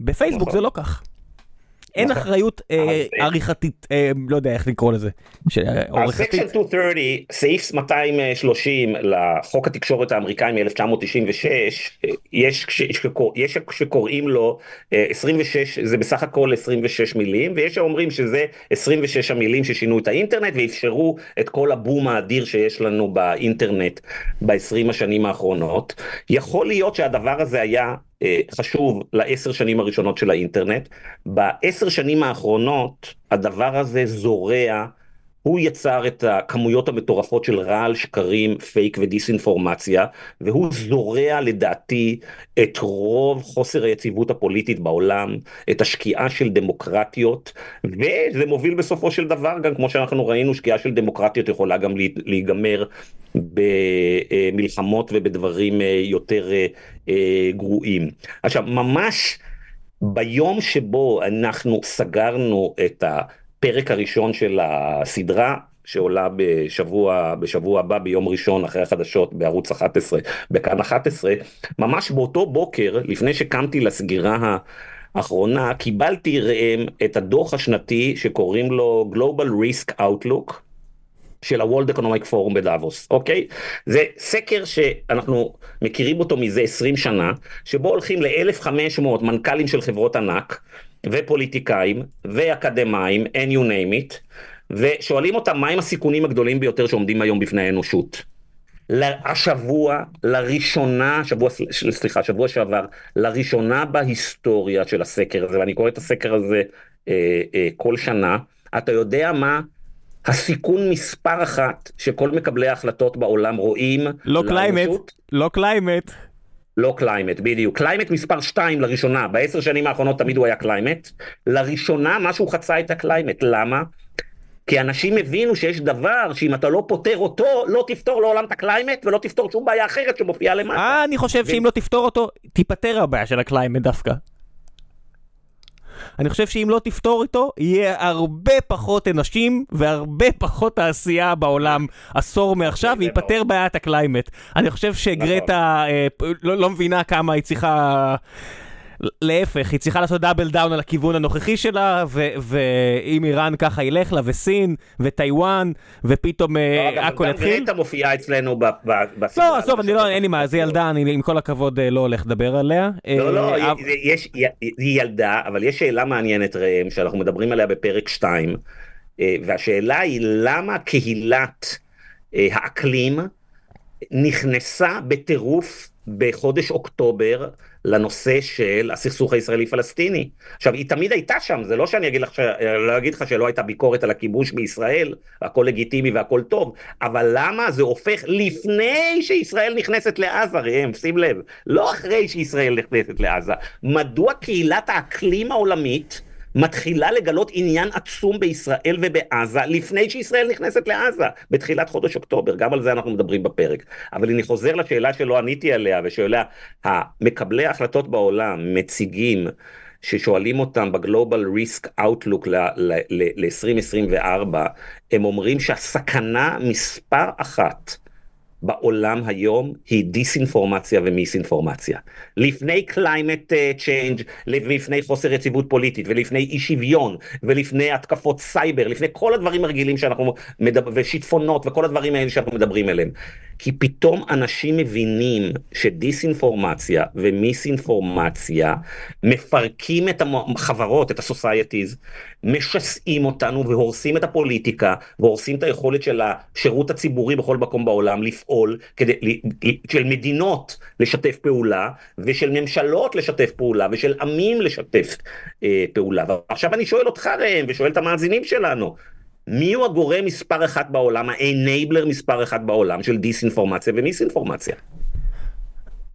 Speaker 1: בפייסבוק
Speaker 2: נכון.
Speaker 1: זה לא כך. אין
Speaker 2: נכון.
Speaker 1: אחריות אה,
Speaker 2: אה,
Speaker 1: עריכתית, אה, לא יודע איך לקרוא לזה,
Speaker 2: הסקשן
Speaker 1: עורכתית.
Speaker 2: 230, סעיף 230 לחוק התקשורת האמריקאי מ-1996, יש, שקוראים לו אה, 26, זה בסך הכל 26 מילים, ויש שאומרים שזה 26 המילים ששינו את האינטרנט ואפשרו את כל הבום האדיר שיש לנו באינטרנט ב-20 השנים האחרונות. יכול להיות שהדבר הזה היה אה, חשוב לעשר שנים הראשונות של האינטרנט. בעשר שנים האחרונות הדבר הזה זורע, הוא יצר את הכמויות המטורפות של רעל, שקרים, פייק ודיסאינפורמציה, והוא זורע לדעתי את רוב חוסר היציבות הפוליטית בעולם, את השקיעה של דמוקרטיות, וזה מוביל בסופו של דבר, גם כמו שאנחנו ראינו, שקיעה של דמוקרטיות יכולה גם להיגמר במלחמות ובדברים אה, יותר אה, אה, גרועים. עכשיו, ממש ביום שבו אנחנו סגרנו את הפרק הראשון של הסדרה, שעולה בשבוע, בשבוע הבא ביום ראשון אחרי החדשות בערוץ 11, בכאן 11, ממש באותו בוקר, לפני שקמתי לסגירה האחרונה, קיבלתי ראם את הדוח השנתי שקוראים לו Global Risk Outlook. של ה-World Economic Forum בדאבוס, אוקיי? זה סקר שאנחנו מכירים אותו מזה 20 שנה, שבו הולכים ל-1,500 מנכ"לים של חברות ענק, ופוליטיקאים, ואקדמאים, and you name it, ושואלים אותם מהם הסיכונים הגדולים ביותר שעומדים היום בפני האנושות. השבוע, לראשונה, שבוע, סליחה, שבוע שעבר, לראשונה בהיסטוריה של הסקר הזה, ואני קורא את הסקר הזה אה, אה, כל שנה, אתה יודע מה הסיכון מספר אחת שכל מקבלי ההחלטות בעולם רואים
Speaker 1: לא
Speaker 2: climate?
Speaker 1: לא climate.
Speaker 2: לא climate, בדיוק. climate מספר 2 לראשונה, בעשר שנים האחרונות תמיד הוא היה climate. לראשונה משהו חצה את ה climate, למה? כי אנשים הבינו שיש דבר שאם אתה לא פותר אותו, לא תפתור לעולם את ה climate ולא תפתור שום בעיה אחרת שמופיעה למטה.
Speaker 1: אה, אני חושב שאם לא תפתור אותו, תיפתר הבעיה של ה climate דווקא. אני חושב שאם לא תפתור אותו, יהיה הרבה פחות אנשים והרבה פחות תעשייה בעולם עשור מעכשיו, וייפתר בעיית ה climate. אני חושב שגרטה אה, לא, לא מבינה כמה היא צריכה... להפך, היא צריכה לעשות double down על הכיוון הנוכחי שלה, ואם איראן ככה ילך לה, וסין, וטיוואן, ופתאום אה, הכל
Speaker 2: גם
Speaker 1: יתחיל.
Speaker 2: גרטה מופיעה אצלנו בסדרה.
Speaker 1: לא, עזוב, אני לא, אין לי מה, זה ילדה, אני עם כל הכבוד אה, לא הולך לדבר עליה.
Speaker 2: לא, לא,
Speaker 1: אה,
Speaker 2: היא ילדה, אבל יש שאלה מעניינת ראם, שאנחנו מדברים עליה בפרק 2, והשאלה היא למה קהילת האקלים נכנסה בטירוף בחודש אוקטובר לנושא של הסכסוך הישראלי-פלסטיני. עכשיו, היא תמיד הייתה שם, זה לא שאני אגיד לך, ש... לא אגיד לך שלא הייתה ביקורת על הכיבוש בישראל, הכל לגיטימי והכל טוב, אבל למה זה הופך לפני שישראל נכנסת לעזה, ראם, שים לב, לא אחרי שישראל נכנסת לעזה. מדוע קהילת האקלים העולמית מתחילה לגלות עניין עצום בישראל ובעזה לפני שישראל נכנסת לעזה בתחילת חודש אוקטובר, גם על זה אנחנו מדברים בפרק. אבל אני חוזר לשאלה שלא עניתי עליה ושאלה, המקבלי ההחלטות בעולם מציגים ששואלים אותם בגלובל ריסק אאוטלוק ל-2024, הם אומרים שהסכנה מספר אחת בעולם היום היא דיסאינפורמציה ומיסאינפורמציה. לפני climate change, לפני חוסר יציבות פוליטית ולפני אי שוויון ולפני התקפות סייבר, לפני כל הדברים הרגילים שאנחנו מדברים, ושיטפונות וכל הדברים האלה שאנחנו מדברים עליהם. כי פתאום אנשים מבינים שדיסאינפורמציה ומיסאינפורמציה מפרקים את החברות, את ה-societies, משסעים אותנו והורסים את הפוליטיקה והורסים את היכולת של השירות הציבורי בכל מקום בעולם לפעול, כדי, של מדינות לשתף פעולה ושל ממשלות לשתף פעולה ושל עמים לשתף אה, פעולה. ועכשיו אני שואל אותך ראם ושואל את המאזינים שלנו, מי הוא הגורם מספר אחת בעולם, ה-enabler מספר אחת בעולם של דיסאינפורמציה ומיסאינפורמציה?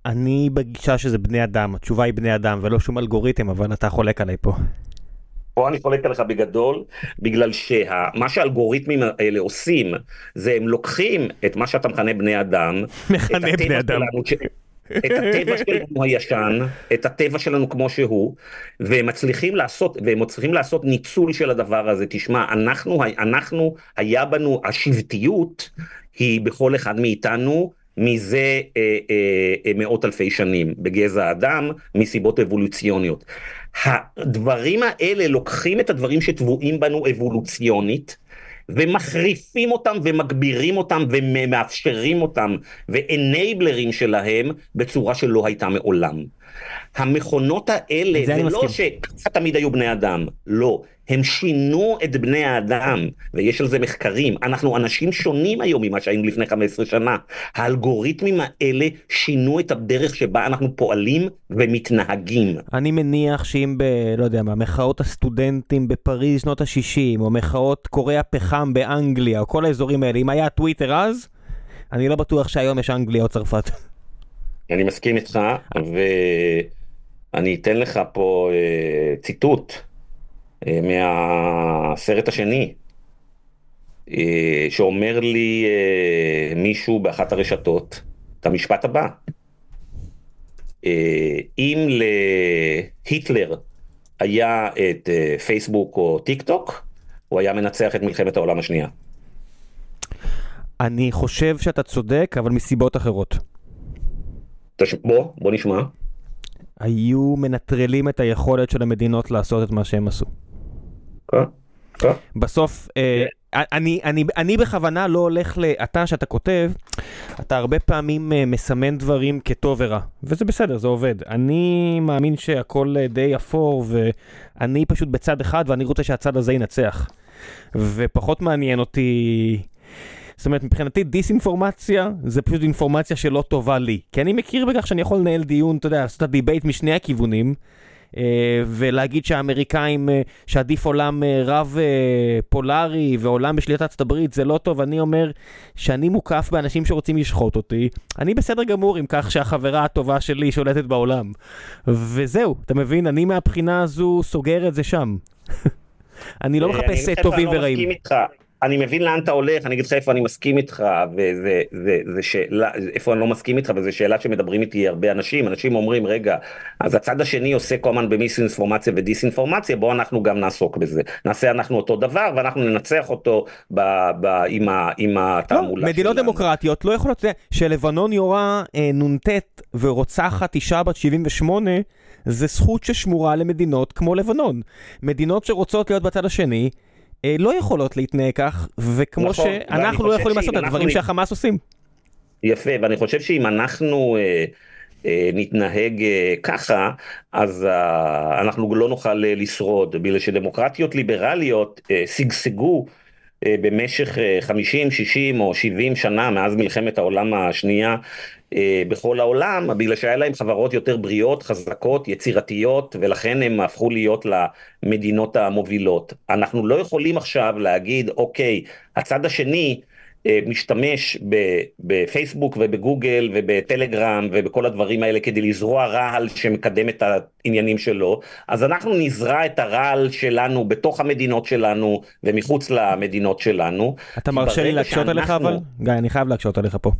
Speaker 1: אני בגישה שזה בני אדם, התשובה היא בני אדם ולא שום אלגוריתם, אבל אתה חולק עליי פה.
Speaker 2: פה אני חולק עליך בגדול, בגלל שמה שהאלגוריתמים האלה עושים, זה הם לוקחים את מה שאתה מכנה בני אדם,
Speaker 1: מכנה בני אדם.
Speaker 2: שלנו. את הטבע שלנו הישן, את הטבע שלנו כמו שהוא, והם מצליחים לעשות, והם מצליחים לעשות ניצול של הדבר הזה. תשמע, אנחנו, אנחנו, היה בנו, השבטיות היא בכל אחד מאיתנו, מזה אה, אה, מאות אלפי שנים, בגזע האדם, מסיבות אבולוציוניות. הדברים האלה לוקחים את הדברים שטבועים בנו אבולוציונית, ומחריפים אותם ומגבירים אותם ומאפשרים אותם ואנייבלרים שלהם בצורה שלא הייתה מעולם. המכונות האלה, זה לא שככה תמיד היו בני אדם, לא. הם שינו את בני האדם, ויש על זה מחקרים. אנחנו אנשים שונים היום ממה שהיינו לפני 15 שנה. האלגוריתמים האלה שינו את הדרך שבה אנחנו פועלים ומתנהגים.
Speaker 1: אני מניח שאם ב... לא יודע מה, מחאות הסטודנטים בפריז שנות ה-60, או מחאות קורי הפחם באנגליה, או כל האזורים האלה, אם היה טוויטר אז, אני לא בטוח שהיום יש אנגליה או צרפת.
Speaker 2: אני מסכים איתך, ואני אתן לך פה אה, ציטוט. אה, מהסרט השני, אה, שאומר לי אה, מישהו באחת הרשתות את המשפט הבא. אם להיטלר היה את פייסבוק או טיק טוק, הוא היה מנצח את מלחמת העולם השנייה.
Speaker 1: אני חושב שאתה צודק, אבל מסיבות אחרות.
Speaker 2: בוא, בוא נשמע.
Speaker 1: היו מנטרלים את היכולת של המדינות לעשות את מה שהם עשו.
Speaker 2: כן, כן.
Speaker 1: בסוף, אה, אני, אני, אני בכוונה לא הולך ל... אתה, שאתה כותב, אתה הרבה פעמים מסמן דברים כטוב ורע, וזה בסדר, זה עובד. אני מאמין שהכל די אפור, ואני פשוט בצד אחד, ואני רוצה שהצד הזה ינצח. ופחות מעניין אותי... זאת אומרת, מבחינתי דיסאינפורמציה זה פשוט אינפורמציה שלא טובה לי. כי אני מכיר בכך שאני יכול לנהל דיון, אתה יודע, לעשות את ה debate משני הכיוונים. אה, ולהגיד שהאמריקאים, אה, שעדיף עולם אה, רב פולארי ועולם בשליטת ארצות הברית זה לא טוב, אני אומר שאני מוקף באנשים שרוצים לשחוט אותי, אני בסדר גמור עם כך שהחברה הטובה שלי שולטת בעולם. וזהו, אתה מבין? אני מהבחינה הזו סוגר את זה שם. אני לא מחפש טובים ורעים. אני מסכים
Speaker 2: איתך. אני מבין לאן אתה הולך, אני אגיד לך איפה אני מסכים איתך, וזה זה, זה שאלה, איפה אני לא מסכים איתך, וזו שאלה שמדברים איתי הרבה אנשים, אנשים אומרים, רגע, אז הצד השני עושה כל הזמן במיסאינפורמציה ודיסאינפורמציה, בואו אנחנו גם נעסוק בזה. נעשה אנחנו אותו דבר, ואנחנו ננצח אותו ב, ב, עם, ה, עם התעמולה
Speaker 1: לא, שלנו. מדינות דמוקרטיות לא יכולות, שלבנון יורה אה, נ"ט ורוצחת אישה בת 78, זה זכות ששמורה למדינות כמו לבנון. מדינות שרוצות להיות בצד השני, לא יכולות להתנהג כך, וכמו נכון, שאנחנו לא יכולים לעשות את הדברים שהחמאס עושים.
Speaker 2: יפה, ואני חושב שאם אנחנו אה, אה, נתנהג אה, ככה, אז אה, אנחנו לא נוכל אה, לשרוד, בגלל שדמוקרטיות ליברליות אה, שגשגו אה, במשך 50, אה, 60 או 70 שנה מאז מלחמת העולם השנייה אה, בכל העולם, בגלל שהיה להם חברות יותר בריאות, חזקות, יצירתיות, ולכן הם הפכו להיות למדינות המובילות. אנחנו לא יכולים עכשיו להגיד, אוקיי, הצד השני אה, משתמש בפייסבוק ובגוגל ובטלגרם ובכל הדברים האלה כדי לזרוע רעל שמקדם את העניינים שלו, אז אנחנו נזרע את הרעל שלנו בתוך המדינות שלנו ומחוץ למדינות שלנו.
Speaker 1: אתה מרשה לי להקשות עליך אבל? גיא, אני חייב להקשות עליך פה.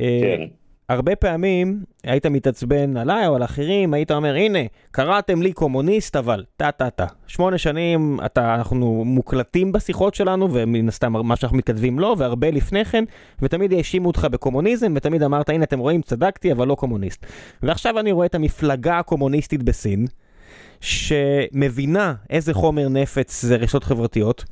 Speaker 1: אה, כן. הרבה פעמים היית מתעצבן עליי או על אחרים, היית אומר, הנה, קראתם לי קומוניסט, אבל טה-טה-טה. שמונה שנים אתה, אנחנו מוקלטים בשיחות שלנו, ומן הסתם מה שאנחנו מתכתבים לא, והרבה לפני כן, ותמיד האשימו אותך בקומוניזם, ותמיד אמרת, הנה, אתם רואים, צדקתי, אבל לא קומוניסט. ועכשיו אני רואה את המפלגה הקומוניסטית בסין, שמבינה איזה חומר נפץ זה רשתות חברתיות,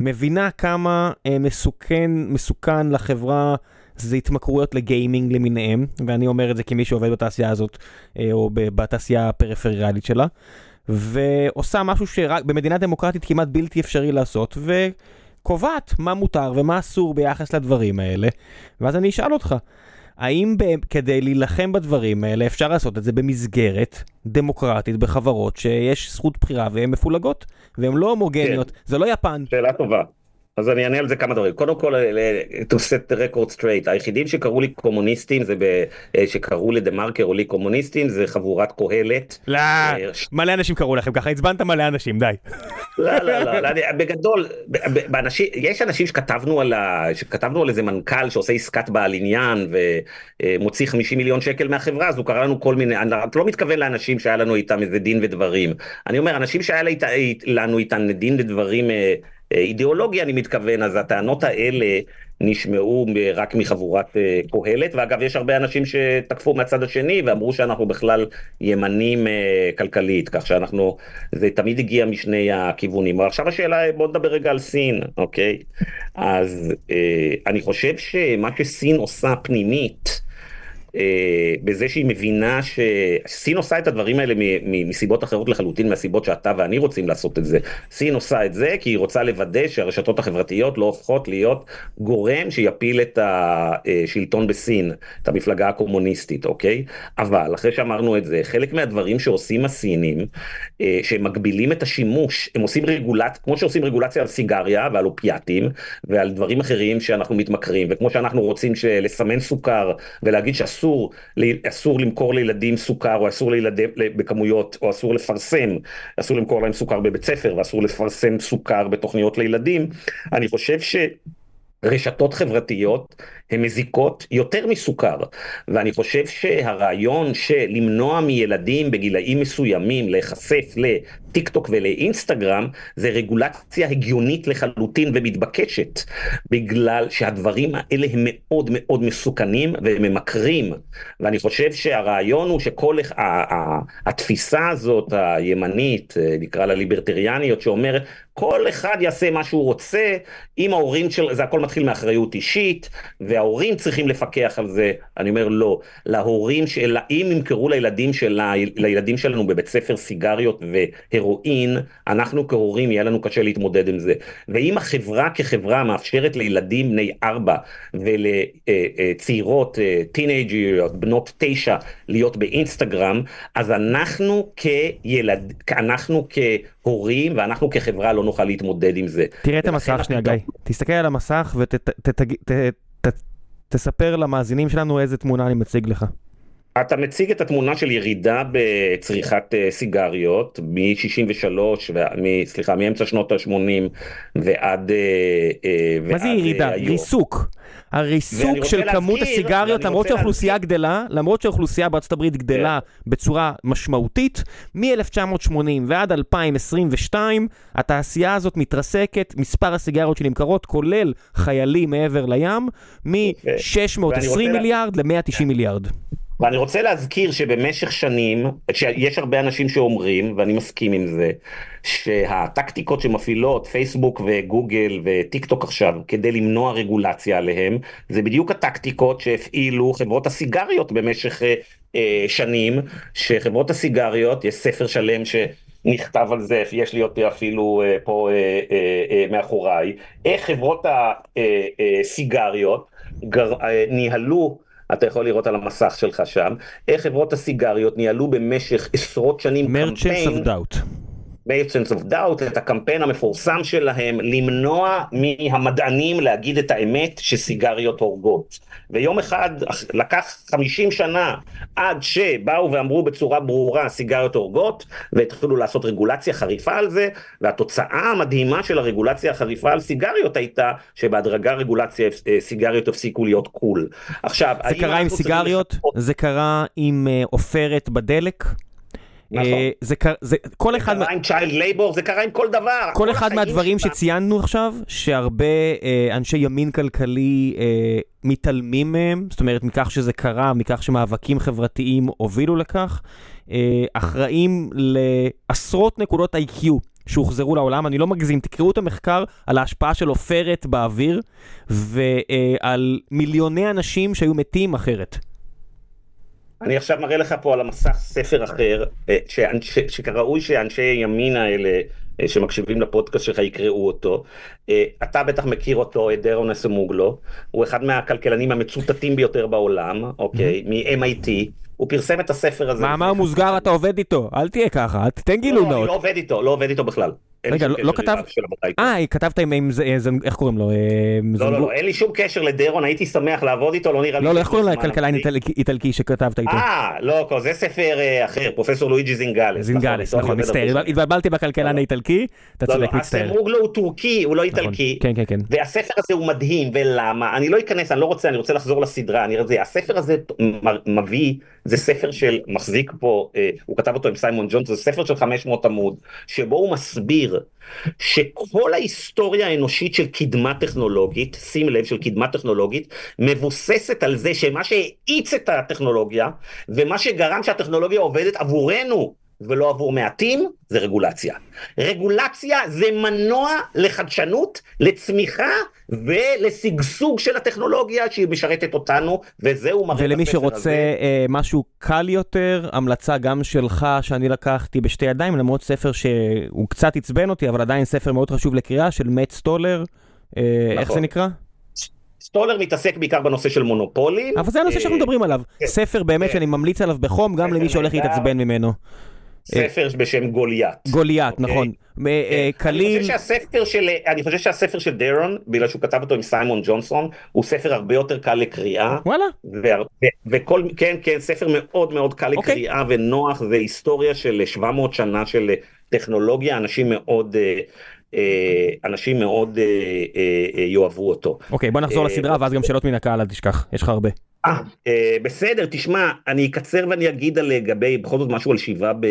Speaker 1: מבינה כמה אה, מסוכן, מסוכן לחברה זה התמכרויות לגיימינג למיניהם, ואני אומר את זה כמי שעובד בתעשייה הזאת, אה, או בתעשייה הפריפריאלית שלה, ועושה משהו שרק במדינה דמוקרטית כמעט בלתי אפשרי לעשות, וקובעת מה מותר ומה אסור ביחס לדברים האלה, ואז אני אשאל אותך, האם כדי להילחם בדברים האלה אפשר לעשות את זה במסגרת דמוקרטית בחברות שיש זכות בחירה והן מפולגות והן לא הומוגניות, כן. זה לא יפן.
Speaker 2: שאלה טובה. אז אני אענה על זה כמה דברים. קודם כל, to set the record straight, היחידים שקראו לי קומוניסטים, זה ב, אה, שקראו לדה מרקר או לי קומוניסטים, זה חבורת קהלת.
Speaker 1: לא, אה, מלא אנשים קראו לכם ככה, עצבנת מלא אנשים, די.
Speaker 2: לא, לא, לא, לא בגדול, באנשים, יש אנשים שכתבנו על, ה, שכתבנו על איזה מנכ"ל שעושה עסקת בעל עניין ומוציא 50 מיליון שקל מהחברה, אז הוא קרא לנו כל מיני, אני לא מתכוון לאנשים שהיה לנו איתם איזה דין ודברים. אני אומר, אנשים שהיה לנו איתם דין ודברים, אה, אה, אידיאולוגי אני מתכוון, אז הטענות האלה נשמעו רק מחבורת אה, קהלת, ואגב יש הרבה אנשים שתקפו מהצד השני ואמרו שאנחנו בכלל ימנים אה, כלכלית, כך שאנחנו, זה תמיד הגיע משני הכיוונים. עכשיו השאלה, בוא נדבר רגע על סין, אוקיי? אז אני חושב שמה שסין עושה פנימית, אה, בזה שהיא מבינה שסין עושה את הדברים האלה מסיבות אחרות לחלוטין מהסיבות שאתה ואני רוצים לעשות את זה. סין עושה את זה כי היא רוצה לוודא שהרשתות החברתיות לא הופכות להיות גורם שיפיל את השלטון בסין, את המפלגה הקומוניסטית, אוקיי? אבל אחרי שאמרנו את זה, חלק מהדברים שעושים הסינים, אה, שהם מגבילים את השימוש, הם עושים רגולציה, כמו שעושים רגולציה על סיגריה ועל אופיאטים ועל דברים אחרים שאנחנו מתמכרים, וכמו שאנחנו רוצים לסמן סוכר ולהגיד שאסור אסור, אסור למכור לילדים סוכר או אסור לילדים בכמויות או אסור לפרסם, אסור למכור להם סוכר בבית ספר ואסור לפרסם סוכר בתוכניות לילדים, אני חושב ש... רשתות חברתיות הן מזיקות יותר מסוכר. ואני חושב שהרעיון של למנוע מילדים בגילאים מסוימים להיחשף לטיק טוק ולאינסטגרם זה רגולציה הגיונית לחלוטין ומתבקשת בגלל שהדברים האלה הם מאוד מאוד מסוכנים וממכרים. ואני חושב שהרעיון הוא שכל התפיסה הזאת הימנית נקרא לה ליברטריאניות שאומרת כל אחד יעשה מה שהוא רוצה אם ההורים של זה הכל מתחיל מאחריות אישית. וההורים צריכים לפקח על זה, אני אומר לא, להורים, של, אם ימכרו לילדים, של, לילדים שלנו בבית ספר סיגריות והרואין, אנחנו כהורים יהיה לנו קשה להתמודד עם זה. ואם החברה כחברה מאפשרת לילדים בני ארבע ולצעירות, טינג'ריות, אה, בנות תשע, להיות באינסטגרם, אז אנחנו כילד, אנחנו כהורים ואנחנו כחברה לא נוכל להתמודד עם זה.
Speaker 1: תראה את המסך שנייה גיא, תסתכל על המסך ותגיד... תספר למאזינים שלנו איזה תמונה אני מציג לך.
Speaker 2: אתה מציג את התמונה של ירידה בצריכת אה, סיגריות מ-63, סליחה, מאמצע שנות ה-80 ועד... אה,
Speaker 1: אה, מה זה ירידה? ריסוק. הריסוק של כמות הסיגריות, למרות שהאוכלוסייה גדלה, למרות שהאוכלוסייה בארצות הברית גדלה כן. בצורה משמעותית, מ-1980 ועד 2022, התעשייה הזאת מתרסקת, מספר הסיגריות שנמכרות, כולל חיילים מעבר לים, מ-620 מיליארד ל-190 מיליארד.
Speaker 2: ואני רוצה להזכיר שבמשך שנים, שיש הרבה אנשים שאומרים, ואני מסכים עם זה, שהטקטיקות שמפעילות פייסבוק וגוגל וטיק טוק עכשיו כדי למנוע רגולציה עליהם, זה בדיוק הטקטיקות שהפעילו חברות הסיגריות במשך אה, אה, שנים, שחברות הסיגריות, יש ספר שלם ש... נכתב על זה, יש לי אותי אפילו אה, פה אה, אה, אה, מאחוריי, איך חברות הסיגריות גר, ניהלו אתה יכול לראות על המסך שלך שם, איך חברות הסיגריות ניהלו במשך עשרות שנים
Speaker 1: קמפיין. Merchants of Doubt.
Speaker 2: Merchants of Doubt, את הקמפיין המפורסם שלהם, למנוע מהמדענים להגיד את האמת שסיגריות הורגות. ויום אחד לקח 50 שנה עד שבאו ואמרו בצורה ברורה סיגריות הורגות, והתחילו לעשות רגולציה חריפה על זה, והתוצאה המדהימה של הרגולציה החריפה על סיגריות הייתה שבהדרגה רגולציה אה, סיגריות הפסיקו להיות קול.
Speaker 1: עכשיו, זה קרה עם סיגריות? זה קרה עם אה, עופרת בדלק?
Speaker 2: נכון. אה, זה, זה, כל אחד... זה קרה עם צ'יילד לייבור, זה קרה עם כל דבר.
Speaker 1: כל אחד מהדברים. שציינו עכשיו, שהרבה אה, אנשי ימין כלכלי אה, מתעלמים מהם, זאת אומרת מכך שזה קרה, מכך שמאבקים חברתיים הובילו לכך, אחראים לעשרות נקודות איי-קיו שהוחזרו לעולם, אני לא מגזים, תקראו את המחקר על ההשפעה של עופרת באוויר ועל מיליוני אנשים שהיו מתים אחרת.
Speaker 2: אני עכשיו מראה לך פה על המסך ספר אחר, אה, שכראוי שאנשי הימין האלה אה, שמקשיבים לפודקאסט שלך יקראו אותו. אה, אתה בטח מכיר אותו, את דרון אסמוגלו, הוא אחד מהכלכלנים המצוטטים ביותר בעולם, אוקיי, מ-MIT. הוא פרסם את הספר הזה.
Speaker 1: מאמר מוסגר אתה עובד איתו, אל תהיה ככה, תן גילוי נאות.
Speaker 2: לא, אני לא עובד איתו, לא עובד איתו בכלל.
Speaker 1: רגע, לא כתב... אה, כתבת עם זה, איך קוראים לו?
Speaker 2: אה, לא, לא, לא, אין לי שום קשר לדרון, הייתי שמח לעבוד איתו, לא נראה לי...
Speaker 1: לא, לא, איך קוראים לכלכלן איטלקי שכתבת איתו?
Speaker 2: אה, לא, זה ספר אה, אחר, פרופסור לואיג'י זינגלס.
Speaker 1: זינגלס, נכון, נכון מצטער, התבלבלתי בכלכלן לא, האיטלקי, אתה צודק, מצטער.
Speaker 2: אסמוגלו הוא טורקי, הוא לא נכון, איטלקי.
Speaker 1: כן, כן, כן.
Speaker 2: והספר הזה הוא מדהים, ולמה? אני לא אכנס, אני לא רוצה, אני רוצה לחזור לסדרה, הספר הזה מביא, זה ספר של, מחזיק פה, אה, הוא כתב אותו עם סיימון ג'ונס, זה ספר של 500 עמוד, שבו הוא מסביר שכל ההיסטוריה האנושית של קדמה טכנולוגית, שים לב, של קדמה טכנולוגית, מבוססת על זה שמה שהאיץ את הטכנולוגיה, ומה שגרם שהטכנולוגיה עובדת עבורנו ולא עבור מעטים, זה רגולציה. רגולציה זה מנוע לחדשנות, לצמיחה ולשגשוג של הטכנולוגיה שהיא משרתת אותנו, וזהו
Speaker 1: מראה ולמי שרוצה אה, משהו קל יותר, המלצה גם שלך שאני לקחתי בשתי ידיים, למרות ספר שהוא קצת עצבן אותי, אבל עדיין ספר מאוד חשוב לקריאה, של מאט סטולר, אה, נכון. איך זה נקרא?
Speaker 2: סטולר מתעסק בעיקר בנושא של מונופולים.
Speaker 1: אבל זה הנושא שאנחנו אה, מדברים עליו. כן. ספר באמת כן. שאני ממליץ עליו בחום, גם למי שהולך להתעצבן ממנו.
Speaker 2: ספר בשם גוליית.
Speaker 1: גוליית, אוקיי? נכון. אה, כן. קליל.
Speaker 2: אני חושב שהספר של, אני חושב שהספר של דרון, בגלל שהוא כתב אותו עם סיימון ג'ונסון, הוא ספר הרבה יותר קל לקריאה.
Speaker 1: וואלה.
Speaker 2: וכל, כן, כן, ספר מאוד מאוד קל אוקיי. לקריאה ונוח, זה היסטוריה של 700 שנה של טכנולוגיה, אנשים מאוד... אה, אה, אנשים מאוד יאהבו אותו.
Speaker 1: אוקיי, בוא נחזור לסדרה ואז גם שאלות מן הקהל, אל תשכח, יש לך הרבה.
Speaker 2: אה, אה, בסדר, תשמע, אני אקצר ואני אגיד על לגבי, בכל זאת משהו על שבעה ב...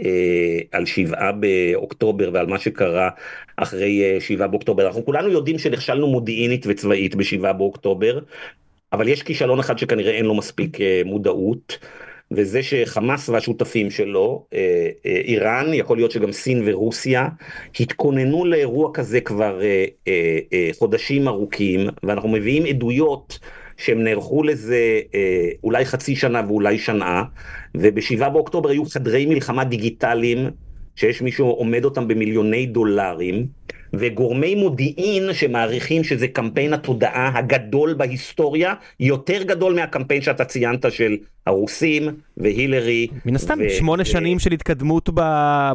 Speaker 2: אה, על שבעה באוקטובר ועל מה שקרה אחרי אה, שבעה באוקטובר. אנחנו כולנו יודעים שנכשלנו מודיעינית וצבאית בשבעה באוקטובר, אבל יש כישלון אחד שכנראה אין לו מספיק מודעות. וזה שחמאס והשותפים שלו, איראן, יכול להיות שגם סין ורוסיה, התכוננו לאירוע כזה כבר חודשים ארוכים, ואנחנו מביאים עדויות שהם נערכו לזה אה, אולי חצי שנה ואולי שנה, ובשבעה באוקטובר היו חדרי מלחמה דיגיטליים, שיש מישהו עומד אותם במיליוני דולרים, וגורמי מודיעין שמעריכים שזה קמפיין התודעה הגדול בהיסטוריה, יותר גדול מהקמפיין שאתה ציינת של הרוסים והילרי.
Speaker 1: מן הסתם, ו... שמונה. שנים של התקדמות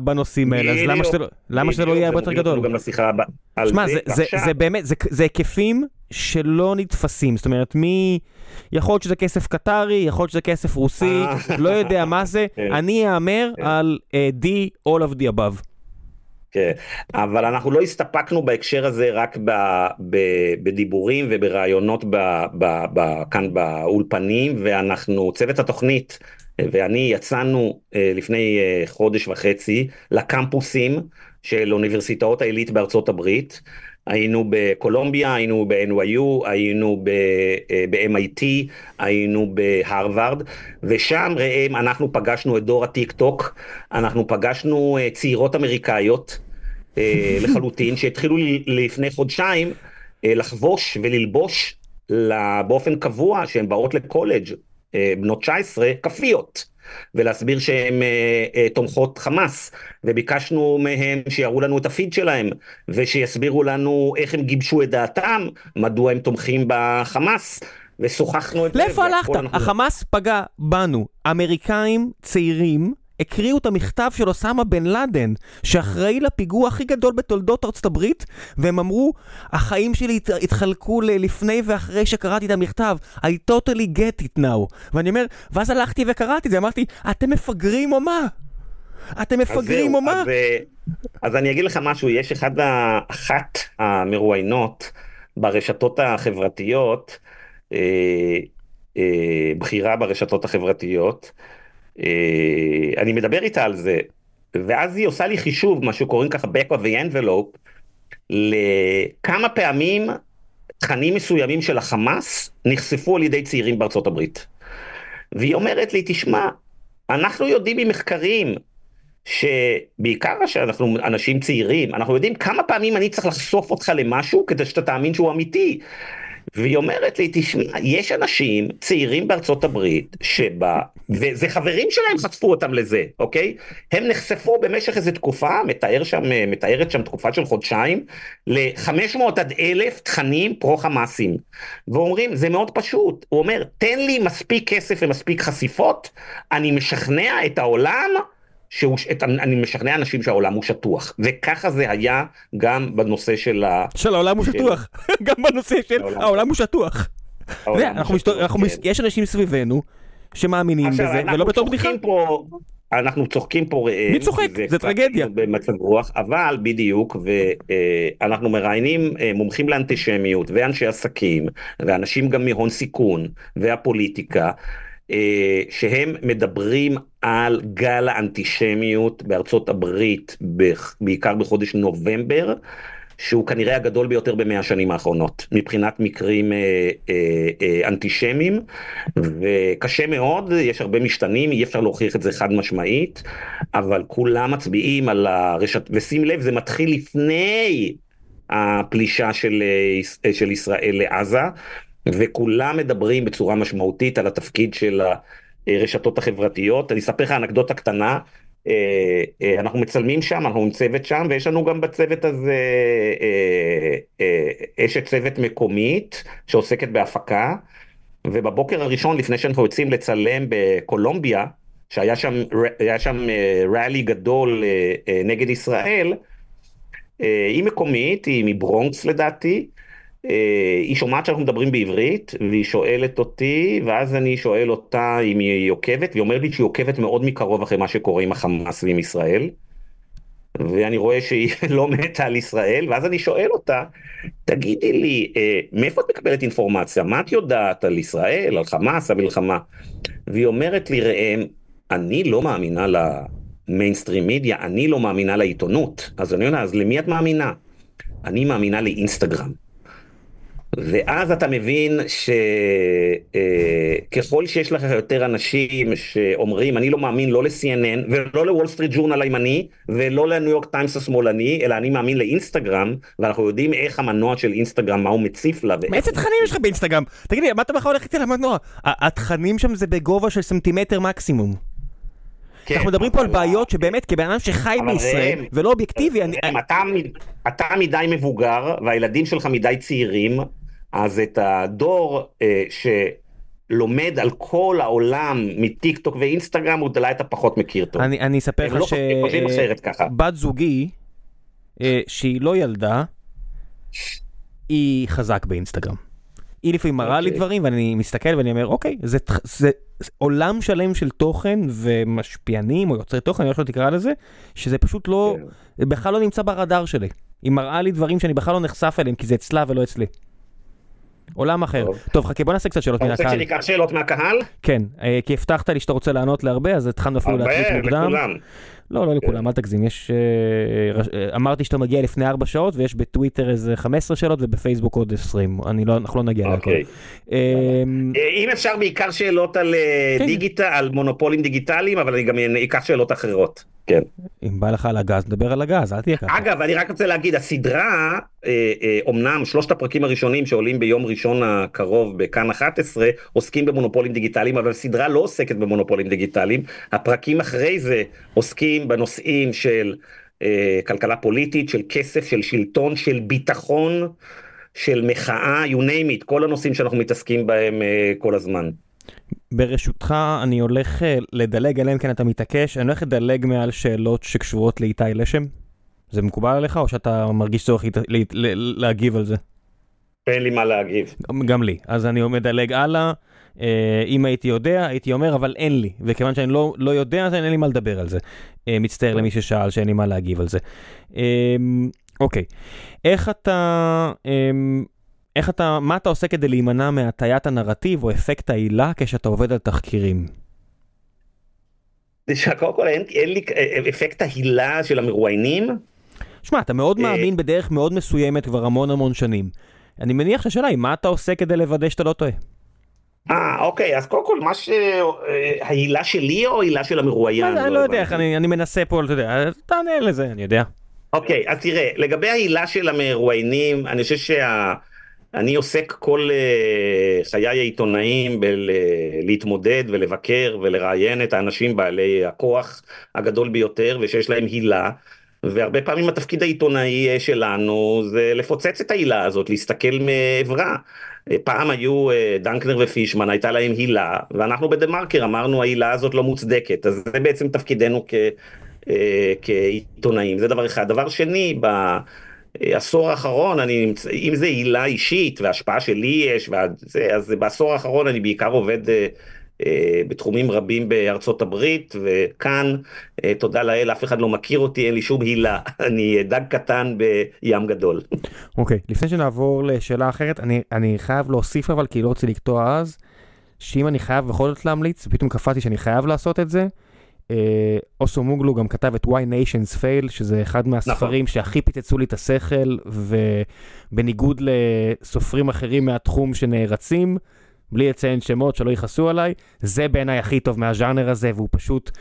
Speaker 1: בנושאים האלה, אז למה שזה, לא- למה שזה לא יהיה הרבה יותר גדול?
Speaker 2: גם לשיחה הבאה.
Speaker 1: שמע, זה, זה, זה, זה באמת, זה, זה היקפים שלא נתפסים, זאת אומרת, מי... יכול להיות שזה כסף קטרי, יכול להיות שזה כסף רוסי, אה. לא יודע מה זה, כן. אני אאמר כן. על D, all of the above.
Speaker 2: כן, אבל אנחנו לא הסתפקנו בהקשר הזה רק ב, ב, בדיבורים וברעיונות ב, ב, ב, כאן באולפנים, ואנחנו, צוות התוכנית ואני יצאנו אה, לפני אה, חודש וחצי לקמפוסים של אוניברסיטאות העילית בארצות הברית. היינו בקולומביה, היינו ב-NYU, היינו ב-MIT, אה, היינו בהרווארד, ושם ראם, אנחנו פגשנו את דור הטיק טוק, אנחנו פגשנו אה, צעירות אמריקאיות אה, לחלוטין, שהתחילו לפני חודשיים לחבוש וללבוש באופן קבוע, שהן באות לקולג' בנות 19, כפיות. ולהסביר שהן אה, אה, תומכות חמאס, וביקשנו מהם שיראו לנו את הפיד שלהם, ושיסבירו לנו איך הם גיבשו את דעתם, מדוע הם תומכים בחמאס. ושוחחנו את
Speaker 1: זה. לאיפה הלכת? החמאס פגע בנו. אמריקאים צעירים הקריאו את המכתב של אוסמה בן לאדן, שאחראי לפיגוע הכי גדול בתולדות ארצות הברית, והם אמרו, החיים שלי הת- התחלקו ללפני ואחרי שקראתי את המכתב, I totally get it now. ואני אומר, ואז הלכתי וקראתי את זה, אמרתי, אתם מפגרים או מה? אתם מפגרים או מה?
Speaker 2: אז, אה, אז אני אגיד לך משהו, יש אחד. אחת המרואיינות ברשתות החברתיות, אה, אה, בכירה ברשתות החברתיות, אני מדבר איתה על זה, ואז היא עושה לי חישוב, מה שקוראים ככה back of the envelope, לכמה פעמים תכנים מסוימים של החמאס נחשפו על ידי צעירים בארצות הברית. והיא אומרת לי, תשמע, אנחנו יודעים ממחקרים שבעיקר שאנחנו אנשים צעירים, אנחנו יודעים כמה פעמים אני צריך לחשוף אותך למשהו כדי שאתה תאמין שהוא אמיתי. והיא אומרת לי, תשמע, יש אנשים צעירים בארצות הברית, שבה, וזה חברים שלהם חשפו אותם לזה, אוקיי? הם נחשפו במשך איזו תקופה, מתאר שם, מתארת שם תקופה של חודשיים, ל-500 עד 1,000 תכנים פרו-חמאסים. ואומרים, זה מאוד פשוט, הוא אומר, תן לי מספיק כסף ומספיק חשיפות, אני משכנע את העולם שהוא, את, אני משכנע אנשים שהעולם הוא שטוח, וככה זה היה גם בנושא של ה...
Speaker 1: של העולם הוא שטוח, גם בנושא של
Speaker 2: העולם-
Speaker 1: הוא שטוח. יש אנשים סביבנו שמאמינים בזה, ולא בתור בדיחה.
Speaker 2: אנחנו צוחקים פה ראם,
Speaker 1: מי צוחק? זה טרגדיה.
Speaker 2: במצב רוח, אבל בדיוק, ואנחנו מראיינים אה, מומחים לאנטישמיות ואנשי עסקים, ואנשים גם מהון סיכון, והפוליטיקה, אה, שהם מדברים על גל האנטישמיות בארצות הברית, בעיקר בחודש נובמבר. שהוא כנראה הגדול ביותר במאה השנים האחרונות, מבחינת מקרים אה, אה, אה, אנטישמיים, וקשה מאוד, יש הרבה משתנים, אי אפשר להוכיח את זה חד משמעית, אבל כולם מצביעים על הרשת, ושים לב, זה מתחיל לפני הפלישה של, אה, אה, של ישראל לעזה, וכולם מדברים בצורה משמעותית על התפקיד של הרשתות החברתיות. אני אספר לך אנקדוטה קטנה. אה, אה, אנחנו מצלמים שם, אנחנו עם צוות שם, ויש לנו גם בצוות הזה אה, אשת צוות מקומית שעוסקת בהפקה, ובבוקר הראשון לפני שאנחנו יוצאים לצלם בקולומביה, שהיה שם, שם ראלי גדול נגד ישראל, היא מקומית, היא מברונקס לדעתי, היא שומעת שאנחנו מדברים בעברית, והיא שואלת אותי, ואז אני שואל אותה אם היא עוקבת, והיא אומרת לי שהיא עוקבת מאוד מקרוב אחרי מה שקורה עם החמאס ועם ישראל. ואני רואה שהיא לא מתה על ישראל, ואז אני שואל אותה, תגידי לי, אה, מאיפה את מקבלת אינפורמציה? מה את יודעת על ישראל, על חמאס, המלחמה? והיא אומרת לי, ראם, אני לא מאמינה ל mainstream media, אני לא מאמינה לעיתונות. אז אני אומר, אז למי את מאמינה? אני מאמינה לאינסטגרם. ואז אתה מבין שככל שיש לך יותר אנשים שאומרים אני לא מאמין לא ל-CNN ולא ל Wall Street Journal הימני ולא ל New York Times השמאלני אלא אני מאמין לאינסטגרם ואנחנו יודעים איך המנוע של אינסטגרם מה הוא מציף לה.
Speaker 1: איזה תכנים יש לך באינסטגרם? תגיד לי, מה אתה בכלל הולך איתי למנוע? התכנים שם זה בגובה של סנטימטר מקסימום.
Speaker 2: כן,
Speaker 1: אנחנו מדברים פה על בעיות שבאמת כבן אדם שחי בישראל ולא אובייקטיבי, אני...
Speaker 2: אתה, אתה מדי מבוגר והילדים שלך מדי צעירים אז את הדור אה, שלומד על כל העולם מטיק טוק ואינסטגרם אולי אתה פחות מכיר טוב.
Speaker 1: אני, אני אספר לך
Speaker 2: לא חושבים- חושבים אחרת ככה.
Speaker 1: שבת זוגי, אה, שהיא לא ילדה, היא חזק באינסטגרם. היא לפעמים מראה לי
Speaker 2: אוקיי.
Speaker 1: דברים ואני מסתכל ואני אומר אוקיי זה, זה, זה עולם שלם של תוכן ומשפיענים או יוצרי תוכן, איך שלא תקרא לזה, שזה פשוט לא,
Speaker 2: כן.
Speaker 1: זה בכלל לא נמצא ברדאר שלי. היא מראה לי דברים שאני בכלל לא נחשף אליהם כי זה אצלה ולא אצלי. עולם אחר.
Speaker 2: טוב.
Speaker 1: טוב חכה בוא נעשה קצת שאלות
Speaker 2: אתה
Speaker 1: מן
Speaker 2: רוצה
Speaker 1: הקהל.
Speaker 2: שניקח שאלות מהקהל?
Speaker 1: כן, אה, כי הבטחת לי שאתה רוצה לענות להרבה אז התחלנו אפילו להקליט
Speaker 2: הרבה,
Speaker 1: מוקדם.
Speaker 2: לכולם.
Speaker 1: לא, לא לכולם, אל תגזים. יש... אה, אה, אמרתי שאתה מגיע לפני 4 שעות, ויש בטוויטר איזה 15 שאלות, ובפייסבוק עוד 20. אני לא, אנחנו לא נגיע להכל.
Speaker 2: אוקיי.
Speaker 1: אה,
Speaker 2: אה, אם אפשר בעיקר שאלות על
Speaker 1: כן.
Speaker 2: דיגיטל, על מונופולים דיגיטליים, אבל אני גם אקח שאלות אחרות. כן.
Speaker 1: אם בא לך על הגז, נדבר על הגז, אל תהיה ככה.
Speaker 2: אגב, אני רק רוצה להגיד, הסדרה, אומנם שלושת הפרקים הראשונים שעולים ביום ראשון הקרוב בכאן 11, עוסקים במונופולים דיגיטליים, אבל הסדרה לא עוסקת במונופולים דיגיטליים. הפרקים אחרי זה עוסקים בנושאים של אה, כלכלה פוליטית, של כסף, של שלטון, של ביטחון, של מחאה, you name it, כל הנושאים שאנחנו מתעסקים בהם אה, כל הזמן.
Speaker 1: ברשותך, אני הולך אה, לדלג, אלא אם כן אתה מתעקש, אני הולך לדלג מעל שאלות שקשורות לאיתי לשם. זה מקובל עליך, או שאתה מרגיש צורך להגיב על זה?
Speaker 2: אין לי מה להגיב.
Speaker 1: גם לי. אז אני מדלג הלאה. אה, אם הייתי יודע, הייתי אומר, אבל אין לי. וכיוון שאני לא, לא יודע, אז אין לי מה לדבר על זה. אה, מצטער למי ששאל שאין לי מה להגיב על זה. אוקיי. איך אתה... איך אתה, מה אתה עושה כדי להימנע מהטיית הנרטיב או אפקט העילה כשאתה עובד על תחקירים?
Speaker 2: קודם כל אין, אין לי אפקט ההילה של המרואיינים.
Speaker 1: שמע, אתה מאוד אה, מאמין בדרך מאוד מסוימת כבר המון המון שנים. אני מניח שהשאלה היא, מה אתה עושה כדי לוודא שאתה לא טועה?
Speaker 2: אה, אוקיי, אז קודם כל, מה ש... אה, ההילה שלי או ההילה של המרואיין?
Speaker 1: אני לא יודע איך, אני מנסה פה, אתה יודע, תענה לזה, אני יודע.
Speaker 2: אוקיי, אז תראה, לגבי ההילה של המרואיינים, אני חושב שה... אני עוסק כל uh, חיי העיתונאים בלהתמודד ולבקר ולראיין את האנשים בעלי הכוח הגדול ביותר ושיש להם הילה. והרבה פעמים התפקיד העיתונאי אה, שלנו זה לפוצץ את ההילה הזאת, להסתכל מעברה. אה, פעם היו דנקנר ופישמן, הייתה להם הילה, ואנחנו בדה מרקר אמרנו ההילה הזאת לא מוצדקת, אז זה בעצם תפקידנו כ, כעיתונאים, זה דבר אחד. דבר שני, ב... עשור האחרון, אני נמצא, אם זה עילה אישית והשפעה שלי יש, וזה, אז בעשור האחרון אני בעיקר עובד אה, אה, בתחומים רבים בארצות הברית, וכאן, אה, תודה לאל, אף אחד לא מכיר אותי, אין לי שום הילה, אני דג קטן בים גדול.
Speaker 1: אוקיי, okay, לפני שנעבור לשאלה אחרת, אני, אני חייב להוסיף אבל, כי לא רוצה לקטוע אז, שאם אני חייב בכל זאת להמליץ, פתאום קפאתי שאני חייב לעשות את זה, אה, אוסו מוגלו גם כתב את Why Nations Fail, שזה אחד מהספרים נכון. שהכי פיצצו לי את השכל, ובניגוד לסופרים אחרים מהתחום שנערצים, בלי לציין שמות שלא יכעסו עליי, זה בעיניי הכי טוב מהז'אנר הזה, והוא פשוט...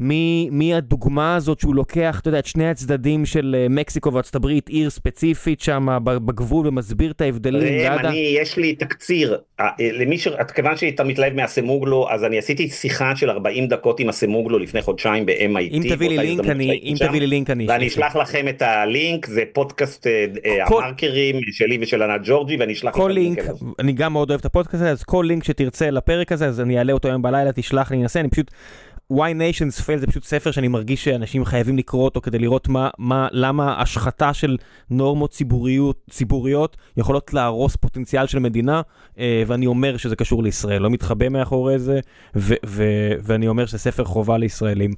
Speaker 1: מי הדוגמה הזאת שהוא לוקח, אתה יודע, את שני הצדדים של אה, מקסיקו וארצות הברית, עיר ספציפית שם בגבול ומסביר את ההבדלים.
Speaker 2: ראם, אני, יש לי תקציר, אה, אה, למי ש... כיוון שאתה מתלהב מהסמוגלו, אז אני עשיתי שיחה של 40 דקות עם הסמוגלו לפני חודשיים ב-MIT.
Speaker 1: אם תביא לי לינק, אני, אם תביא לי לינק, אני...
Speaker 2: ואני אשלח לכם את הלינק, זה פודקאסט כל... המרקרים שלי ושל ענת ג'ורג'י, ואני אשלח
Speaker 1: כל לינק, אני גם מאוד אוהב את הפודקאסט הזה, אז כל לינק שתרצה לפרק הזה, אז אני אעלה אותו היום בלילה, תשלח לי, ננסה, אני פשוט... Why Nations Fail זה פשוט ספר שאני מרגיש שאנשים חייבים לקרוא אותו כדי לראות מה, מה, למה השחתה של נורמות ציבוריות, ציבוריות יכולות להרוס פוטנציאל של מדינה, אה, ואני אומר שזה קשור לישראל, לא מתחבא מאחורי זה, ו, ו, ואני אומר שזה ספר חובה לישראלים.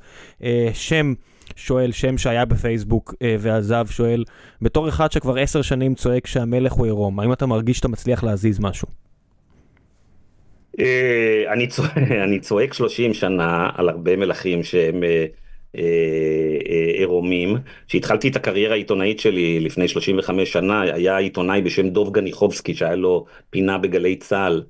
Speaker 1: אה, שם שואל, שם שהיה בפייסבוק אה, ועזב, שואל, בתור אחד שכבר עשר שנים צועק שהמלך הוא עירום, האם אתה מרגיש שאתה מצליח להזיז משהו?
Speaker 2: אה, אני צועק, אני צועק 30 שנה על הרבה מלכים שהם אה, אה, עירומים. כשהתחלתי את הקריירה העיתונאית שלי לפני 35 שנה, היה עיתונאי בשם דוב גניחובסקי שהיה לו פינה בגלי צה"ל.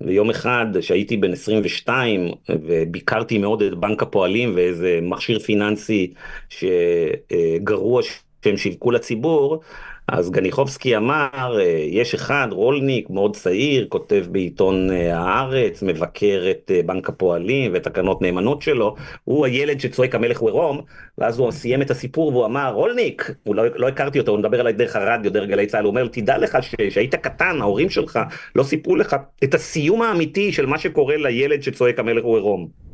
Speaker 2: ויום אחד שהייתי בן 22 וביקרתי מאוד את בנק הפועלים ואיזה מכשיר פיננסי שגרוע שהם שיווקו לציבור, אז גניחובסקי אמר, אה, יש אחד, רולניק, מאוד צעיר, כותב בעיתון אה, הארץ, מבקר את אה, בנק הפועלים ואת תקנות נאמנות שלו, הוא הילד שצועק המלך הוא עירום, ואז הוא סיים את הסיפור והוא אמר, רולניק, הוא לא, לא הכרתי אותו, הוא מדבר עליי דרך הרדיו, דרך גלי צה"ל, הוא אומר, תדע לך שהיית קטן, ההורים שלך לא סיפרו לך את הסיום האמיתי של מה שקורה לילד שצועק המלך הוא עירום.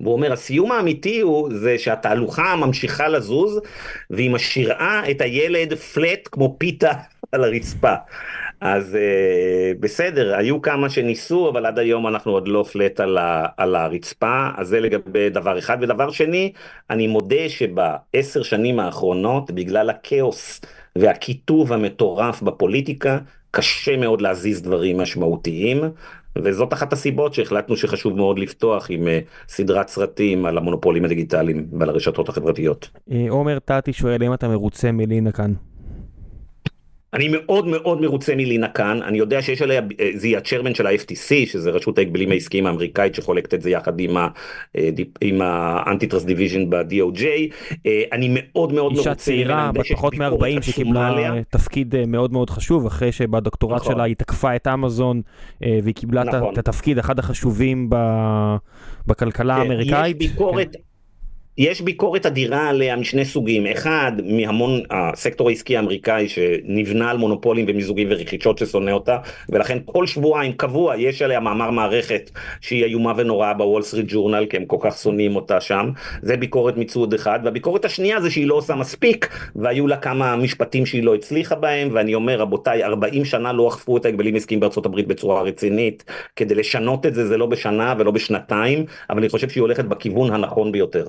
Speaker 2: והוא אומר הסיום האמיתי הוא זה שהתהלוכה ממשיכה לזוז והיא משאירה את הילד פלט כמו פיתה על הרצפה. אז uh, בסדר, היו כמה שניסו, אבל עד היום אנחנו עוד לא פלט על, ה, על הרצפה, אז זה לגבי דבר אחד. ודבר שני, אני מודה שבעשר שנים האחרונות, בגלל הכאוס והקיטוב המטורף בפוליטיקה, קשה מאוד להזיז דברים משמעותיים, וזאת אחת הסיבות שהחלטנו שחשוב מאוד לפתוח עם אה, סדרת סרטים על המונופולים הדיגיטליים ועל הרשתות החברתיות.
Speaker 1: אה, עומר טאטי שואל אם אתה מרוצה מלינה כאן.
Speaker 2: אני מאוד מאוד מרוצה מלינה כאן, אני יודע שיש עליה, אה, זה יהיה ה chairman של ה-FTC, שזה רשות ההגבלים העסקיים האמריקאית שחולקת את זה יחד עם ה antitrust division ב-DOJ, אני מאוד מאוד
Speaker 1: מרוצה. אישה צעירה, בת פחות מ-40 שקיבלה תפקיד אה, מאוד מאוד חשוב, אחרי שבדוקטורט נכון. שלה היא תקפה את אמזון, אה, והיא קיבלה נכון. את התפקיד אחד החשובים בכלכלה כן, האמריקאית.
Speaker 2: יש ביקורת. יש ביקורת אדירה עליה משני סוגים, אחד מהמון הסקטור העסקי האמריקאי שנבנה על מונופולים ומיזוגים ורכישות ששונא אותה ולכן כל שבועיים קבוע יש עליה מאמר מערכת שהיא איומה ונוראה בוול סטריט ג'ורנל כי הם כל כך שונאים אותה שם, זה ביקורת מצוד אחד. והביקורת השנייה זה שהיא לא עושה מספיק והיו לה כמה משפטים שהיא לא הצליחה בהם ואני אומר רבותיי 40 שנה לא אכפו את ההגבלים עסקיים בארצות הברית בצורה רצינית. כדי לשנות את זה זה לא בשנה ולא בשנתיים אבל אני חושב שהיא הולכת בכיוון הנכון ביותר.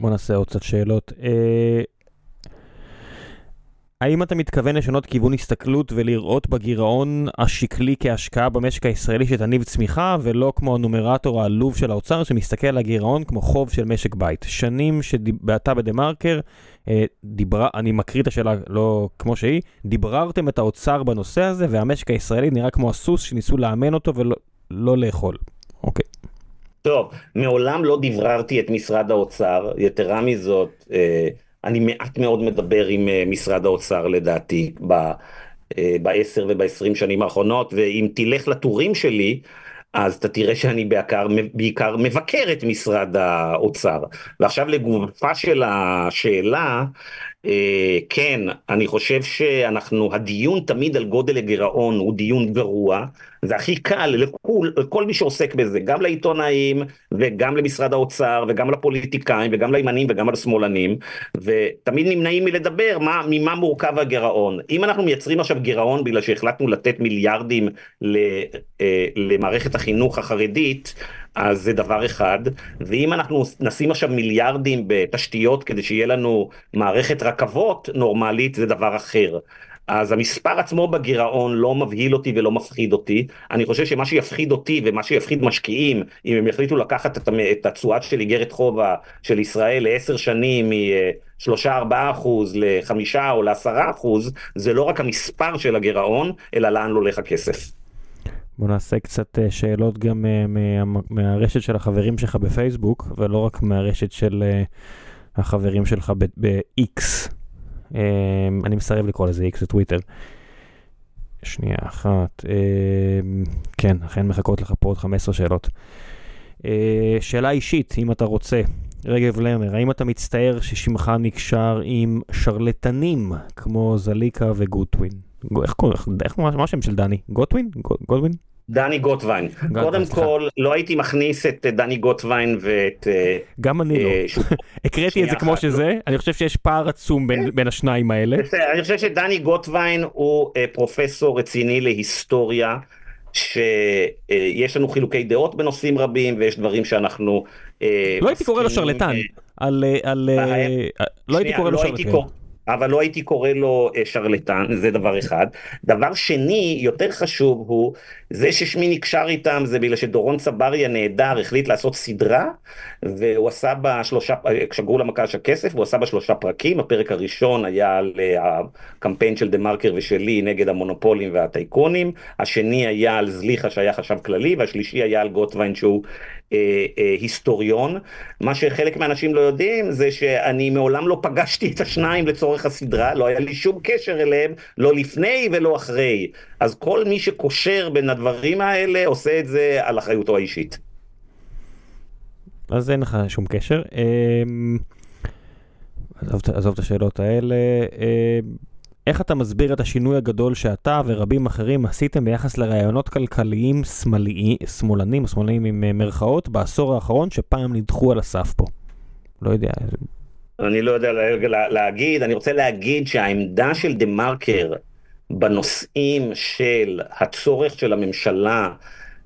Speaker 1: בוא נעשה עוד קצת שאלות. אה, האם אתה מתכוון לשנות כיוון הסתכלות ולראות בגירעון השקלי כהשקעה במשק הישראלי שתניב צמיחה ולא כמו הנומרטור העלוב של האוצר שמסתכל על הגירעון כמו חוב של משק בית? שנים שאתה בדה מרקר, אה, דיברה, אני מקריא את השאלה לא כמו שהיא, דיבררתם את האוצר בנושא הזה והמשק הישראלי נראה כמו הסוס שניסו לאמן אותו ולא לא לאכול. אוקיי.
Speaker 2: טוב, מעולם לא דבררתי את משרד האוצר, יתרה מזאת, אה, אני מעט מאוד מדבר עם אה, משרד האוצר לדעתי אה, בעשר ובעשרים שנים האחרונות, ואם תלך לטורים שלי, אז אתה תראה שאני בעיקר, בעיקר מבקר את משרד האוצר. ועכשיו לגופה של השאלה, כן, אני חושב שאנחנו, הדיון תמיד על גודל הגירעון הוא דיון גרוע, זה הכי קל לכל, לכל מי שעוסק בזה, גם לעיתונאים וגם למשרד האוצר וגם לפוליטיקאים וגם לימנים וגם לשמאלנים, ותמיד נמנעים מלדבר מה, ממה מורכב הגירעון. אם אנחנו מייצרים עכשיו גירעון בגלל שהחלטנו לתת מיליארדים אה, למערכת החינוך החרדית, אז זה דבר אחד, ואם אנחנו נשים עכשיו מיליארדים בתשתיות כדי שיהיה לנו מערכת רכבות נורמלית, זה דבר אחר. אז המספר עצמו בגירעון לא מבהיל אותי ולא מפחיד אותי. אני חושב שמה שיפחיד אותי ומה שיפחיד משקיעים, אם הם יחליטו לקחת את התשואה של איגרת חובה של ישראל לעשר שנים משלושה ארבעה אחוז לחמישה או לעשרה אחוז, זה לא רק המספר של הגירעון, אלא לאן הולך הכסף.
Speaker 1: בוא נעשה קצת אה, שאלות גם אה, מה, מהרשת של החברים שלך בפייסבוק, ולא רק מהרשת של אה, החברים שלך ב-X. אני מסרב לקרוא לזה X, זה טוויטר. שנייה אחת. כן, אכן מחכות לך פה עוד 15 שאלות. שאלה אישית, אם אתה רוצה. רגב לרנר, האם אתה מצטער ששמך נקשר עם שרלטנים כמו זליקה וגוטווין? איך קוראים, איך, מה השם של דני? גוטווין? גוטווין?
Speaker 2: דני גוטווין. קודם כל, לא הייתי מכניס את אה, דני גוטווין ואת... אה,
Speaker 1: גם אני לא. אה, הקראתי את זה כמו שזה, אני חושב שיש פער עצום בין כן. השניים האלה.
Speaker 2: אני חושב שדני גוטווין הוא פרופסור רציני להיסטוריה. שיש לנו חילוקי דעות בנושאים רבים ויש דברים שאנחנו...
Speaker 1: לא הייתי קורא לו שרלטן, לא הייתי קורא לו לא שרלטן.
Speaker 2: אבל לא הייתי קורא לו אה, שרלטן, זה דבר אחד. דבר שני, יותר חשוב הוא, זה ששמי נקשר איתם זה בגלל שדורון צברי הנהדר החליט לעשות סדרה, והוא עשה בה שלושה, כשגרו למקש הכסף, והוא עשה בה שלושה פרקים, הפרק הראשון היה על אה, הקמפיין של דה מרקר ושלי נגד המונופולים והטייקונים, השני היה על זליכה שהיה חשב כללי, והשלישי היה על גוטווין שהוא אה, אה, היסטוריון. מה שחלק מהאנשים לא יודעים זה שאני מעולם לא פגשתי את השניים לצורך הסדרה, לא היה לי שום קשר אליהם, לא לפני ולא אחרי. אז כל מי שקושר בין הדברים האלה עושה את זה על אחריותו האישית.
Speaker 1: אז אין לך שום קשר. אמ, עזוב, את השאלות האלה. איך אתה מסביר את השינוי הגדול שאתה ורבים אחרים עשיתם ביחס לרעיונות כלכליים שמאלנים, שמאלנים עם אה, מרכאות, בעשור האחרון שפעם נדחו על הסף פה? לא יודע.
Speaker 2: אני לא יודע להגיד, אני רוצה להגיד שהעמדה של דה מרקר בנושאים של הצורך של הממשלה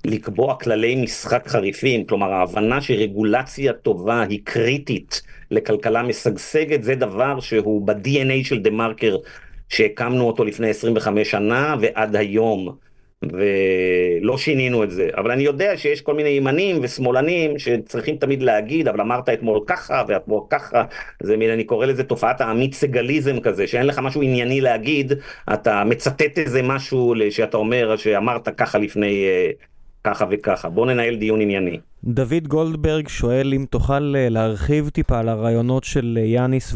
Speaker 2: לקבוע כללי משחק חריפים, כלומר ההבנה שרגולציה טובה היא קריטית לכלכלה משגשגת, זה דבר שהוא ב-DNA של דה מרקר שהקמנו אותו לפני 25 שנה ועד היום, ולא שינינו את זה. אבל אני יודע שיש כל מיני ימנים ושמאלנים שצריכים תמיד להגיד, אבל אמרת אתמול ככה ואתמול ככה, זה מין, אני קורא לזה תופעת העמית סגליזם כזה, שאין לך משהו ענייני להגיד, אתה מצטט איזה משהו שאתה אומר שאמרת ככה לפני ככה וככה. בוא ננהל דיון ענייני.
Speaker 1: דוד גולדברג שואל אם תוכל אה, להרחיב טיפה על הרעיונות של אה, יאניס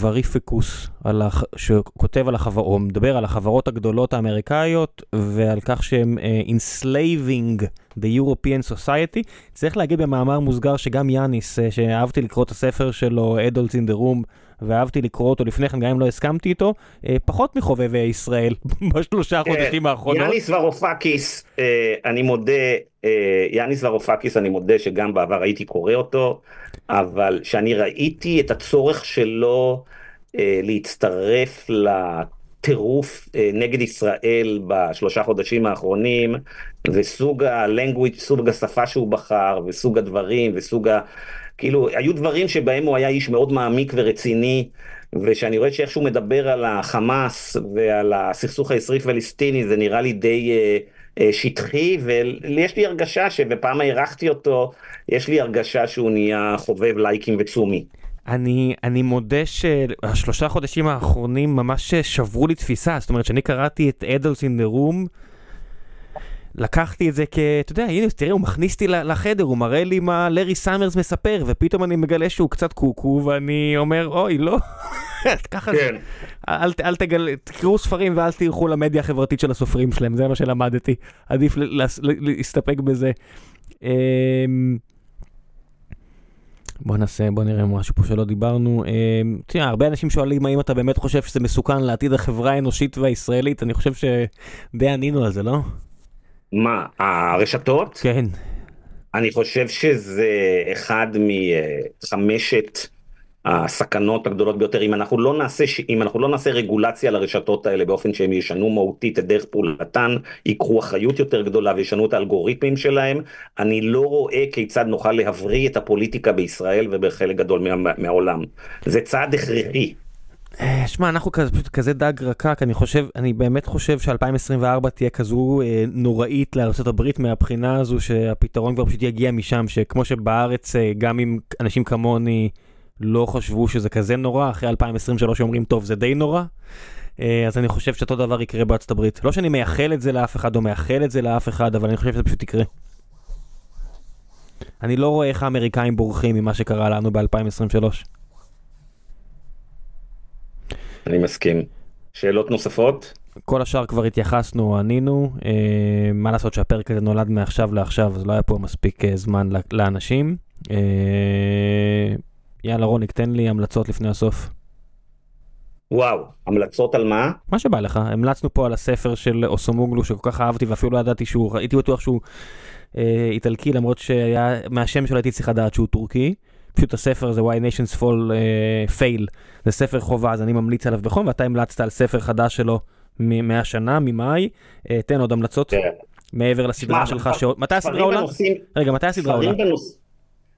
Speaker 1: וריפקוס, הח... שכותב על החברות, או מדבר על החברות הגדולות האמריקאיות, ועל כך שהם uh, enslaving The European Society. צריך להגיד במאמר מוסגר שגם יאניס, אה, שאהבתי לקרוא את הספר שלו, Adults in the Room, ואהבתי לקרוא אותו לפני כן, גם אם לא הסכמתי איתו, אה, פחות מחובבי ישראל בשלושה
Speaker 2: כן,
Speaker 1: חודשים האחרונות.
Speaker 2: יאניס ורופקיס, אה, אני מודה, אה, יאניס ורופקיס, אני מודה שגם בעבר הייתי קורא אותו, אבל שאני ראיתי את הצורך שלו אה, להצטרף לטירוף אה, נגד ישראל בשלושה חודשים האחרונים, וסוג הלנגוויץ', סוג השפה שהוא בחר, וסוג הדברים, וסוג ה... כאילו, היו דברים שבהם הוא היה איש מאוד מעמיק ורציני, ושאני רואה שאיך שהוא מדבר על החמאס ועל הסכסוך הישראלי-פלסטיני, זה נראה לי די אה, אה, שטחי, ויש לי הרגשה שבפעם האירחתי אותו, יש לי הרגשה שהוא נהיה חובב לייקים וצומי.
Speaker 1: אני, אני מודה שהשלושה חודשים האחרונים ממש שברו לי תפיסה, זאת אומרת שאני קראתי את Adults in the Room, לקחתי את זה כ... אתה יודע, הנה, תראה, הוא מכניס אותי לחדר, הוא מראה לי מה לארי סאמרס מספר, ופתאום אני מגלה שהוא קצת קוקו, ואני אומר, אוי, לא. ככה זה.
Speaker 2: כן.
Speaker 1: אל, אל תגל... תקראו ספרים ואל תלכו למדיה החברתית של הסופרים שלהם, זה מה שלמדתי. עדיף ל- לס- ל- להסתפק בזה. אמ, בוא נעשה, בוא נראה משהו פה שלא דיברנו. אמ, תראה, הרבה אנשים שואלים האם אתה באמת חושב שזה מסוכן לעתיד החברה האנושית והישראלית, אני חושב שדי ענינו על זה, לא?
Speaker 2: מה, הרשתות?
Speaker 1: כן.
Speaker 2: אני חושב שזה אחד מחמשת הסכנות הגדולות ביותר אם אנחנו לא נעשה אם אנחנו לא נעשה רגולציה לרשתות האלה באופן שהם ישנו מהותית את דרך פעולתן ייקחו אחריות יותר גדולה וישנו את האלגוריתמים שלהם אני לא רואה כיצד נוכל להבריא את הפוליטיקה בישראל ובחלק גדול מה, מהעולם זה צעד הכרחי.
Speaker 1: אה, שמע, אנחנו כזה, פשוט כזה דג רקק, אני חושב, אני באמת חושב ש-2024 תהיה כזו אה, נוראית לארה"ב מהבחינה הזו שהפתרון כבר פשוט יגיע משם, שכמו שבארץ, אה, גם אם אנשים כמוני לא חשבו שזה כזה נורא, אחרי 2023 אומרים, טוב, זה די נורא, אה, אז אני חושב שאותו דבר יקרה הברית. לא שאני מייחל את זה לאף אחד או מאחל את זה לאף אחד, אבל אני חושב שזה פשוט יקרה. אני לא רואה איך האמריקאים בורחים ממה שקרה לנו ב-2023.
Speaker 2: אני מסכים. שאלות נוספות?
Speaker 1: כל השאר כבר התייחסנו, ענינו. אה, מה לעשות שהפרק הזה נולד מעכשיו לעכשיו, אז לא היה פה מספיק אה, זמן לאנשים. אה, יאללה רוניק, תן לי המלצות לפני הסוף.
Speaker 2: וואו, המלצות על מה?
Speaker 1: מה שבא לך, המלצנו פה על הספר של אוסומוגלו שכל כך אהבתי ואפילו לא ידעתי שהוא, הייתי בטוח שהוא אה, איטלקי למרות שהיה, מהשם שלו הייתי צריך לדעת שהוא טורקי. פשוט הספר זה Why Nations Fall uh, Fail, זה ספר חובה אז אני ממליץ עליו בחום ואתה המלצת על ספר חדש שלו מהשנה, ממאי, uh, תן עוד המלצות
Speaker 2: כן.
Speaker 1: מעבר לסדרה שלך, שעוד- מתי הסדרה עולה?
Speaker 2: בנושאים-
Speaker 1: רגע, מתי הסדרה עולה?
Speaker 2: ספרים, בנוש...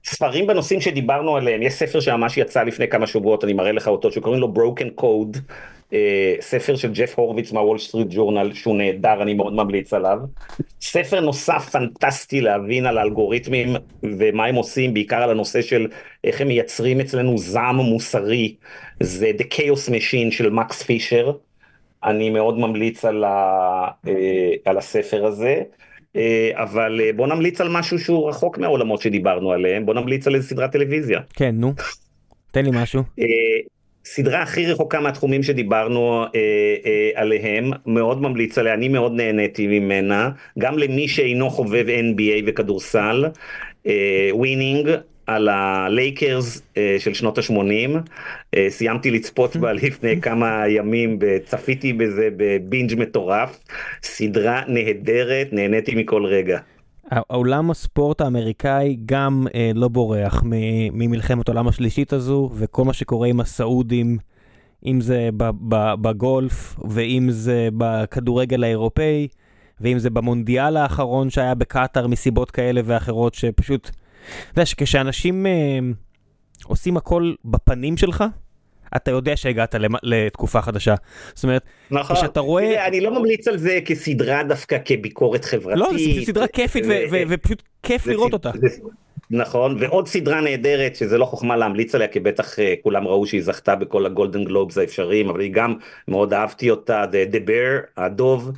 Speaker 2: ספרים בנושאים שדיברנו עליהם, יש ספר שממש יצא לפני כמה שבועות, אני מראה לך אותו, שקוראים לו Broken Code, ספר של ג'ף הורוביץ מהוול סטריט ג'ורנל, שהוא נהדר, אני מאוד ממליץ עליו. ספר נוסף פנטסטי להבין על האלגוריתמים ומה הם עושים, בעיקר על הנושא של איך הם מייצרים אצלנו זעם מוסרי, זה The Chaos Machine של מקס פישר. אני מאוד ממליץ על, ה, אה, על הספר הזה. אה, אבל אה, בוא נמליץ על משהו שהוא רחוק מהעולמות שדיברנו עליהם, בוא נמליץ על איזה סדרת טלוויזיה.
Speaker 1: כן, נו. תן לי משהו.
Speaker 2: אה, סדרה הכי רחוקה מהתחומים שדיברנו אה, אה, עליהם, מאוד ממליץ עליה, אני מאוד נהניתי ממנה, גם למי שאינו חובב NBA וכדורסל, Winning. על הלייקרס אה, של שנות ה-80, אה, סיימתי לצפות בה לפני כמה ימים, צפיתי בזה בבינג' מטורף, סדרה נהדרת, נהניתי מכל רגע.
Speaker 1: העולם הספורט האמריקאי גם אה, לא בורח ממלחמת העולם השלישית הזו, וכל מה שקורה עם הסעודים, אם זה בגולף, ואם זה בכדורגל האירופאי, ואם זה במונדיאל האחרון שהיה בקטאר מסיבות כאלה ואחרות, שפשוט, אתה יודע שכשאנשים אה, עושים הכל בפנים שלך, אתה יודע שהגעת לתקופה חדשה. זאת אומרת,
Speaker 2: נכון,
Speaker 1: כשאתה רואה-
Speaker 2: תראה, אני לא ממליץ על זה כסדרה דווקא כביקורת חברתית.
Speaker 1: לא, זו סדרה כיפית ו- ו- ופשוט כיף
Speaker 2: זה
Speaker 1: לראות אותה.
Speaker 2: זה- נכון, ועוד סדרה נהדרת, שזה לא חוכמה להמליץ עליה, כי בטח אה, כולם ראו שהיא זכתה בכל ה Golden Globes האפשריים, אבל היא גם, מאוד אהבתי אותה, The, The Bear, הדוב,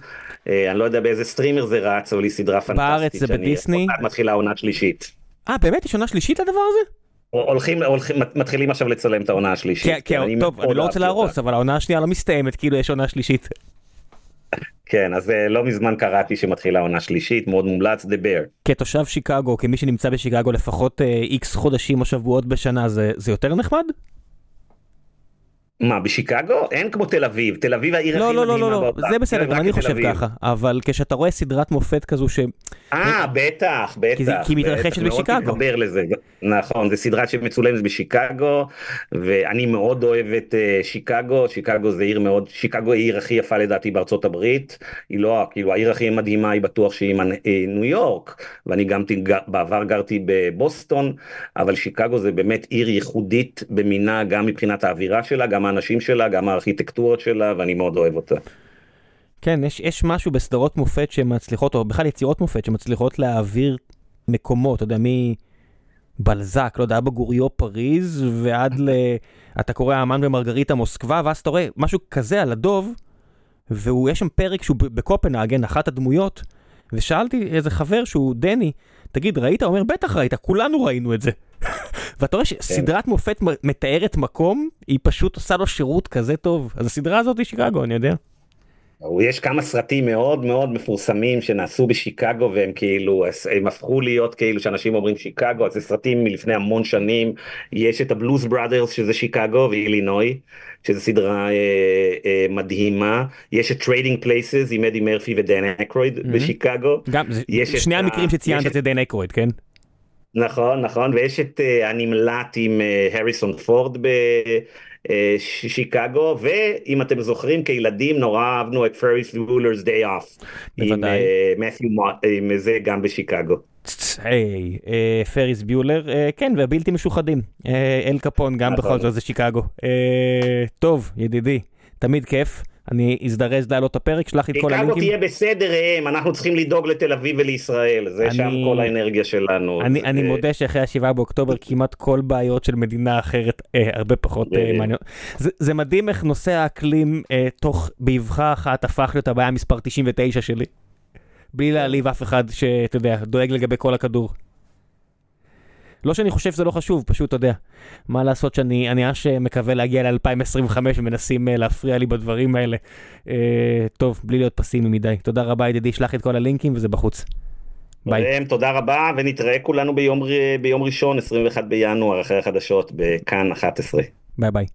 Speaker 2: אה, אני לא יודע באיזה streamer זה רץ, אבל היא סדרה פנטסטית.
Speaker 1: בארץ זה בדיסני?
Speaker 2: מתחילה עונה שלישית.
Speaker 1: אה, באמת? יש עונה שלישית לדבר הזה?
Speaker 2: הולכים, הולכים, מתחילים עכשיו לצלם את העונה השלישית.
Speaker 1: כי,
Speaker 2: אני
Speaker 1: טוב, אני לא רוצה להרוס. אבל העונה השנייה לא מסתיימת, כאילו יש עונה שלישית.
Speaker 2: כן, אז אה, לא מזמן קראתי שמתחילה עונה שלישית, מאוד מומלץ, The Bear.
Speaker 1: כתושב שיקגו, כמי שנמצא בשיקגו לפחות איקס חודשים או שבועות בשנה, זה, זה יותר נחמד?
Speaker 2: מה, בשיקגו? אין כמו תל אביב, תל אביב העיר
Speaker 1: לא,
Speaker 2: הכי
Speaker 1: לא, לא,
Speaker 2: מדהימה
Speaker 1: לא,
Speaker 2: בעולם.
Speaker 1: זה בסדר, גם אני חושב. ככה, אבל כשאתה רואה סדרת מופת כזו ש...
Speaker 2: אה, בטח, בטח.
Speaker 1: כי זה- מתרחשת בשיקגו.
Speaker 2: לזה. נכון, זו סדרה שמצולמת בשיקגו, ואני מאוד אוהב את אה, שיקגו, שיקגו זה עיר מאוד, שיקגו היא העיר הכי יפה לדעתי בארצות הברית, היא לא, כאילו העיר הכי מדהימה היא בטוח שהיא מנ- אה, ניו יורק, ואני גם בעבר גרתי בבוסטון, אבל שיקגו זה באמת עיר ייחודית במינה, גם מבחינת האווירה שלה, גם האנשים שלה, גם הארכיטקטורות שלה, ואני מאוד אוהב אותה.
Speaker 1: כן, יש, יש משהו בסדרות מופת שמצליחות, או בכלל יצירות מופת שמצליחות להעביר מקומות, אתה יודע, מבלזק, לא יודע, אבא גוריו פריז, ועד ל... אתה קורא האמן ומרגריטה מוסקבה, ואז אתה רואה משהו כזה על הדוב, ויש שם פרק שהוא בקופנהגן, אחת הדמויות, ושאלתי איזה חבר שהוא דני, תגיד, ראית? אומר, בטח ראית, כולנו ראינו את זה. ואתה רואה שסדרת מופת מתארת מקום, היא פשוט עושה לו שירות כזה טוב. אז הסדרה הזאת היא שיקגו, אני יודע.
Speaker 2: יש כמה סרטים מאוד מאוד מפורסמים שנעשו בשיקגו והם כאילו הם הפכו להיות כאילו שאנשים אומרים שיקגו אז זה סרטים מלפני המון שנים יש את ה Blues Brothers שזה שיקגו ואילינוי שזה סדרה אה, אה, מדהימה יש את Trading Places עם אדי מרפי ודן אקרויד
Speaker 1: Mhm.
Speaker 2: בשיקגו
Speaker 1: גם, שני המקרים שציינת
Speaker 2: את-
Speaker 1: זה דן אקרויד, כן?
Speaker 2: נכון נכון ויש את אה, הנמלט עם אה, הריסון פורד בשיקגו ואם אתם זוכרים כילדים נורא אהבנו את Ferris Bueller's Day Off. עם
Speaker 1: בוודאי.
Speaker 2: אה, מת'יו מ- עם זה גם בשיקגו.
Speaker 1: היי, אה, פריס ביולר, אה, כן, והבלתי משוחדים. אה, אל קפון גם. בכל זאת זה שיקגו. טוב, ידידי, תמיד כיף. אני אזדרז להעלות את הפרק, שלח לי את כל
Speaker 2: שיקגו
Speaker 1: הלינקים.
Speaker 2: תהיה בסדר ראם אנחנו צריכים לדאוג לתל אביב ולישראל זה
Speaker 1: אני-
Speaker 2: שם כל האנרגיה שלנו.
Speaker 1: אני,
Speaker 2: זה-
Speaker 1: אני מודה שאחרי השבעה באוקטובר כמעט כל בעיות של מדינה אחרת אה, הרבה פחות אה. מעניינות. זה, זה מדהים איך נושא האקלים אה, תוך באבחה אחת הפך להיות הבעיה מספר 99 שלי. בלי להעליב אף אחד שאתה יודע, דואג לגבי כל הכדור. לא שאני חושב שזה לא חשוב, פשוט אתה יודע. מה לעשות שאני אני ממש מקווה להגיע ל-2025 ומנסים אה, להפריע לי בדברים האלה. אה, טוב, בלי להיות פסימי מדי. תודה רבה ידידי, שלח את כל הלינקים וזה בחוץ. ביי.
Speaker 2: ראם, תודה רבה ונתראה כולנו ביום ר- ביום ראשון 21 בינואר אחרי החדשות בכאן 11.
Speaker 1: ביי ביי.